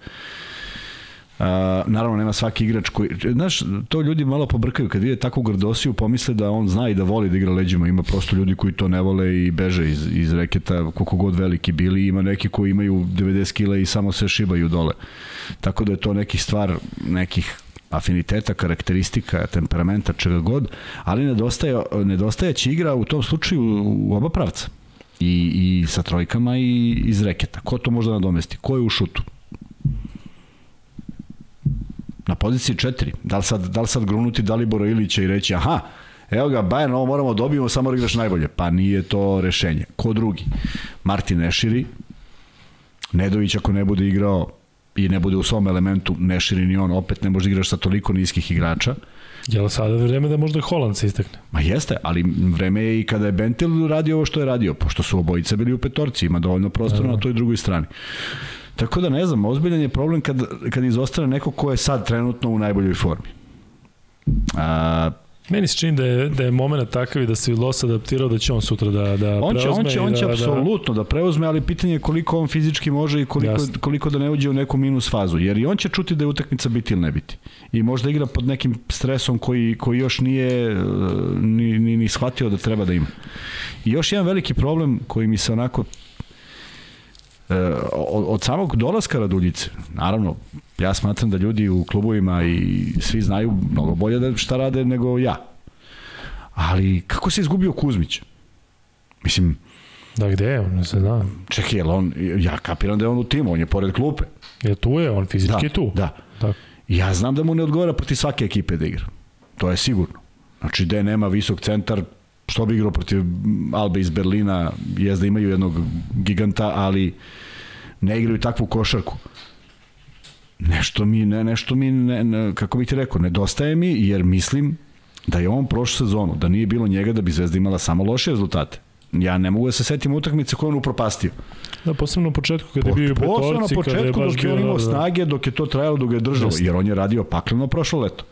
A, naravno nema svaki igrač koji znaš to ljudi malo pobrkaju kad vide takvu grdosiju pomisle da on zna i da voli da igra leđima ima prosto ljudi koji to ne vole i beže iz, iz reketa koliko god veliki bili ima neki koji imaju 90 kg i samo se šibaju dole tako da je to neki stvar nekih afiniteta, karakteristika, temperamenta, čega god, ali nedostaje, nedostajeći igra u tom slučaju u oba pravca. I, i sa trojkama i iz reketa. Ko to može da nadomesti? Ko je u šutu? Na poziciji 4. Da li sad, da li sad grunuti Dalibora Ilića i reći aha, evo ga, Bayern, ovo moramo da dobijemo, samo da igraš najbolje. Pa nije to rešenje. Ko drugi? Martin Eširi, Nedović ako ne bude igrao i ne bude u svom elementu, ne širi ni on, opet ne može da igraš sa toliko niskih igrača. Je li sada vreme da možda Holand se istakne? Ma jeste, ali vreme je i kada je Bentil radio ovo što je radio, pošto su obojice bili u petorci, ima dovoljno prostora na toj drugoj strani. Tako da ne znam, ozbiljan je problem kad, kad izostane neko ko je sad trenutno u najboljoj formi. A, Meni se čini da je, da je moment takav i da se Los adaptirao da će on sutra da, da on će, preuzme. On će, on će da, apsolutno da... da preuzme, ali pitanje je koliko on fizički može i koliko, Jasne. koliko da ne uđe u neku minus fazu. Jer i on će čuti da je utakmica biti ili ne biti. I možda igra pod nekim stresom koji, koji još nije e, ni, ni, ni shvatio da treba da ima. I još jedan veliki problem koji mi se onako od, od samog dolaska Raduljice, naravno, ja smatram da ljudi u klubovima i svi znaju mnogo bolje da šta rade nego ja. Ali kako se izgubio Kuzmić? Mislim, Da, gde je on? Ne se zna. Čekaj, jel on, ja kapiram da je on u timu, on je pored klupe. Je tu je, on fizički da, je tu. Da. da. Ja znam da mu ne odgovara protiv svake ekipe da igra. To je sigurno. Znači, gde nema visok centar, što bi igrao protiv Albe iz Berlina, je da imaju jednog giganta, ali ne igraju takvu košarku nešto mi, ne, nešto mi, ne, ne, kako bih ti rekao, nedostaje mi, jer mislim da je on prošlu sezonu, da nije bilo njega da bi Zvezda imala samo loše rezultate. Ja ne mogu da se setim utakmice koje on upropastio. Da, posebno na početku kada je bio u petorci, na početku dok je on imao da, da. snage, dok je to trajalo, dok je držao, jer on je radio pakleno prošlo leto.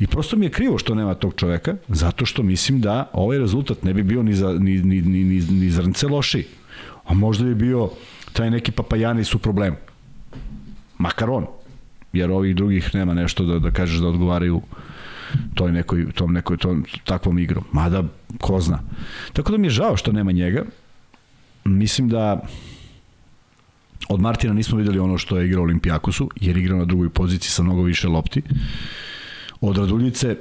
I prosto mi je krivo što nema tog čoveka, zato što mislim da ovaj rezultat ne bi bio ni, za, ni, ni, ni, ni, ni zrnce loši. A možda bi bio taj neki papajani su problem. Makar on. Jer ovih drugih nema nešto da, da kažeš da odgovaraju toj nekoj, tom nekoj, tom, takvom igrom. Mada, ko zna. Tako da mi je žao što nema njega. Mislim da od Martina nismo videli ono što je igrao Olimpijakosu, jer igrao na drugoj poziciji sa mnogo više lopti. Od Raduljice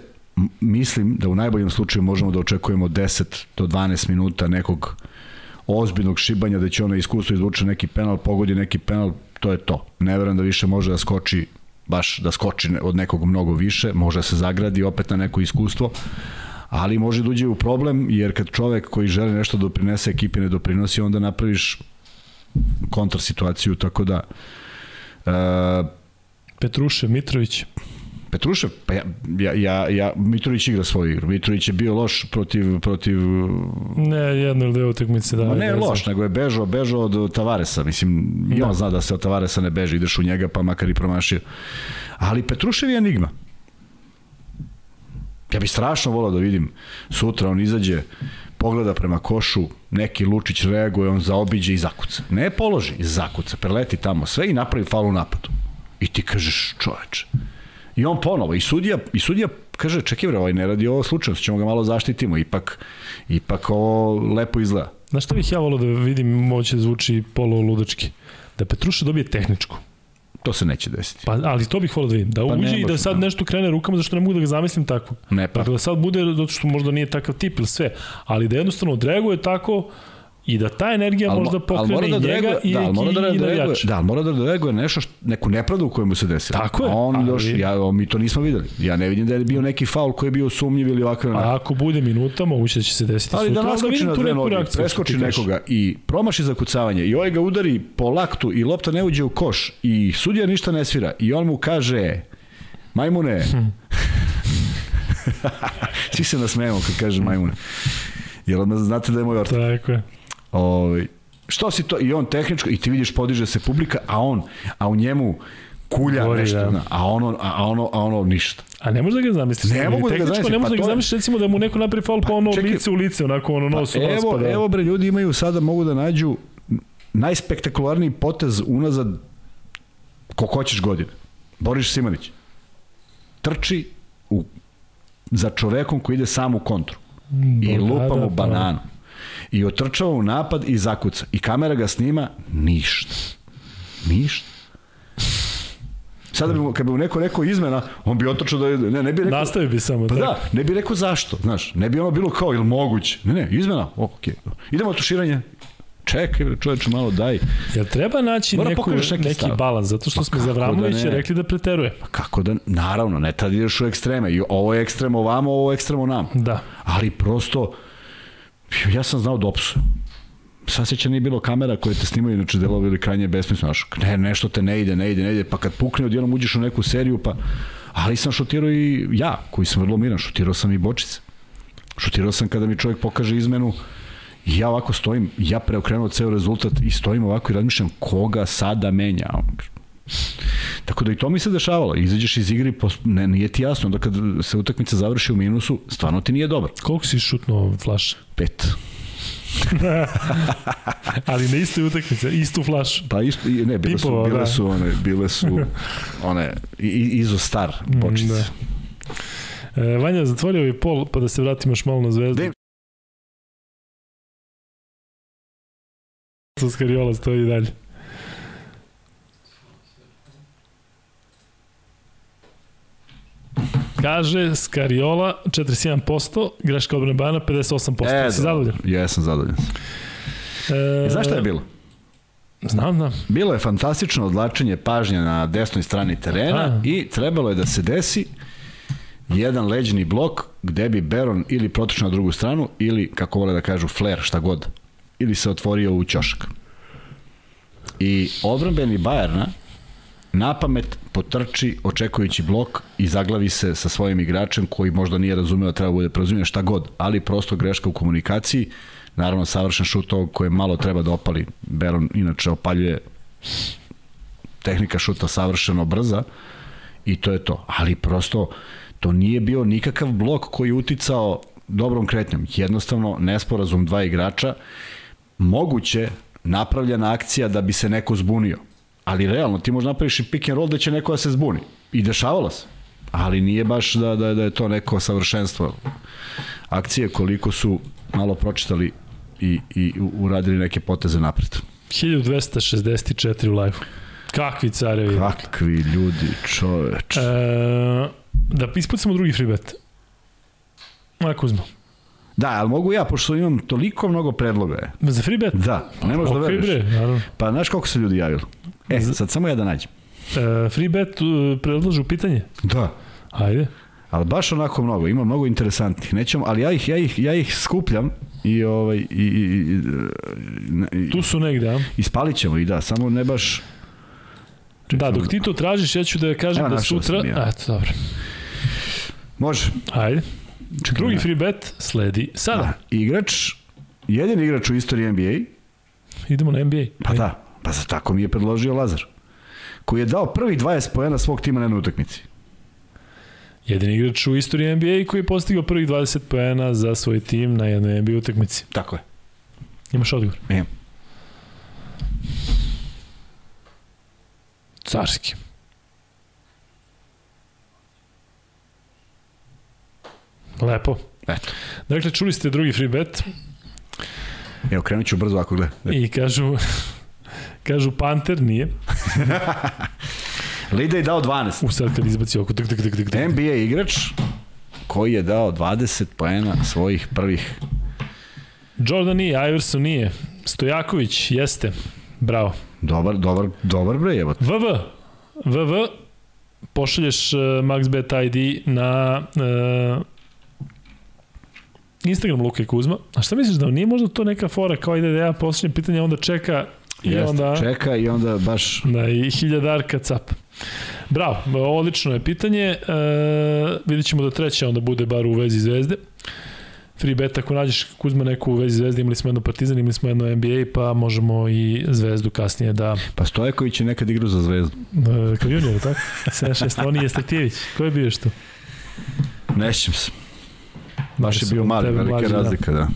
mislim da u najboljem slučaju možemo da očekujemo 10 do 12 minuta nekog ozbiljnog šibanja da će ona iskustvo izvuče neki penal, pogodi neki penal, to je to. Ne verujem da više može da skoči baš da skoči od nekog mnogo više, može da se zagradi opet na neko iskustvo, ali može da uđe u problem, jer kad čovek koji želi nešto da doprinese ekipi ne doprinosi, onda napraviš kontra situaciju, tako da uh, Petruše, Mitrović. Petrušev, pa ja, ja, ja, ja, Mitrović igra svoju igru. Mitrović je bio loš protiv... protiv ne, jedno ili dve utakmice. Da, Ma ne je loš, nego je bežao, bežao od Tavaresa. Mislim, da. i on zna da se od Tavaresa ne beže, ideš u njega pa makar i promašio. Ali Petrušev je enigma. Ja bih strašno volao da vidim sutra on izađe, pogleda prema košu, neki Lučić reaguje, on zaobiđe i zakuca. Ne položi, zakuca, preleti tamo sve i napravi falu napadu. I ti kažeš, čoveče, I on ponovo, i sudija, i sudija kaže, čekaj bre, ovaj ne radi ovo slučajno, ćemo ga malo zaštitimo, ipak, ipak ovo lepo izgleda. Znaš što bih ja volao da vidim, moće zvuči polo ludački? Da Petruša dobije tehničku. To se neće desiti. Pa, ali to bih volao da vidim. Da pa uđe i da sad da. nešto krene rukama, zašto ne mogu da ga zamislim tako. Ne pa. Dakle, da sad bude, zato što možda nije takav tip ili sve, ali da jednostavno odreaguje tako, i da ta energija al, možda pokrene da njega reaguje, i, da, mora da i reaguje, da, mora da reaguje nešto, što, neku nepravdu u kojoj mu se desila. Tako je. A on ali, još, ja, mi to nismo videli. Ja ne vidim da je bio neki faul koji je bio sumnjiv ili ovako. A ako bude minuta, moguće da će se desiti ali sutra. Ali da naskoči na dve noge, preskoči nekoga i promaši za kucavanje i ovaj ga udari po laktu i lopta ne uđe u koš i sudija ništa ne svira i on mu kaže majmune, hm. [LAUGHS] svi se nasmejemo kad kaže majmune. Jer odmah znate da je moj ortak. Tako je. Ovaj što si to i on tehničko i ti vidiš podiže se publika, a on a u njemu kulja Gori, nešto, da. a ono a ono a ono ništa. A ne možeš da ga zamisliš. Ne mogu da ga zamislim. Ne možeš pa da ga zamisliš recimo da mu neko napravi faul pa ono čekaj, lice u lice, onako ono nos pa, evo, raspada. Evo bre ljudi imaju sada mogu da nađu najspektakularniji potez unazad koliko hoćeš godine. Boris Simanić. Trči u, za čovekom koji ide sam u kontru. I lupa mu pa- bananu. Pa i otrčava u napad i zakuca. I kamera ga snima, ništa. Ništa. Sada bi, kad bi mu neko rekao izmena, on bi otrčao da ne, ne bi rekao... Nastavi bi samo. Pa da, ne bi rekao zašto, znaš, ne bi ono bilo kao, ili moguće. Ne, ne, izmena, okej. Okay. Idemo tuširanje, čekaj, čoveče, malo daj. Jel treba naći Mora neku, neki, neki balans, zato što pa smo za Vramovića da rekli da preteruje. Pa kako da, naravno, ne tad ideš u ekstreme. I ovo je ekstremo vamo, ovo je ekstremo nam. Da. Ali prosto, ja sam znao da opsu. Sad se nije bilo kamera koje te snimaju, inače delovi ili krajnje besmisleno. Ne, nešto te ne ide, ne ide, ne ide, pa kad pukne odjednom uđeš u neku seriju, pa... Ali sam šutirao i ja, koji sam vrlo miran, šutirao sam i bočice. Šutirao sam kada mi čovjek pokaže izmenu, I ja ovako stojim, ja preokrenuo ceo rezultat i stojim ovako i razmišljam koga sada menja. Tako da i to mi se dešavalo. Izađeš iz igre, ne, nije ti jasno. Onda kad se utakmica završi u minusu, stvarno ti nije dobro. Koliko si šutnuo flaš? Pet. [LAUGHS] Ali na istoj utakmici, istu flašu. Pa isto, ne, bile su, bile da. su one, bile su [LAUGHS] one, izo star bočice. Da. E, Vanja, zatvorio ovaj pol, pa da se vratimo još malo na zvezdu. Skariola stoji dalje. Kaže Skariola 41%, greška odbrane Bana 58%. E, si zadovoljan? Jesam zadovoljan. E, znaš šta je bilo? Znam, znam. Bilo je fantastično odlačenje pažnje na desnoj strani terena A. i trebalo je da se desi jedan leđni blok gde bi Beron ili protočio na drugu stranu ili, kako vole da kažu, flare, šta god. Ili se otvorio u ćošak. I odbranbeni Bajerna na pamet potrči očekujući blok i zaglavi se sa svojim igračem koji možda nije razumeo da treba bude preuzimljen šta god, ali prosto greška u komunikaciji, naravno savršen šut ovog koje malo treba da opali, Beron inače opaljuje. Tehnika šuta savršeno brza i to je to, ali prosto To nije bio nikakav blok koji je uticao dobrom kretnjom. Jednostavno, nesporazum dva igrača, moguće napravljena akcija da bi se neko zbunio. Ali realno, ti možeš napraviš i pick and roll da će neko da se zbuni. I dešavalo se. Ali nije baš da, da, da je to neko savršenstvo akcije koliko su malo pročitali i, i uradili neke poteze napred. 1264 u live. Kakvi carevi. Kakvi ljudi, čoveč. E, da ispucamo drugi free bet. Ako uzmo. Da, ali mogu ja, pošto imam toliko mnogo predloga. Za free bet? Da, ne možeš da veriš. Pa znaš koliko se ljudi javili? E, sad samo ja da nađem. E, free bet uh, predlažu pitanje? Da. Ajde. Ali baš onako mnogo, ima mnogo interesantnih. Nećemo, ali ja ih, ja ih, ja ih skupljam i ovaj i, i, i tu su negde, a? Ispalit ćemo i da, samo ne baš Da, dok ti to tražiš, ja ću da kažem Evo, da sutra... Ja. Eto, dobro. Može. Ajde. Čekaj, Drugi free bet sledi sada. Da, igrač, jedin igrač u istoriji NBA. Idemo na NBA. Pa Ajde. da, pa za tako mi je predložio Lazar. Koji je dao prvi 20 pojena svog tima na jednoj utakmici. Jedan igrač u istoriji NBA koji je postigao prvih 20 poena za svoj tim na jednoj NBA utakmici. Tako je. Imaš odgovor? Imam. Carski. Lepo. Eto. Dakle, čuli ste drugi free bet. Evo, krenut ću brzo ako gleda. I kažu, kažu Panter, nije. Lida je dao 12. U sad kad izbaci oko dik, dik, dik, dik. NBA igrač koji je dao 20 poena svojih prvih. Jordan nije, Iverson nije. Stojaković jeste. Bravo. Dobar, dobar, dobar bre, evo. VV. VV pošalješ uh, MaxBet ID na uh, Instagram Luka i Kuzma. A šta misliš da nije možda to neka fora kao ide da ja pošaljem pitanje, onda čeka i Jeste, onda... čeka i onda baš... Da, i hiljadarka cap. Bravo, odlično je pitanje. E, vidit ćemo da treća onda bude bar u vezi zvezde. Free bet, ako nađeš Kuzma neku u vezi zvezde, imali smo jedno Partizan, imali smo jedno NBA, pa možemo i zvezdu kasnije da... Pa Stojaković je nekad igrao za zvezdu. E, kao junior, tako? 76, on je Staktijević. Ko je bio što? Nešćem se. Baš je bio mali, velika mlađi, da. razlika, da.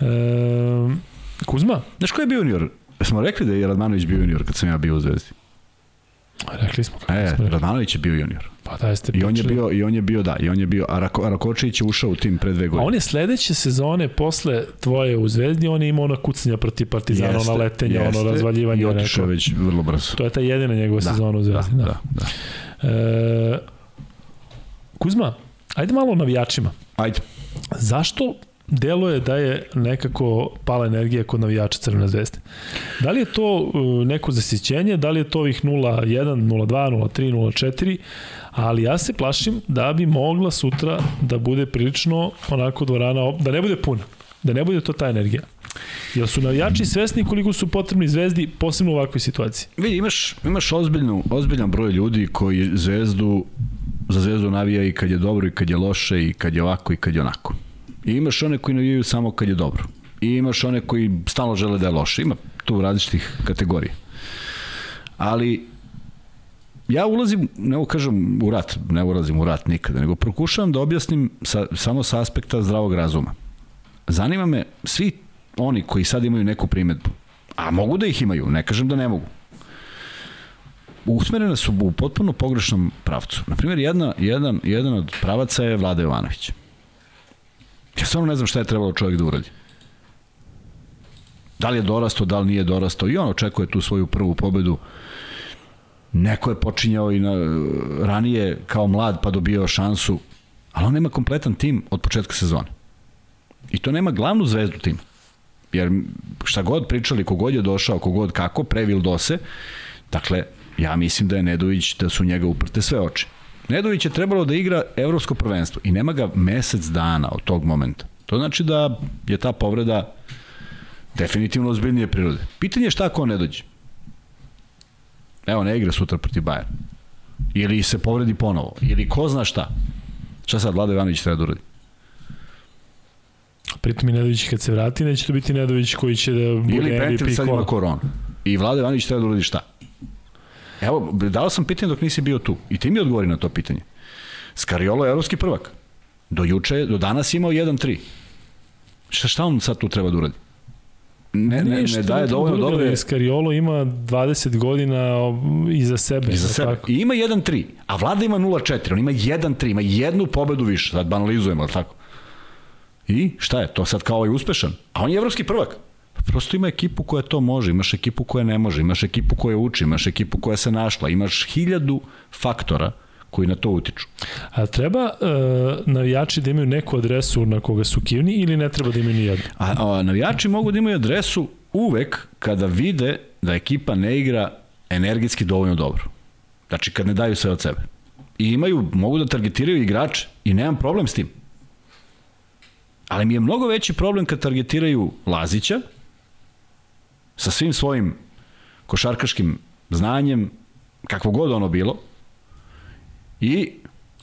da. E, Kuzma? Znaš ko je bio junior? Smo rekli da je Radmanović bio junior kad sam ja bio u Zvezdi. Rekli smo. E, smo Radmanović je bio junior. Pa da jeste I on je bio i on je bio da, i on je bio a, Rako, Rakočević je ušao u tim pre dve godine. A on je sledeće sezone posle tvoje u Zvezdi, on je imao ona kucanja protiv Partizana, jeste, ona letenja, jeste, ono razvaljivanje. I otišao već vrlo brzo. To je ta jedina njegova da, sezona u Zvezdi. Da, da. da, da. E, Kuzma, ajde malo o navijačima. Ajde. Zašto deluje da je nekako pala energija kod navijača Crvene zvezde. Da li je to uh, neko zasićenje, da li je to ovih 0-1, 0-2, 0-3, 0-4, ali ja se plašim da bi mogla sutra da bude prilično onako dvorana, da ne bude puna, da ne bude to ta energija. Jel su navijači svesni koliko su potrebni zvezdi, posebno u ovakvoj situaciji? Vidi, imaš, imaš ozbiljnu, ozbiljan broj ljudi koji zvezdu, za zvezdu navija i kad je dobro i kad je loše i kad je ovako i kad je onako. I imaš one koji navijaju samo kad je dobro. I imaš one koji stalno žele da je loše. Ima tu različitih kategorija. Ali ja ulazim, ne kažem u rat, ne ulazim u rat nikada, nego prokušavam da objasnim sa, samo sa aspekta zdravog razuma. Zanima me svi oni koji sad imaju neku primetbu, a mogu da ih imaju, ne kažem da ne mogu, usmerene su u potpuno pogrešnom pravcu. Naprimjer, jedna, jedan, jedan od pravaca je Vlada Jovanović. Ja stvarno ne znam šta je trebalo čovjek da uradi. Da li je dorasto, da li nije dorasto. I on očekuje tu svoju prvu pobedu. Neko je počinjao i na, ranije kao mlad pa dobio šansu, ali on nema kompletan tim od početka sezone. I to nema glavnu zvezdu tima. Jer šta god pričali, kogod je došao, kogod kako, previl dose, dakle, ja mislim da je Nedović, da su njega uprte sve oči. Nedović je trebalo da igra evropsko prvenstvo i nema ga mesec dana od tog momenta. To znači da je ta povreda definitivno ozbiljnije prirode. Pitanje je šta ako on ne dođe. Evo, ne igra sutra protiv Bayern. Ili se povredi ponovo. Ili ko zna šta. Šta sad Vlada Ivanović treba da uradi? Pritom i Nedović kad se vrati, neće to biti Nedović koji će da bude Ili Pentel sad ima koronu. I Vlada Ivanović treba da uradi šta? Evo, dao sam pitanje dok nisi bio tu. I ti mi odgovori na to pitanje. Skariolo je evropski prvak. Do juče, do danas imao 1-3. Šta, šta on sad tu treba da uradi? Ne, ne, ne daje dovoljno dobre... Skariolo ima 20 godina iza sebe. Iza sebe. Tako. I ima 1-3, a Vlada ima 0-4, on ima 1-3, ima jednu pobedu više, sad banalizujemo, ali tako? I šta je, to sad kao je uspešan, a on je evropski prvak. Prosto ima ekipu koja to može, imaš ekipu koja ne može, imaš ekipu koja uči, imaš ekipu koja se našla, imaš hiljadu faktora koji na to utiču. A treba uh, navijači da imaju neku adresu na koga su kivni ili ne treba da imaju nijednu? A, a navijači mogu da imaju adresu uvek kada vide da ekipa ne igra energetski dovoljno dobro. Znači kad ne daju sve od sebe. I imaju, mogu da targetiraju igrače i nemam problem s tim. Ali mi je mnogo veći problem kad targetiraju Lazića sa svim svojim košarkaškim znanjem, kakvo god ono bilo, i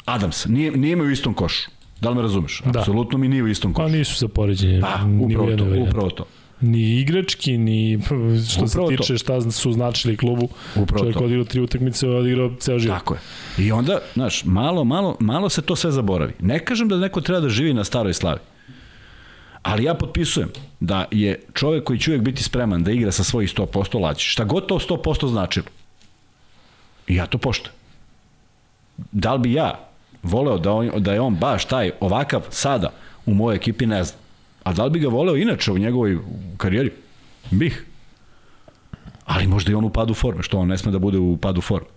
Adams. Nije, nije me u istom košu. Da li me razumeš? Da. Apsolutno mi nije u istom košu. Pa nisu sa poređenjem. Pa, upravo to, upravo to. Ni igrački, ni [LAUGHS] što upravo se tiče to. šta su značili klubu. Upravo Čovjek to. odigrao tri utakmice, odigrao ceo život. Tako je. I onda, znaš, malo, malo, malo se to sve zaboravi. Ne kažem da neko treba da živi na staroj slavi. Ali ja potpisujem da je čovek koji će uvek biti spreman da igra sa svojih 100% laći. Šta god to 100% značilo. I ja to poštujem da li bi ja voleo da, on, da je on baš taj ovakav sada u mojoj ekipi, ne znam. A da li bi ga voleo inače u njegovoj karijeri? Bih. Ali možda i on u padu forme, što on ne sme da bude u padu forme.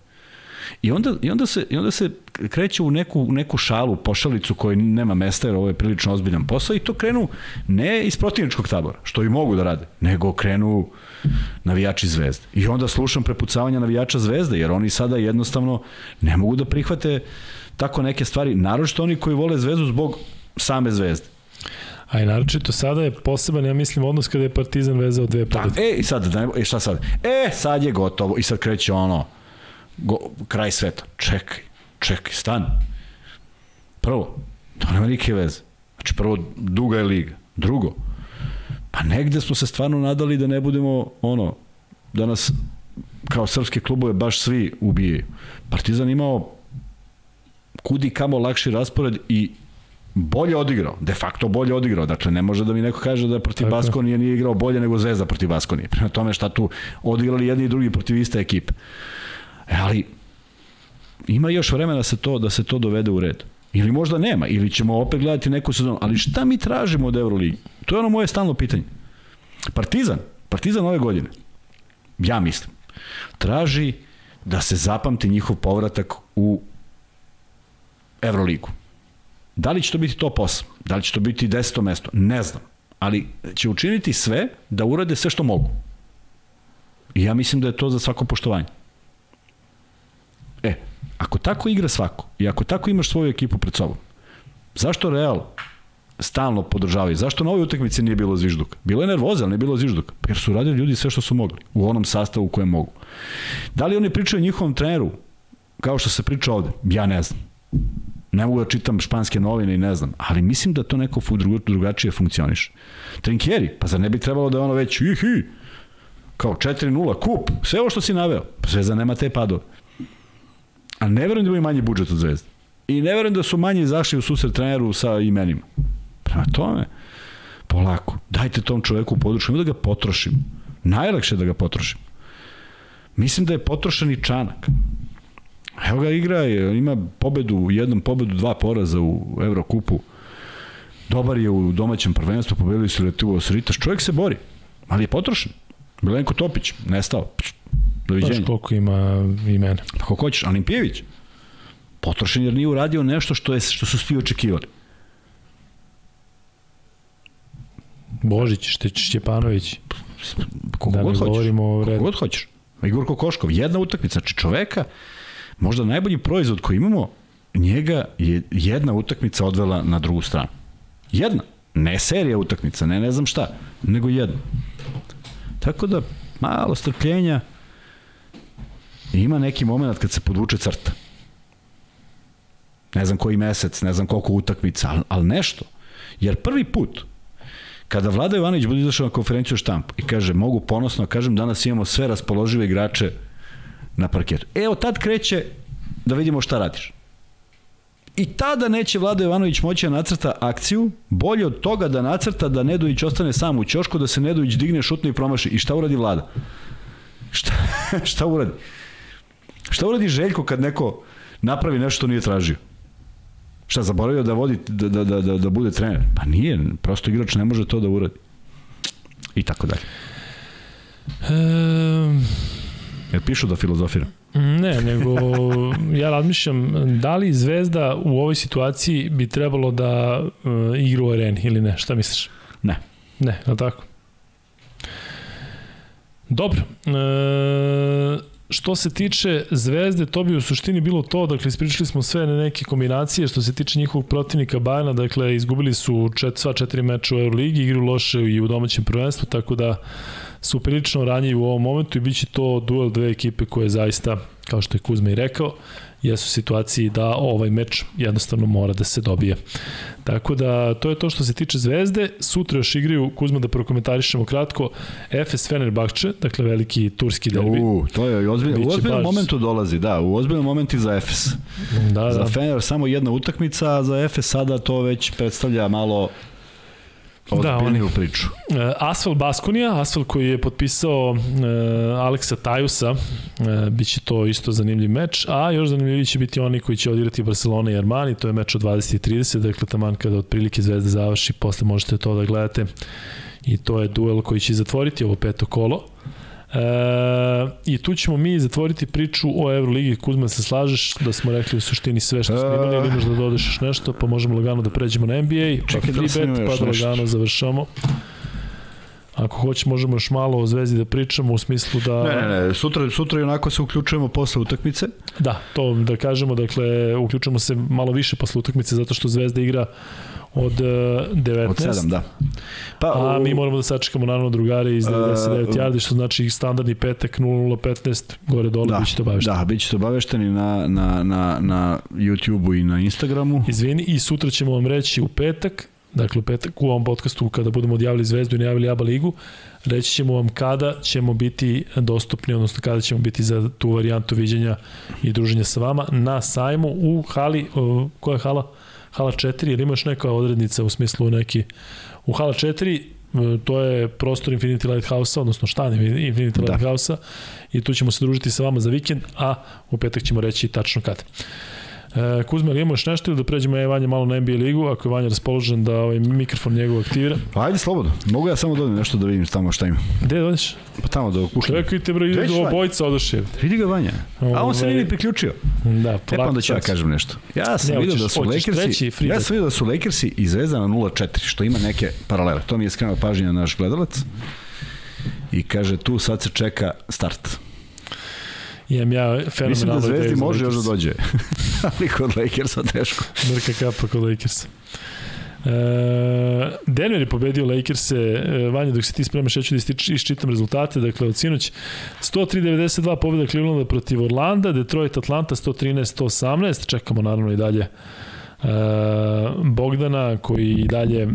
I onda, i onda, se, i onda se kreće u neku, neku šalu, pošalicu koja nema mesta jer ovo je prilično ozbiljan posao i to krenu ne iz protivničkog tabora, što i mogu da rade, nego krenu navijači zvezde. I onda slušam prepucavanja navijača zvezde jer oni sada jednostavno ne mogu da prihvate tako neke stvari, naročito oni koji vole zvezdu zbog same zvezde. A i naročito sada je poseban, ja mislim, odnos kada je Partizan vezao dve pobjede. Da, e, i sad, da, e, šta sad? E, sad je gotovo. I sad kreće ono, go, kraj sveta. Čekaj, čekaj, stan. Prvo, to nema nike veze. Znači, prvo, duga je liga. Drugo, pa negde smo se stvarno nadali da ne budemo, ono, da nas kao srpske klubove baš svi ubijaju. Partizan imao kudi kamo lakši raspored i bolje odigrao, de facto bolje odigrao. Dakle, ne može da mi neko kaže da protiv Baskonije nije igrao bolje nego Zvezda protiv Baskonije. Prema tome šta tu odigrali jedni i drugi protiv iste ekipe. E, ali ima još vremena da se to da se to dovede u red. Ili možda nema, ili ćemo opet gledati neku sezonu. Ali šta mi tražimo od Euroligi? To je ono moje stalno pitanje. Partizan, Partizan ove godine, ja mislim, traži da se zapamti njihov povratak u Euroligu. Da li će to biti top 8? Da li će to biti 10. mesto? Ne znam. Ali će učiniti sve da urade sve što mogu. I ja mislim da je to za svako poštovanje. Ako tako igra svako i ako tako imaš svoju ekipu pred sobom, zašto Real stalno podržavaju? Zašto na ovoj utakmici nije bilo zvižduka? Bilo je nervoza, ali nije bilo zvižduka. Jer su radili ljudi sve što su mogli, u onom sastavu kojem mogu. Da li oni pričaju njihovom treneru, kao što se priča ovde? Ja ne znam. Ne mogu da čitam španske novine i ne znam, ali mislim da to neko drugačije funkcioniše. Trinkjeri, pa zar ne bi trebalo da je ono već ihi, kao 4-0, kup, sve ovo što si naveo, pa Zvezda nema te padove. A ne verujem da imaju manji budžet od Zvezde. I ne verujem da su manje izašli u susret treneru sa imenima. Prema tome, polako, dajte tom čoveku području, da ga potrošim. Najlakše da ga potrošim. Mislim da je potrošen i Čanak. Evo ga igra, ima pobedu, jednom pobedu, dva poraza u Evrokupu. Dobar je u domaćem prvenstvu, pobedili su Letu Osritaš. Čovjek se bori, ali je potrošen. Milenko Topić, nestao. Doviđenja. Baš koliko ima imena. Pa kako hoćeš, Alimpijević. Potrošen jer nije uradio nešto što, je, što su svi očekivali. Božić, Šteć, Šćepanović. Koliko da god hoćeš. Koliko god hoćeš. Igor Kokoškov, jedna utakmica, znači čoveka, možda najbolji proizvod koji imamo, njega je jedna utakmica odvela na drugu stranu. Jedna. Ne serija utakmica, ne ne znam šta, nego jedna. Tako da, malo strpljenja, ima neki moment kad se podvuče crta. Ne znam koji mesec, ne znam koliko utakmica, ali, ali nešto. Jer prvi put, kada Vlada Ivanović bude izašao na konferenciju štamp i kaže, mogu ponosno, kažem, danas imamo sve raspoložive igrače na parketu. E, od tad kreće da vidimo šta radiš. I tada neće Vlado Jovanović moći da nacrta akciju, bolje od toga da nacrta da Nedović ostane sam u ćošku, da se Nedović digne, šutne i promaši. I šta uradi Vlada? Šta, [LAUGHS] šta uradi? Šta uradi Željko kad neko napravi nešto što nije tražio? Šta, zaboravio da vodi, da, da, da, da, bude trener? Pa nije, prosto igrač ne može to da uradi. I tako dalje. E, Jer pišu da filozofira. ne, nego ja razmišljam da li Zvezda u ovoj situaciji bi trebalo da uh, igra u areni ili ne, šta misliš? Ne. Ne, je tako? Dobro. E, što se tiče Zvezde, to bi u suštini bilo to, dakle ispričali smo sve na neke kombinacije, što se tiče njihovog protivnika Bajana, dakle izgubili su čet, sva četiri meča u Euroligi, igru loše i u domaćem prvenstvu, tako da su prilično ranjivi u ovom momentu i bit će to duel dve ekipe koje zaista, kao što je Kuzma i rekao, jesu u situaciji da ovaj meč jednostavno mora da se dobije. Tako da, to je to što se tiče Zvezde. Sutra još igraju, Kuzma da prokomentarišemo kratko, Efes Fenerbahče, dakle veliki turski derbi. U, to je ozbiljno. U ozbiljnom baš... momentu dolazi, da, u ozbiljnom momentu za Efes. Da, da. Za Fener samo jedna utakmica, a za Efes sada to već predstavlja malo ozbiljniju da, priču. E, Asfal Baskonija, Asfal koji je potpisao e, Aleksa Tajusa, e, bit će to isto zanimljiv meč, a još zanimljiviji će biti oni koji će odigrati Barcelona i Armani, to je meč od 20.30, dakle taman kada otprilike Zvezda završi, posle možete to da gledate i to je duel koji će zatvoriti ovo peto kolo. E, I tu ćemo mi zatvoriti priču o Euroligi. Kuzman, se slažeš da smo rekli u suštini sve što smo imali ili imaš da dodeš još nešto, pa možemo lagano da pređemo na NBA, pa Čekaj, free da bet, pa da lagano završamo. Ako hoće, možemo još malo o Zvezdi da pričamo u smislu da... Ne, ne, ne, sutra, sutra i onako se uključujemo posle utakmice. Da, to da kažemo, dakle, uključujemo se malo više posle utakmice zato što Zvezda igra od 19. Od 7, da. Pa, a mi moramo da sačekamo naravno drugare iz 99 uh, yardi, što znači standardni petak 0015, gore dole, da, bićete obavešteni. Da, bićete obavešteni na, na, na, na YouTube-u i na Instagramu. Izvini, i sutra ćemo vam reći u petak, dakle u petak u ovom podcastu kada budemo odjavili Zvezdu i najavili ABA ligu, reći ćemo vam kada ćemo biti dostupni, odnosno kada ćemo biti za tu varijantu viđenja i druženja sa vama na sajmu u hali, koja je hala? Hala 4 ili imaš neka odrednica u smislu neki u Hala 4 to je prostor Infinity Lighthouse-a, odnosno štan Infinity da. Lighthouse-a i tu ćemo se družiti sa vama za vikend, a u petak ćemo reći tačno kada. E, Kuzma, ili imaš nešto ili da pređemo je Vanja malo na NBA ligu, ako je Vanja raspoložen da ovaj mikrofon njegov aktivira? Pa ajde slobodno, mogu ja samo dodim nešto da vidim tamo šta ima. Gde dodiš? Pa tamo da kušam. Čekajte bre, ide do obojica odoše. Vidi ga Vanja. A on se nije priključio. Da, e pa onda ću ja kažem nešto. Ja sam vidio da su Lakersi, ja sam vidio da su Lakersi i Zvezda na 0-4, što ima neke paralele. To mi je skrenuo pažnja naš gledalac. I kaže tu sad se čeka start. Imam ja fenomenalno Mislim da Zvezdi može još da dođe. [LAUGHS] Ali kod Lakersa teško. Mrka kapa kod Lakersa. Uh, Denver je pobedio Lakers-e, uh, Vanja, dok se ti spremaš, ja ću da iščitam rezultate, dakle od sinoć 103-92 pobjeda Clevelanda protiv Orlanda, Detroit Atlanta 113-118, čekamo naravno i dalje uh, Bogdana koji i dalje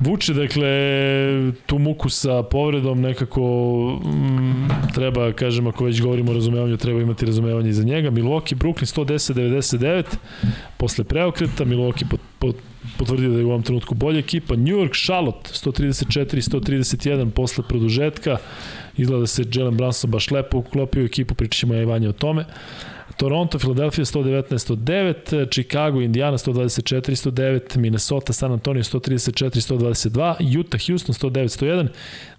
Vuče, dakle, tu muku sa povredom nekako mm, treba, kažem, ako već govorimo o razumevanju, treba imati razumevanje za njega. Milwaukee, Brooklyn 110-99, posle preokreta, Milwaukee pot, pot, potvrdio da je u ovom trenutku bolja ekipa. New York, Charlotte 134-131 posle produžetka. Izgleda da se Jalen Brunson baš lepo uklopio u ekipu, pričat ćemo i Vanje o tome. Toronto, Philadelphia 119-109, Chicago, Indiana 124-109, Minnesota, San Antonio 134-122, Utah, Houston 109-101,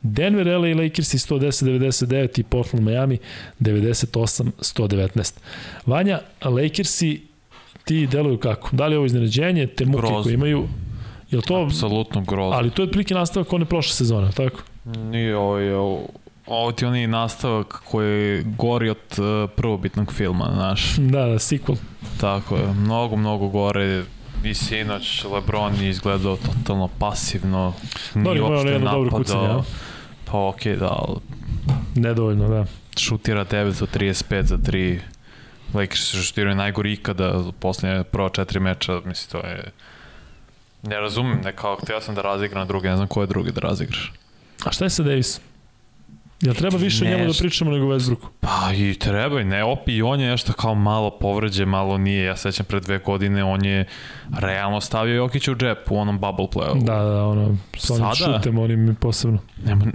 Denver, LA Lakers 110-99 i Portland, Miami 98-119. Vanja, Lakersi ti deluju kako? Da li je ovo iznenađenje, te muke grozno. koje imaju? Je to, Apsolutno grozno. Ali to je otprilike nastavak one prošle sezone, tako? Nije ovo je ovo ti onaj nastavak koji gori od uh, prvobitnog filma, znaš. Da, da, sequel. Tako je, mnogo, mnogo gore. I sinoć Lebron je izgledao totalno pasivno. Ima ono jedno dobro kucanje, ja? Pa okej, okay, da, ali... Nedovoljno, da. Šutira 9 od 35 za 3. Lakers se šutiraju najgori ikada poslednje prva četiri meča, mislim, to je... Ne razumem, nekako, htio sam da razigram druge, ne znam ko je drugi da razigraš. A šta je sa Davisom? Jel treba više o njemu da pričamo nego Westbrooku? Pa i treba i ne, opi i on je nešto kao malo povređe, malo nije. Ja sećam pre dve godine on je realno stavio Jokića u džep u onom bubble playu. Da, da, ono, sa onim Sada? šutem, onim posebno. Nema,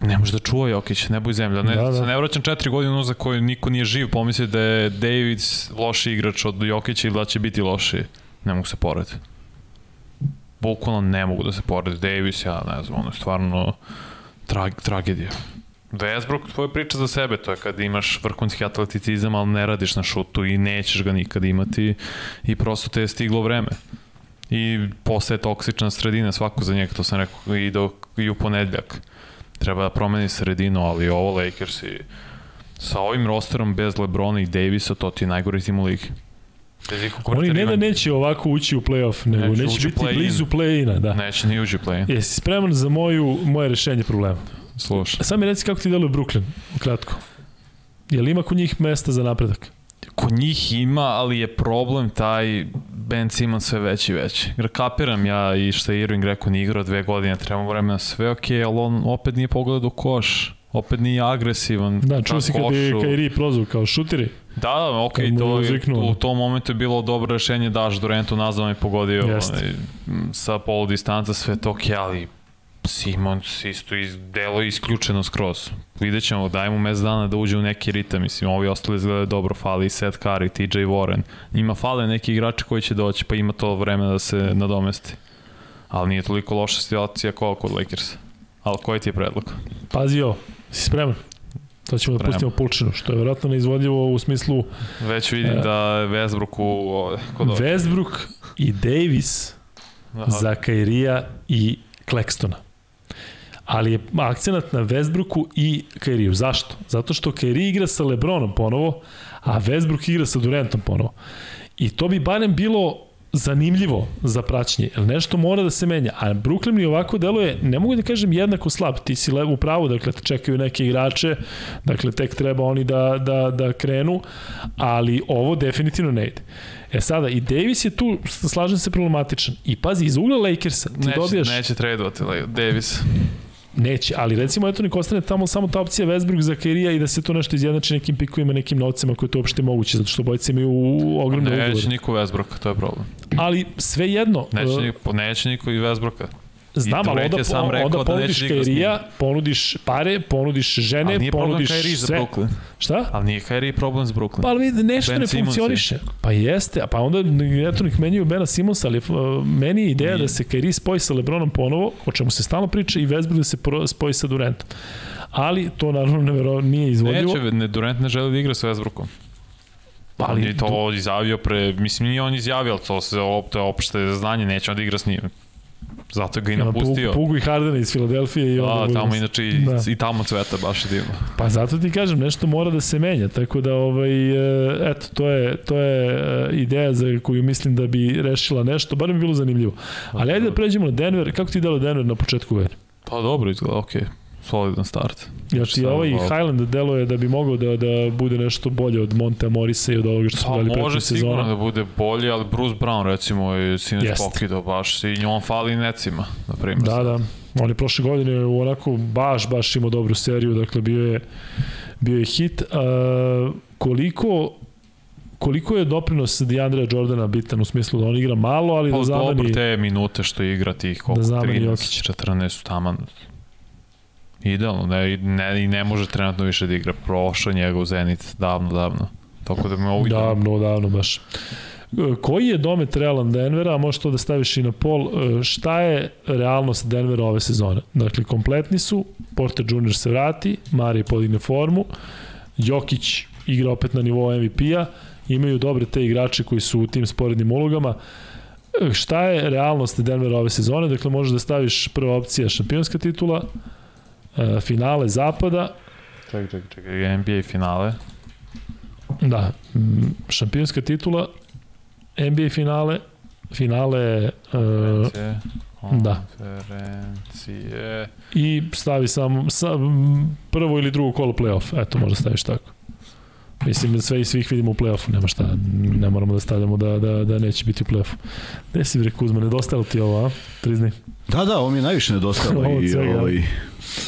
ne može da čuva Jokić, nebo i zemlja. Ne, Da, da, ne vraćam četiri godine za koje niko nije živ, pomisli da je Davids loši igrač od Jokića ili da će biti loši. Ne mogu se porediti. Bukvalno ne mogu da se porede. Davis, ja ne znam, ono je stvarno trag, tragedija. Westbrook, tvoja priča za sebe, to je kad imaš vrhunski atleticizam, ali ne radiš na šutu i nećeš ga nikad imati i prosto te je stiglo vreme. I postaje toksična sredina svako za njega, to sam rekao i, do, i u ponedljak. Treba da promeni sredinu, ali ovo Lakers i sa ovim rosterom bez Lebrona i Davisa, to ti je najgori tim u ligi. Oni ne da neće ovako ući u play-off, nego Neće neće, u biti play-in. blizu play-ina, da. Neće ni uđi play. Jesi spreman za moju, moje rešenje problema? Slušaj. Sad mi reci kako ti deluje Brooklyn, kratko. Je li ima kod njih mesta za napredak? Kod njih ima, ali je problem taj Ben Simmons sve veći i veći. Kapiram ja i što je Irving rekao, ni igrao dve godine, treba mu vremena sve ok, ali on opet nije pogledao u koš. Opet nije agresivan. Da, čuo si kad je. Kairi prozvao kao šutiri. Da, da, ok, to je, u tom momentu je bilo dobro rešenje, daš Durantu nazad i pogodio Jeste. onaj, m, sa polu distanca, sve to ok, ali Simons isto iz, delo isključeno skroz. Vidjet ćemo, daj mu mes dana da uđe u neki ritam, mislim, ovi ostali izgledaju dobro, fali i Seth Curry, TJ Warren. Njima fale neki igrači koji će doći, pa ima to vremena da se nadomesti. Ali nije toliko loša situacija kao kod Lakersa. Ali koji ti je predlog? Pazi ovo, si spreman? To ćemo da pustimo pulčinu, što je vjerojatno neizvodljivo u smislu Već vidim E. da je Westbrook u, ovde, kod ovde. Westbrook i Davis Aha. za Kairija i Claxtona. Ali je akcenat na Westbrooku i Kairiju. Zašto? Zato što Kairi igra sa Lebronom ponovo, a Westbrook igra sa Durantom ponovo. I to bi barem bilo zanimljivo za praćenje, jer nešto mora da se menja. A Brooklyn mi ovako deluje, ne mogu da kažem jednako slab, ti si levo u pravu, dakle te čekaju neke igrače, dakle tek treba oni da, da, da krenu, ali ovo definitivno ne ide. E sada, i Davis je tu, slažem se, problematičan. I pazi, iz ugla Lakersa ti Neće, dobijaš... neće tradovati Davis. Neće, ali recimo eto nek ostane tamo samo ta opcija Westbrook za Kairija i da se to nešto izjednači nekim pikovima, nekim novcima koje je to uopšte moguće, zato što bojice imaju ogromne Neće ugovore. niko Westbrooka, to je problem. Ali sve jedno, Neće, uh, niko, neće niko i Westbrooka. Znam, ali onda, sam rekao onda da ponudiš njim. Kairija, ponudiš pare, ponudiš žene, Ali ponudiš sve. Brooklyn. Šta? Ali nije Kyrie problem s Brooklyn. Pa ali vidi, nešto Ben ne Simmons je. funkcioniše. Pa jeste, pa onda eto nek menjaju Bena Simonsa, ali uh, meni je ideja Nije. da se Kairi spoji sa Lebronom ponovo, o čemu se stalno priča, i Westbrook da se spoji sa Durantom. Ali to naravno nevero, nije izvodljivo. Neće, ne, Durant ne želi da igra sa Westbrookom. Ali on je to izjavio pre, mislim nije on izjavio, ali to, se, op- to je opšte znanje, neće on da igra s njim. Zato ga i napustio. Pugu i Hardena iz Filadelfije i onda Da, bude- tamo inače i, Da. i tamo cveta baš divno. Pa zato ti kažem, nešto mora da se menja, tako da ovaj, e, eto, to je, to je e, ideja za koju mislim da bi rešila nešto, bar bi bilo zanimljivo. Ali ajde da pređemo na Denver, kako ti delo Denver na početku godine? Pa dobro izgleda, okej. Solidan start. Ti Šta, ovaj ovo? Highland deluje da bi mogao da, da bude nešto bolje od Monte Morisa i od ovoga što smo Pa gledali može prethodne sigurno da bude bolje, ali Bruce Brown recimo je sinoć Jest. pokidao baš i njom fali necima, na primjer. Da, da. On je prošle godine u onako baš, baš imao dobru seriju, dakle bio je, bio je hit. Uh, koliko koliko je doprinos Deandre Jordana bitan u smislu da on igra malo, ali Pa da dobro zameni... te minute što igra tih koliko, Da zameni 13, Jokića. 14 su taman. Idealno, ne, ne, i ne može trenutno više da igra. Prošao njegov Zenit davno, davno. Tako da me ovo Da, mnogo davno baš. Koji je domet realan Denvera, a možeš to da staviš i na pol, e, šta je realnost Denvera ove sezone? Dakle, kompletni su, Porter Jr. se vrati, Mari podigne formu, Jokić igra opet na nivou MVP-a, imaju dobre te igrače koji su u tim sporednim ulogama. E, Šta je realnost Denvera ove sezone? Dakle, možeš da staviš prva opcija šampionska titula, e, finale zapada, Čekaj, čekaj, čekaj, NBA finale. Da, šampionska titula, NBA finale, finale uh, Konferencije, da. Konferencije. i stavi samo sa, prvo ili drugo kolo play-off. Eto, možda staviš tako. Mislim da sve i svih vidimo u play-offu, nema šta, ne moramo da stavljamo da, da, da neće biti u play-offu. Gde si bre Kuzma, nedostajalo ti ovo, a? Priznaj. Da, da, ovo mi je najviše od i ovaj, I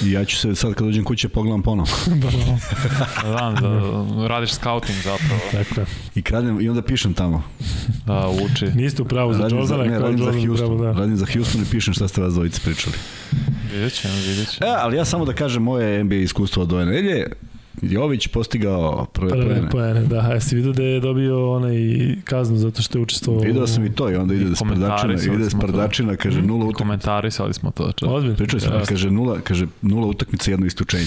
ja ću se sad kad dođem kuće pogledam ponovo. [LAUGHS] Znam, da radiš scouting zapravo, Tako je. I kradem i onda pišem tamo. da uči. Niste u pravu za Jordana, ne, radim za Houston. da. Radim za Houston i pišem šta ste vas dvojice pričali. Vidjet ćemo, vidjet ćemo. E, ali ja samo da kažem moje NBA iskustvo od ove nedelje. Jović postigao prve Prve poene, da. A jesi vidio da je dobio onaj kaznu zato što je učestvovao Video sam i to i onda ide s komentarisali prdačina, ide s smo to. prdačina, kaže nula utakmica. Komentarisali smo to. Čak. Ozbiljno. Pričali smo, Ja, kaže nula, kaže nula utakmica, jedno isključenje.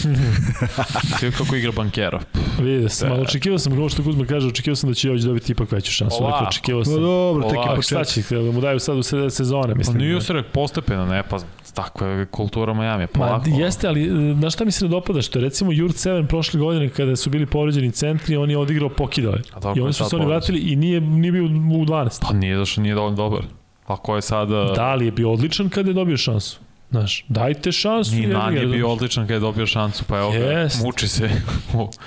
Svi [LAUGHS] kako igra bankera. Vidio sam, ali očekivao sam, kao što Kuzma kaže, očekivao sam da će Jović dobiti ipak veću šansu. Ovako. Ovako, očekivao No sam. dobro, tek je Polako, Šta početak. će, da mu daju sad u sred sezone, Pa mislim. nije se rekao postepeno, ne, pa takva je kultura Miami, Ma, polako. jeste, ali e, znaš šta mi se ne dopada? Što je recimo Jurt 7 prošle godine kada su bili povređeni centri, on je odigrao dobro I oni su se oni vratili i nije, nije bio u 12. Pa nije zašto nije dovoljno dobar. Ako je sada... Da, ali je bio odličan kada je dobio šansu. Znaš, dajte šansu. Ni jebi ga, Nan je bio odličan kad je dobio šansu, pa evo Jest. muči se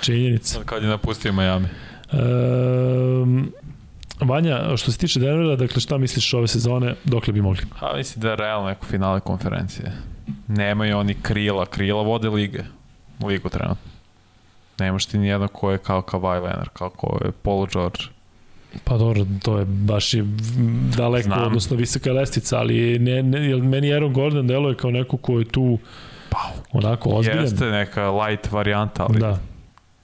Činjenica. kad je napustio Miami. Um, Vanja, što se tiče Denvera, dakle šta misliš ove sezone, dokle bi mogli? Pa mislim da je realno neko finale konferencije. Nemaju oni krila, krila vode lige. Ligu trenutno. Nemaš ti nijedno ko je kao Kawhi Leonard, kao ko je Paul George. Pa dobro, to je baš je daleko, Znam. odnosno visoka lestica, ali ne, ne, meni Aaron Gordon deluje kao neko ko je tu Pa, onako ozbiljan. jeste neka light varijanta, ali Da.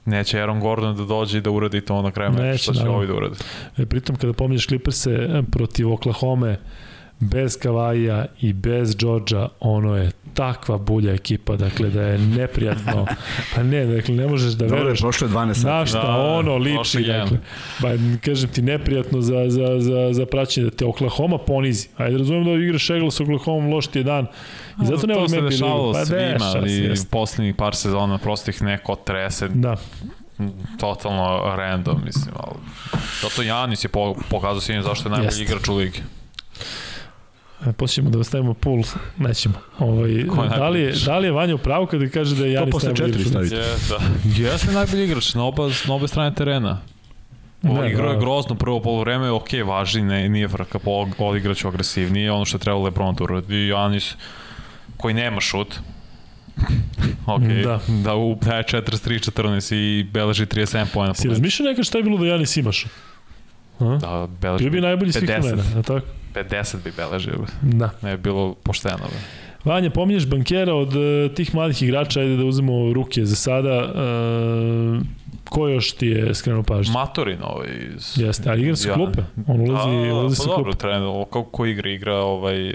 Neće Aaron Gordon da dođe i da uradi to na kraju meča, što će naravno. ovi da uradi. E, pritom kada pominješ Clippers-e protiv Oklahoma bez Kavaja i bez Georgia, ono je takva bulja ekipa, dakle da je neprijatno. [LAUGHS] Pa ne, dakle ne možeš da Dobro, je veruješ prošlo je 12 sati. na šta Da, ono liči, dakle. Ba, kažem ti, neprijatno za, za, za, za praćenje, da te Oklahoma ponizi. Ajde, razumijem da igraš Šegla sa Oklahoma, loš ti je dan. I zato ne to volim se NBA dešavalo ligu. Pa svima, ali poslednjih par sezona prosto ih neko trese Da, totalno random, mislim, ali zato Janis je po, pokazao svim zašto je najbolji Jeste. igrač u ligi. E, Posljedimo da ostavimo pool, nećemo. Ovaj, Ko je da, li je, da li je Vanja u pravu kada kaže da je Janis posle najbolji četiri igrač? stavite. Jeste, jeste najbolji igrač na, oba, na obe strane terena. Ovo Ne, igrao je da. grozno, prvo polovreme je ok, važi, ne, nije frka, po, odigraću agresivnije, ono što je trebalo Lebron da uradi, Janis koji nema šut, [LAUGHS] ok, Da. da u daje 43-14 i beleži 37 pojena po Si razmišljao nekad šta je bilo da Janis imaš? A? Da, beleži Bio bi najbolji svih 50. vremena, je li tako? 50 bi beležio, Da. ne bi bilo pošteno. Be. Vanja, pominješ bankera od uh, tih mladih igrača, ajde da uzmemo ruke za sada. Uh, ko još ti je skrenuo pažnju? Matorin ovaj iz... Jeste, ali igra sa klupe. On ulazi, A, ulazi pa sa dobro, klupe. trenutno, ko, ko igra? Igra ovaj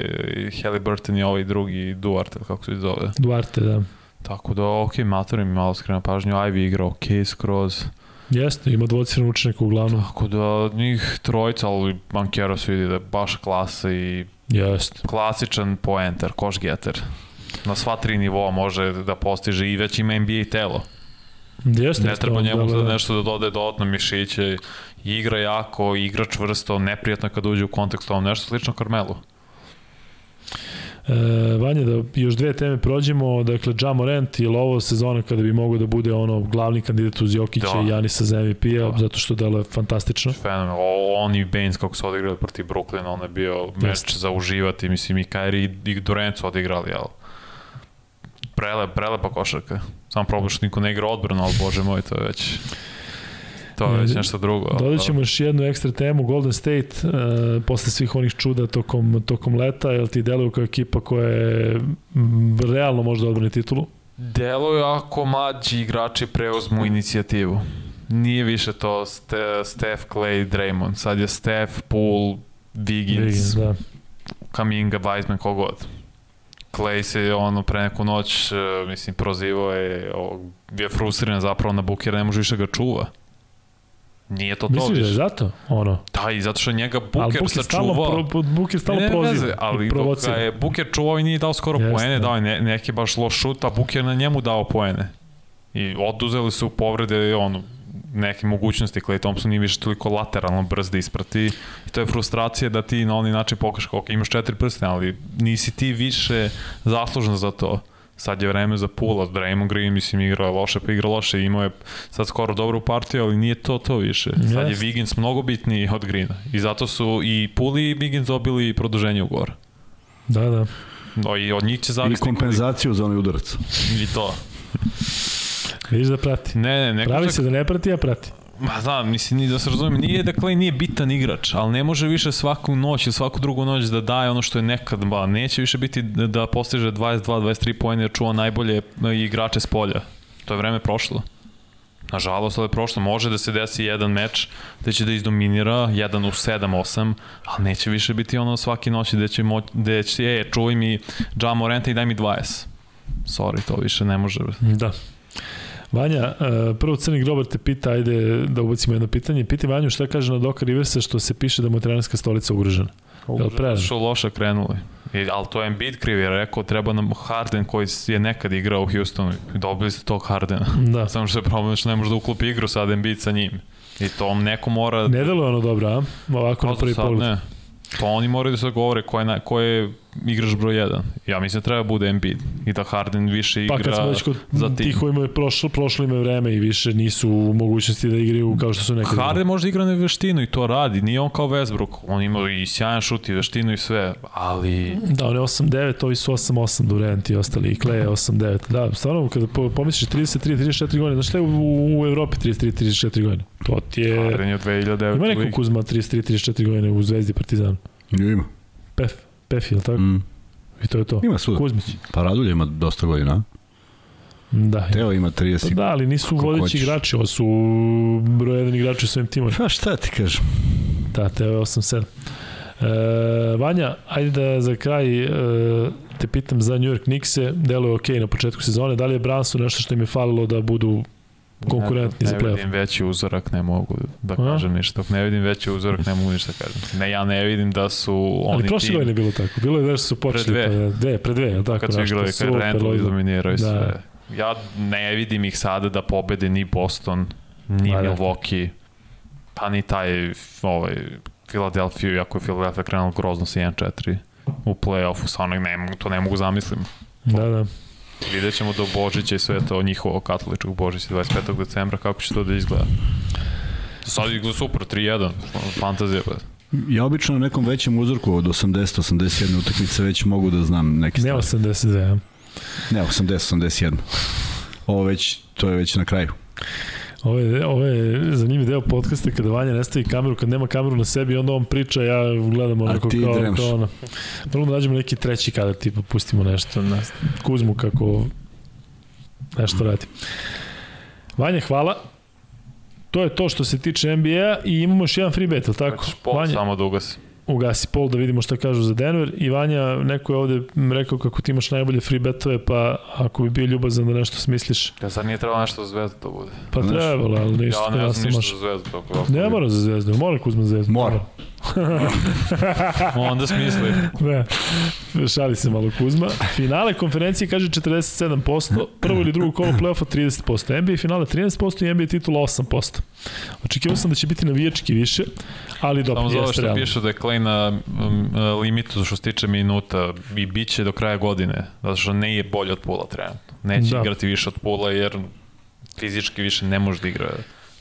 Halliburton i ovaj drugi Duarte, kako se zove. Duarte, da. Tako da, ok, Matorin mi malo skrena pažnju, Ivy igra ok skroz. Jeste, ima dvocifren učenik uglavnom. Tako da, njih trojica, ali Bankero se vidi da je baš klasa i Jeste. klasičan poenter, koš getter. Na sva tri nivoa može da postiže i već ima NBA telo. Jeste. Ne treba on njemu deluje- da nešto da dodaje dodatno mišiće. Igra jako, igra čvrsto, neprijatno kad uđe u kontekst ovom nešto slično Carmelu. E, Vanja, da još dve teme prođemo, dakle, Ja Morant, je li ovo sezona kada bi mogao da bude ono glavni kandidat uz Jokića Da. i Janisa za MVP-a, Da. zato što deluje fantastično. Fenomenal. O- On i Baines kako su odigrali protiv Brooklyna, ono je bio meč za uživati. Mislim, i Kyrie i Durant su odigrali, ali prele, prelepa košarka. Samo problem što niko ne igra odbranu, ali bože moj, to je već to je već Ne, nešto drugo. Dodat ćemo još jednu ekstra temu, Golden State, uh, posle svih onih čuda tokom, tokom leta, jel ti deluju kao ekipa koja je realno možda odbrani titulu? Deluju ako mlađi igrači preuzmu inicijativu. Nije više to Ste, Steph, Clay, Draymond. Sad je Steph, Poole, Wiggins, Wiggins, da. Kaminga, Weizman, kogod. Clay se ono pre neku noć, e, mislim, prozivao je, bio frustriran zapravo na Bukera, ne može više ga čuva. Nije to to Misliš da je zato? Ono. Da, i zato što njega Buker sačuvao. pro, Buker stalno ne, ne, proziva. veze, ali i dok ga je Buker čuvao i nije dao skoro Jeste, poene, da. dao je ne, neki baš loš šut, a Buker na njemu dao poene. I oduzeli su povrede, ono, neke mogućnosti, Clay Thompson nije više toliko lateralno brz da isprati i to je frustracija da ti na onaj način pokažeš kako imaš četiri prste, ali nisi ti više zaslužen za to. Sad je vreme za Pula, Draymond Green, mislim, igra loše, pa igra loše, imao je sad skoro dobru partiju, ali nije to to više. Sad je. Wiggins mnogo bitniji od Greena i zato su i Puli i Wiggins dobili produženje ugovora. Da, da. No, I od njih će I zavisiti kompenzaciju za onaj udarac. i to. Vidiš da prati. Ne, ne, ne Pravi kažem- se da ne prati, a prati. Ma znam, mislim, ni da se razumijem, nije da Clay nije bitan igrač, ali ne može više svaku noć ili svaku drugu noć da daje ono što je nekad, ba, neće više biti da da postiže 22-23 pojene jer čuva najbolje e, igrače s polja. To je vreme prošlo. Nažalost, ovo je prošlo. Može da se desi jedan meč gde će da izdominira, jedan u 7-8, ali neće više biti ono svaki noć gde će, moć, gde će e, čuvaj mi Ja Morenta i daj mi 20. Sorry, to više ne može. Da. Vanja, uh, prvo Crni Grobar te pita, ajde da ubacimo jedno pitanje. Piti Vanju šta kaže na Doka Riversa što se piše da mu je trenerska stolica ugrožena. Prerano? Što loše krenuli. I, ali to je Embiid kriv, jer je rekao treba nam Harden koji je nekad igrao u Houstonu. Dobili ste tog Hardena. Da. [LAUGHS] Samo što je problem što ne može da uklopi igru sad Embiid sa njim. I to neko mora... Ne deluje ono dobro, a? Ovako na Pa prvi pogled. Ne. To oni moraju da se govore ko je, na, ko je igrač broj 1. Ja mislim da treba bude Embiid i da Harden više igra Pa kad smo već kod za tim. tih imaju prošlo, prošlo ime vreme i više nisu u mogućnosti da igraju kao što su nekad. Harden može da igra na veštinu i to radi. Nije on kao Westbrook. On ima i sjajan šut i veštinu i sve. Ali Da, on je 8-9, ovi su 8-8 Durant i ostali, i Clay je 8-9. Da, stvarno, kada po- pomisliš 33-34 godine, znaš šta je u, u Evropi 33-34 godine? To ti je... Harden je od 2009. Ima neko. Kuzma 33-34 godine u Zvezdi Partizanu? Ima. Pef, Pef, je li tako? Mm. I to je to. Ima svuda. Kuzmić. Pa Radulja ima dosta godina. Da. Teo ima Pa 30. da, ali nisu vodeći hoćeš. igrači, ovo su broj jedan igrači u svojim timovima. Pa šta ti kažem? Da, Teo je 8-7. E, Vanja, ajde da za kraj e, te pitam za New York Knicks-e, deluje ok na početku sezone, da li je Branson nešto što im je falilo da budu konkurentni za ne playoff? vidim veći uzorak, ne mogu da A? kažem ništa. Ne vidim veći uzorak, ne mogu ništa da kažem. Ne, ja ne vidim da su oni Ali prošle godine bilo tako. Bilo je da su počeli. dve. Pa, dve, pre dve, tako? kad su igrali, kad Randall lepo. izdominirao i Da. sve. Ja ne vidim ih sada da pobede ni Boston, ni Ma da. Milwaukee, pa ni taj ovaj, Philadelphia, iako je Philadelphia krenuo grozno sa 1-4 u play-offu, stvarno ne mogu, to ne mogu zamislim. Da, da. Vidjet ćemo do Božića i sve to njihovo katoličkog Božića 25. decembra kako će to da izgleda. Sad izgleda super, 3-1, fantazija. Pa. Ja obično na nekom većem uzorku od 80-81 utakmice već mogu da znam neke Ne stvari. 82, ja. Ne, 80-81. Ovo već, to je već na kraju. Ovo je, ovo je zanimljiv deo podcasta kada Vanja ne stavi kameru, kad nema kameru na sebi, onda on priča, ja gledam onako ti kao, dremaš. kao ono. Prvo da nađemo neki treći kadar, tipa pustimo nešto na Kuzmu kako nešto radi. Vanja, hvala. To je to što se tiče NBA i imamo još jedan free bet, tako? Hoćeš pol Vanja, samo da ugasi. Ugasi pol da vidimo šta kažu za Denver i Vanja, neko je ovde rekao kako ti imaš najbolje free betove, pa ako bi bio ljubazan da nešto smisliš, Ja sad nije trebalo nešto za zvezdu da bude. pa trebalo, ali ništa. Ja ne znam ništa za zvezdu. Tako, da- Ne mora za zvezdu, mora Kuzma za zvezdu. Mora. [LAUGHS] Onda smisli. Ne, šali se malo Kuzma. Finale konferencije kaže 47%, prvo ili drugo kolo play-offa 30%, NBA finale 13% i NBA titula 8%. Očekivao sam da će biti navijački više, ali dobro, Samo za ovo jeste što realno. piše da je Clay na um, limitu što se tiče minuta i bit će do kraja godine, zato što ne je bolje od Pula trenutno. Neće Da. igrati više od Pula jer fizički više ne može da igra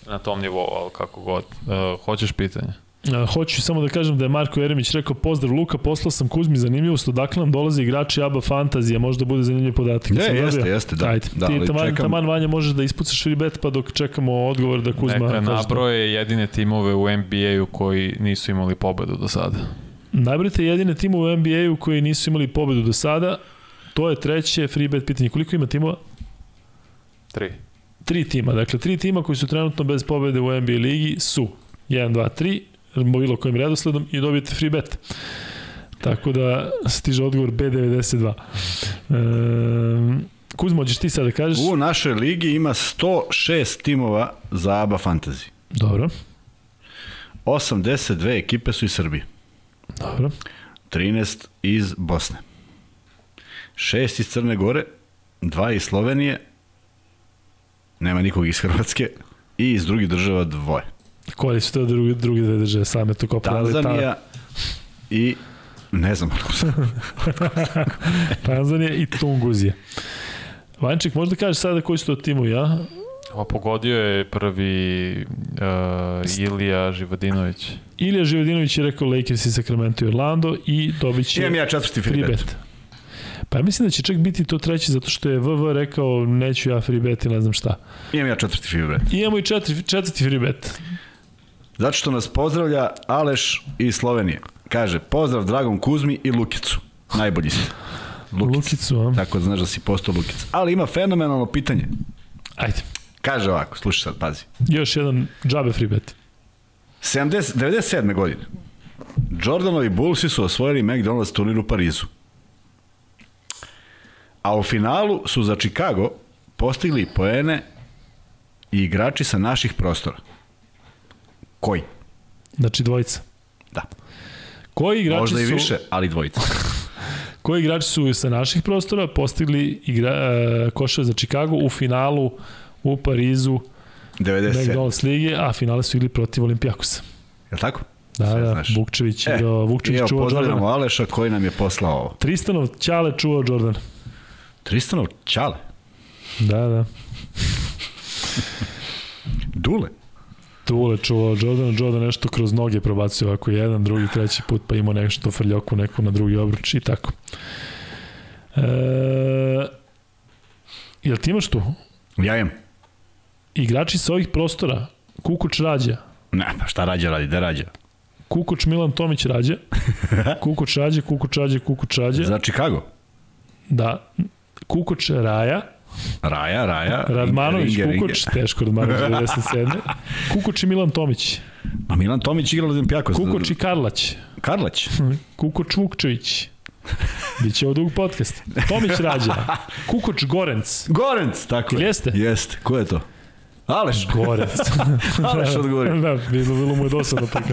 na tom nivou, ali kako god. Uh, hoćeš pitanje? A, Hoću samo da kažem da je Marko Jeremić rekao pozdrav Luka, poslao sam Kuzmi zanimljivost, odakle nam dolaze igrači ABA Fantazija, možda bude zanimljiv podatak. Ne, Sam jeste, dobio? jeste, da. Ajde, Da, ti ali taman, čekam- taman Vanja možeš da ispucaš free bet pa dok čekamo odgovor da Kuzma Neka kaže da. nabroje jedine timove u NBA-u koji nisu imali pobedu do sada. Najbrite jedine timove u NBA-u koji nisu imali pobedu do sada, to je treće free bet pitanje. Koliko ima timova? Tri. Tri tima. Dakle, tri tima koji su trenutno bez pobede u NBA ligi su 1, 2, 3, bilo kojim redosledom i dobijete free bet. Tako da stiže odgovor B92. E, Kuzmo, ćeš ti sad da kažeš? U našoj ligi ima 106 timova za ABA Fantasy. Dobro, 82 ekipe su iz Srbije. dobro. 13 iz Bosne. 6 iz Crne Gore, 2 iz Slovenije, nema nikog iz Hrvatske i iz drugih država dvoje. Koji su to drugi, drugi dve države same to kopne? ali ta- Tanzanija i ne znam. [LAUGHS] Tanzanija i Tunguzija. Vanček, možda kažeš sada koji su to timovi, ja? A pogodio je prvi uh, Ilija Živadinović. Ilija Živodinović je rekao Lakers i Sacramento i Orlando i dobit će Imam ja četvrti free free bet. bet. Pa ja mislim da će čak biti to treći zato što je VV rekao neću ja free bet i ne znam šta. Imam ja četvrti free bet. I imamo i četiri, četvrti free bet. Zato što nas pozdravlja Aleš iz Slovenije. Kaže, pozdrav Dragom Kuzmi i Lukicu. Najbolji si. Lukicu, Lukicu a? Tako da znaš da si postao Lukica. Ali ima fenomenalno pitanje. Ajde. Kaže ovako, slušaj sad, pazi. Još jedan džabe free bet. 70, 97. godine. Jordanovi Bullsi su osvojili McDonald's turnir u Parizu. A u finalu su za Chicago postigli poene i igrači sa naših prostora. Koji? Znači dvojica. Da. Koji igrači Možda i su... više, ali dvojica. [LAUGHS] Koji igrači su sa naših prostora postigli igra, koševe za Chicago u finalu u Parizu 97. McDonald's lige, a finale su igli protiv Olimpijakosa. Je li tako? Da, Sve da, znaš. Vukčević, E, igrao, Vukčević Evo, čuvao pozdravljamo Jordana. Aleša koji nam je poslao ovo. Tristanov Ćale čuvao Jordan. Tristanov Ćale. Da, da. Dule. Tule čuvao Jordan, Jordan nešto kroz noge probacio ovako jedan, drugi, treći put, pa imao nešto frljoku neku na drugi obruč i tako. E, jel ti imaš tu? Ja imam. Igrači sa ovih prostora, Kukuč Rađa, Ne, pa šta rađa radi, da rađa? Kukuč Milan Tomić Rađa, [LAUGHS] Kukuč Rađa, Kukuč Rađa, Kukuč Rađa, Za Chicago. da, Kukuč Raja, Raja, Raja. Radmanović Ringe, Kukuč, teško Radmanović [LAUGHS] 97. Kukuč i Milan Tomić, A Milan Tomić igrao Olimpijako. Kukuč i Karlać, Karlać. Kukuč Vukčević, [LAUGHS] Biće ovo dug podcast. Tomić Rađa, Kukoč Gorenc, Gorenc, tako je. jeste? Jeste. Ko je to? Aleš. Gorenc. [LAUGHS] Aleš odgovori. da, bilo, bilo mu je dosadno tako.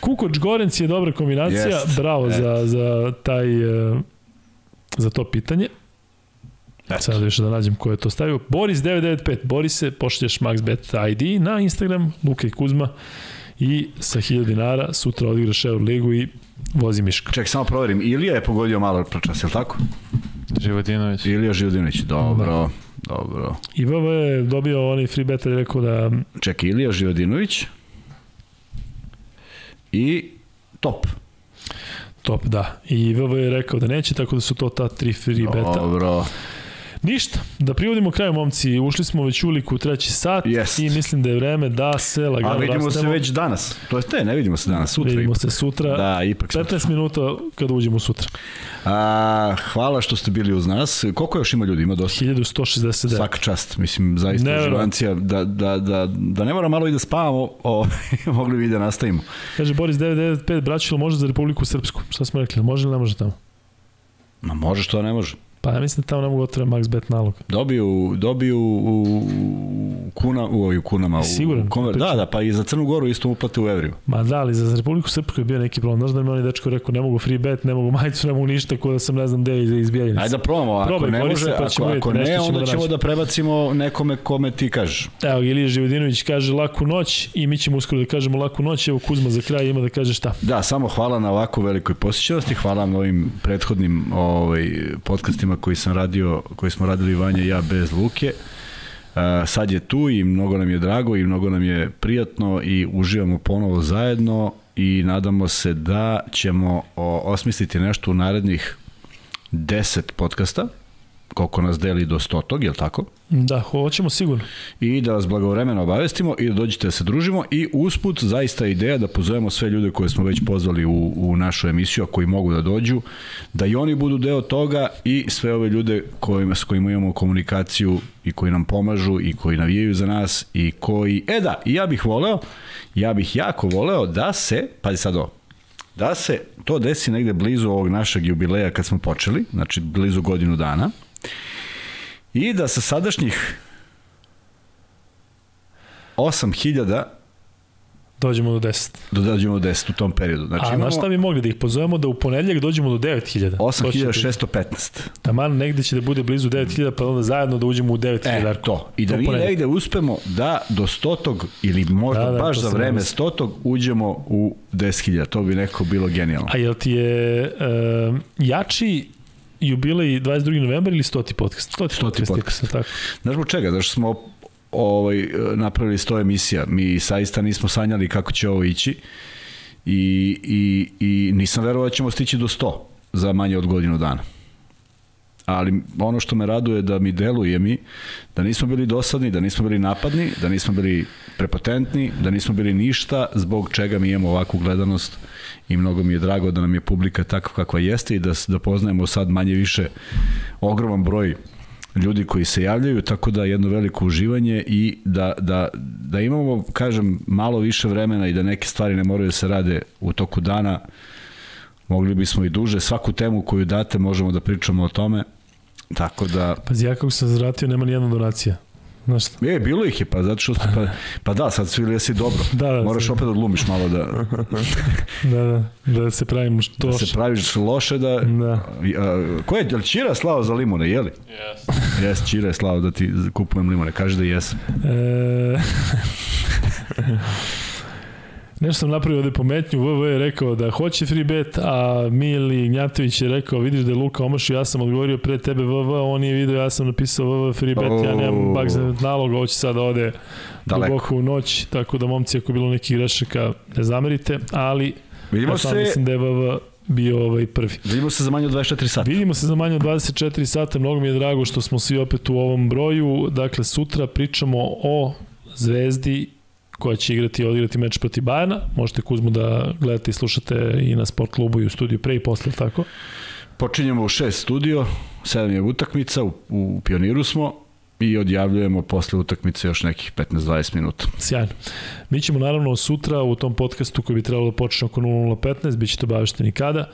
Kukoč Gorenc je dobra kombinacija, Jest, bravo jest. za, za taj e, za to pitanje. Eto. Sad još da nađem ko je to stavio. Boris995, Borise, pošalješ MaxBet ID na Instagram, Luka i Kuzma i sa 1000 dinara sutra odigraš Euroligu i vozi Miška. Ček, samo proverim. Ilija je pogodio malo prečas, je li tako? Životinović. Ilija Živdinović. Dobro, dobro. I VV je dobio onaj free bet i rekao da Ček, Ilija Živodinović i top. top da. I VV je rekao da neće, tako da su to ta tri free beta. Dobro. Ništa, da privodimo kraju momci, ušli smo već uliku u treći sat Jest. i mislim da je vreme da se lagano A vidimo se rastemo. već danas. To je te, ne vidimo se danas, sutra. Vidimo ipak. se sutra. Da, ipak sutra. 15 minuta kada uđemo sutra. A, hvala što ste bili uz nas. Koliko još ima ljudi? Ima dosta. 1169. Svaka čast, mislim, zaista Neverovatno. uživancija, da, da, da, da ne mora malo i da spavamo, [LAUGHS] o, mogli bi da nastavimo. Kaže Boris 995, braćilo može za Republiku Srpsku. Šta smo rekli, može ili ne može tamo? Ma može što ne može. Pa ja mislim da tamo ne mogu otvore max bet nalog. Dobiju, dobiju u, u, kuna, u, u kunama. Siguran? U, konver, da, da, pa i za Crnu Goru isto uplate u evriju. Ma da, ali za Republiku Srpsku je bio neki problem. Znaš da mi oni dečko rekao ne mogu free bet, ne mogu majicu, ne mogu ništa, ko da sam ne znam gde je izbijeljenic. Ajde da probamo, ako Probaj, ne može, pa ako, ćemo ako ne, ćemo onda da ćemo nađemo. da prebacimo nekome kome ti kažeš. Evo, Ilija Živodinović kaže laku noć i mi ćemo uskoro da kažemo laku noć. Evo Kuzma za kraj ima da kaže šta. Da, samo hvala na ovako velikoj posjećenosti, hvala na ovim prethodnim ovaj, podcastima koji sam radio, koji smo radili Vanja i ja bez Luke. Uh, sad je tu i mnogo nam je drago i mnogo nam je prijatno i uživamo ponovo zajedno i nadamo se da ćemo osmisliti nešto u narednih 10 podcasta, koliko nas deli do 100, je li tako? Da, hoćemo sigurno. i da vas blagovremeno obavestimo i da dođete da se družimo i usput zaista ideja da pozovemo sve ljude koje smo već pozvali u, u našu emisiju, a koji mogu da dođu, da i oni budu deo toga i sve ove ljude kojima, s kojima imamo komunikaciju i koji nam pomažu i koji navijaju za nas i koji, e da, ja bih voleo, ja bih jako voleo da se, pazi sad ovo, da se to desi negde blizu ovog našeg jubileja kad smo počeli, znači blizu godinu dana, i da sa sadašnjih 8000 Dođemo do 10. da dođemo do 10 u tom periodu. Znači, A imamo na šta bi mogli da ih pozovemo da u ponedljak dođemo do 9000? 8615. Taman negde će da bude blizu 9000 pa onda zajedno da uđemo u 9000. E, to. I da mi negde uspemo da do stotog ili možda Da, da, baš za vreme stotog uđemo u 10.000. To bi neko bilo genijalno. A jel ti je uh, jači jubilej 22. novembar ili 100. podcast? 100. 100. podcast. Tako. Znaš zbog čega? Zašto smo ovaj, napravili 100 emisija. Mi saista nismo sanjali kako će ovo ići i, i, i nisam verovao da ćemo stići do 100 za manje od godinu dana. ali ono što me raduje da mi deluje mi da nismo bili dosadni, da nismo bili napadni, da nismo bili prepotentni, da nismo bili ništa zbog čega mi imamo ovakvu gledanost i mnogo mi je drago da nam je publika takva kakva jeste i da, da poznajemo sad manje više ogroman broj ljudi koji se javljaju, tako da jedno veliko uživanje i da, da, da imamo, kažem, malo više vremena i da neke stvari ne moraju da se rade u toku dana, mogli bismo i duže. Svaku temu koju date možemo da pričamo o tome, tako da... Pazi, ja kako sam zratio, nema ni jedna donacija. Šta? E, bilo ih je, pa zato što... Pa, pa da, sad svi jesi dobro. [LAUGHS] Da, da, Moraš sad. opet da odlumiš malo da, [LAUGHS] Da, da, da se pravimo što... da se praviš loše da... Da. A, ko je, je li Čira slao za limune, je li? Yes. Jes, Čira je slao da ti kupujem limune, kaže da jesam. E... [LAUGHS] Nešto sam napravio ovde pometnju, VV je rekao da hoće free bet, a Mili Gnjatović je rekao, vidiš da je Luka omašio, ja sam odgovorio pre tebe VV, on nije video, ja sam napisao VV free bet, ja nemam bak za nalog, ovo će sad ode Daleko. duboko u noć, tako da momci ako bilo nekih grešaka ne zamerite, ali Vidimo ja sam se, mislim da je VV bio ovaj prvi. vidimo se za manje od 24 sata. Vidimo se za manje od 24 sata, mnogo mi je drago što smo svi opet u ovom broju. Dakle, sutra pričamo o Zvezdi koja će igrati i odigrati meč protiv Bajana. Možete Kuzmu da gledate i slušate i na sport klubu i u studiju pre i posle, tako? Počinjemo u 6 studio, 7 je utakmica, u, u Pioniru smo i odjavljujemo posle utakmice još nekih 15-20 minuta. Sjajno. Mi ćemo naravno sutra u tom podcastu koji bi trebalo da počne oko 00.15, bit ćete obavešteni kada.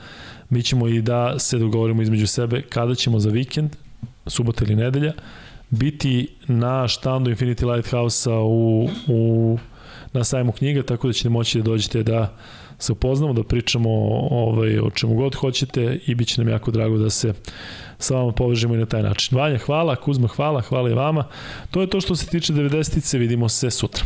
Mi ćemo i da se dogovorimo između sebe kada ćemo za vikend, subota ili nedelja, biti na štandu Infinity Lighthouse-a u, u, na sajmu knjiga, tako da ćete moći da dođete da se upoznamo, da pričamo ovaj, o čemu god hoćete i bit će nam jako drago da se sa vama povežemo i na taj način. Vanja, hvala, Kuzma, hvala, hvala i vama. To je to što se tiče 90-ice, vidimo se sutra.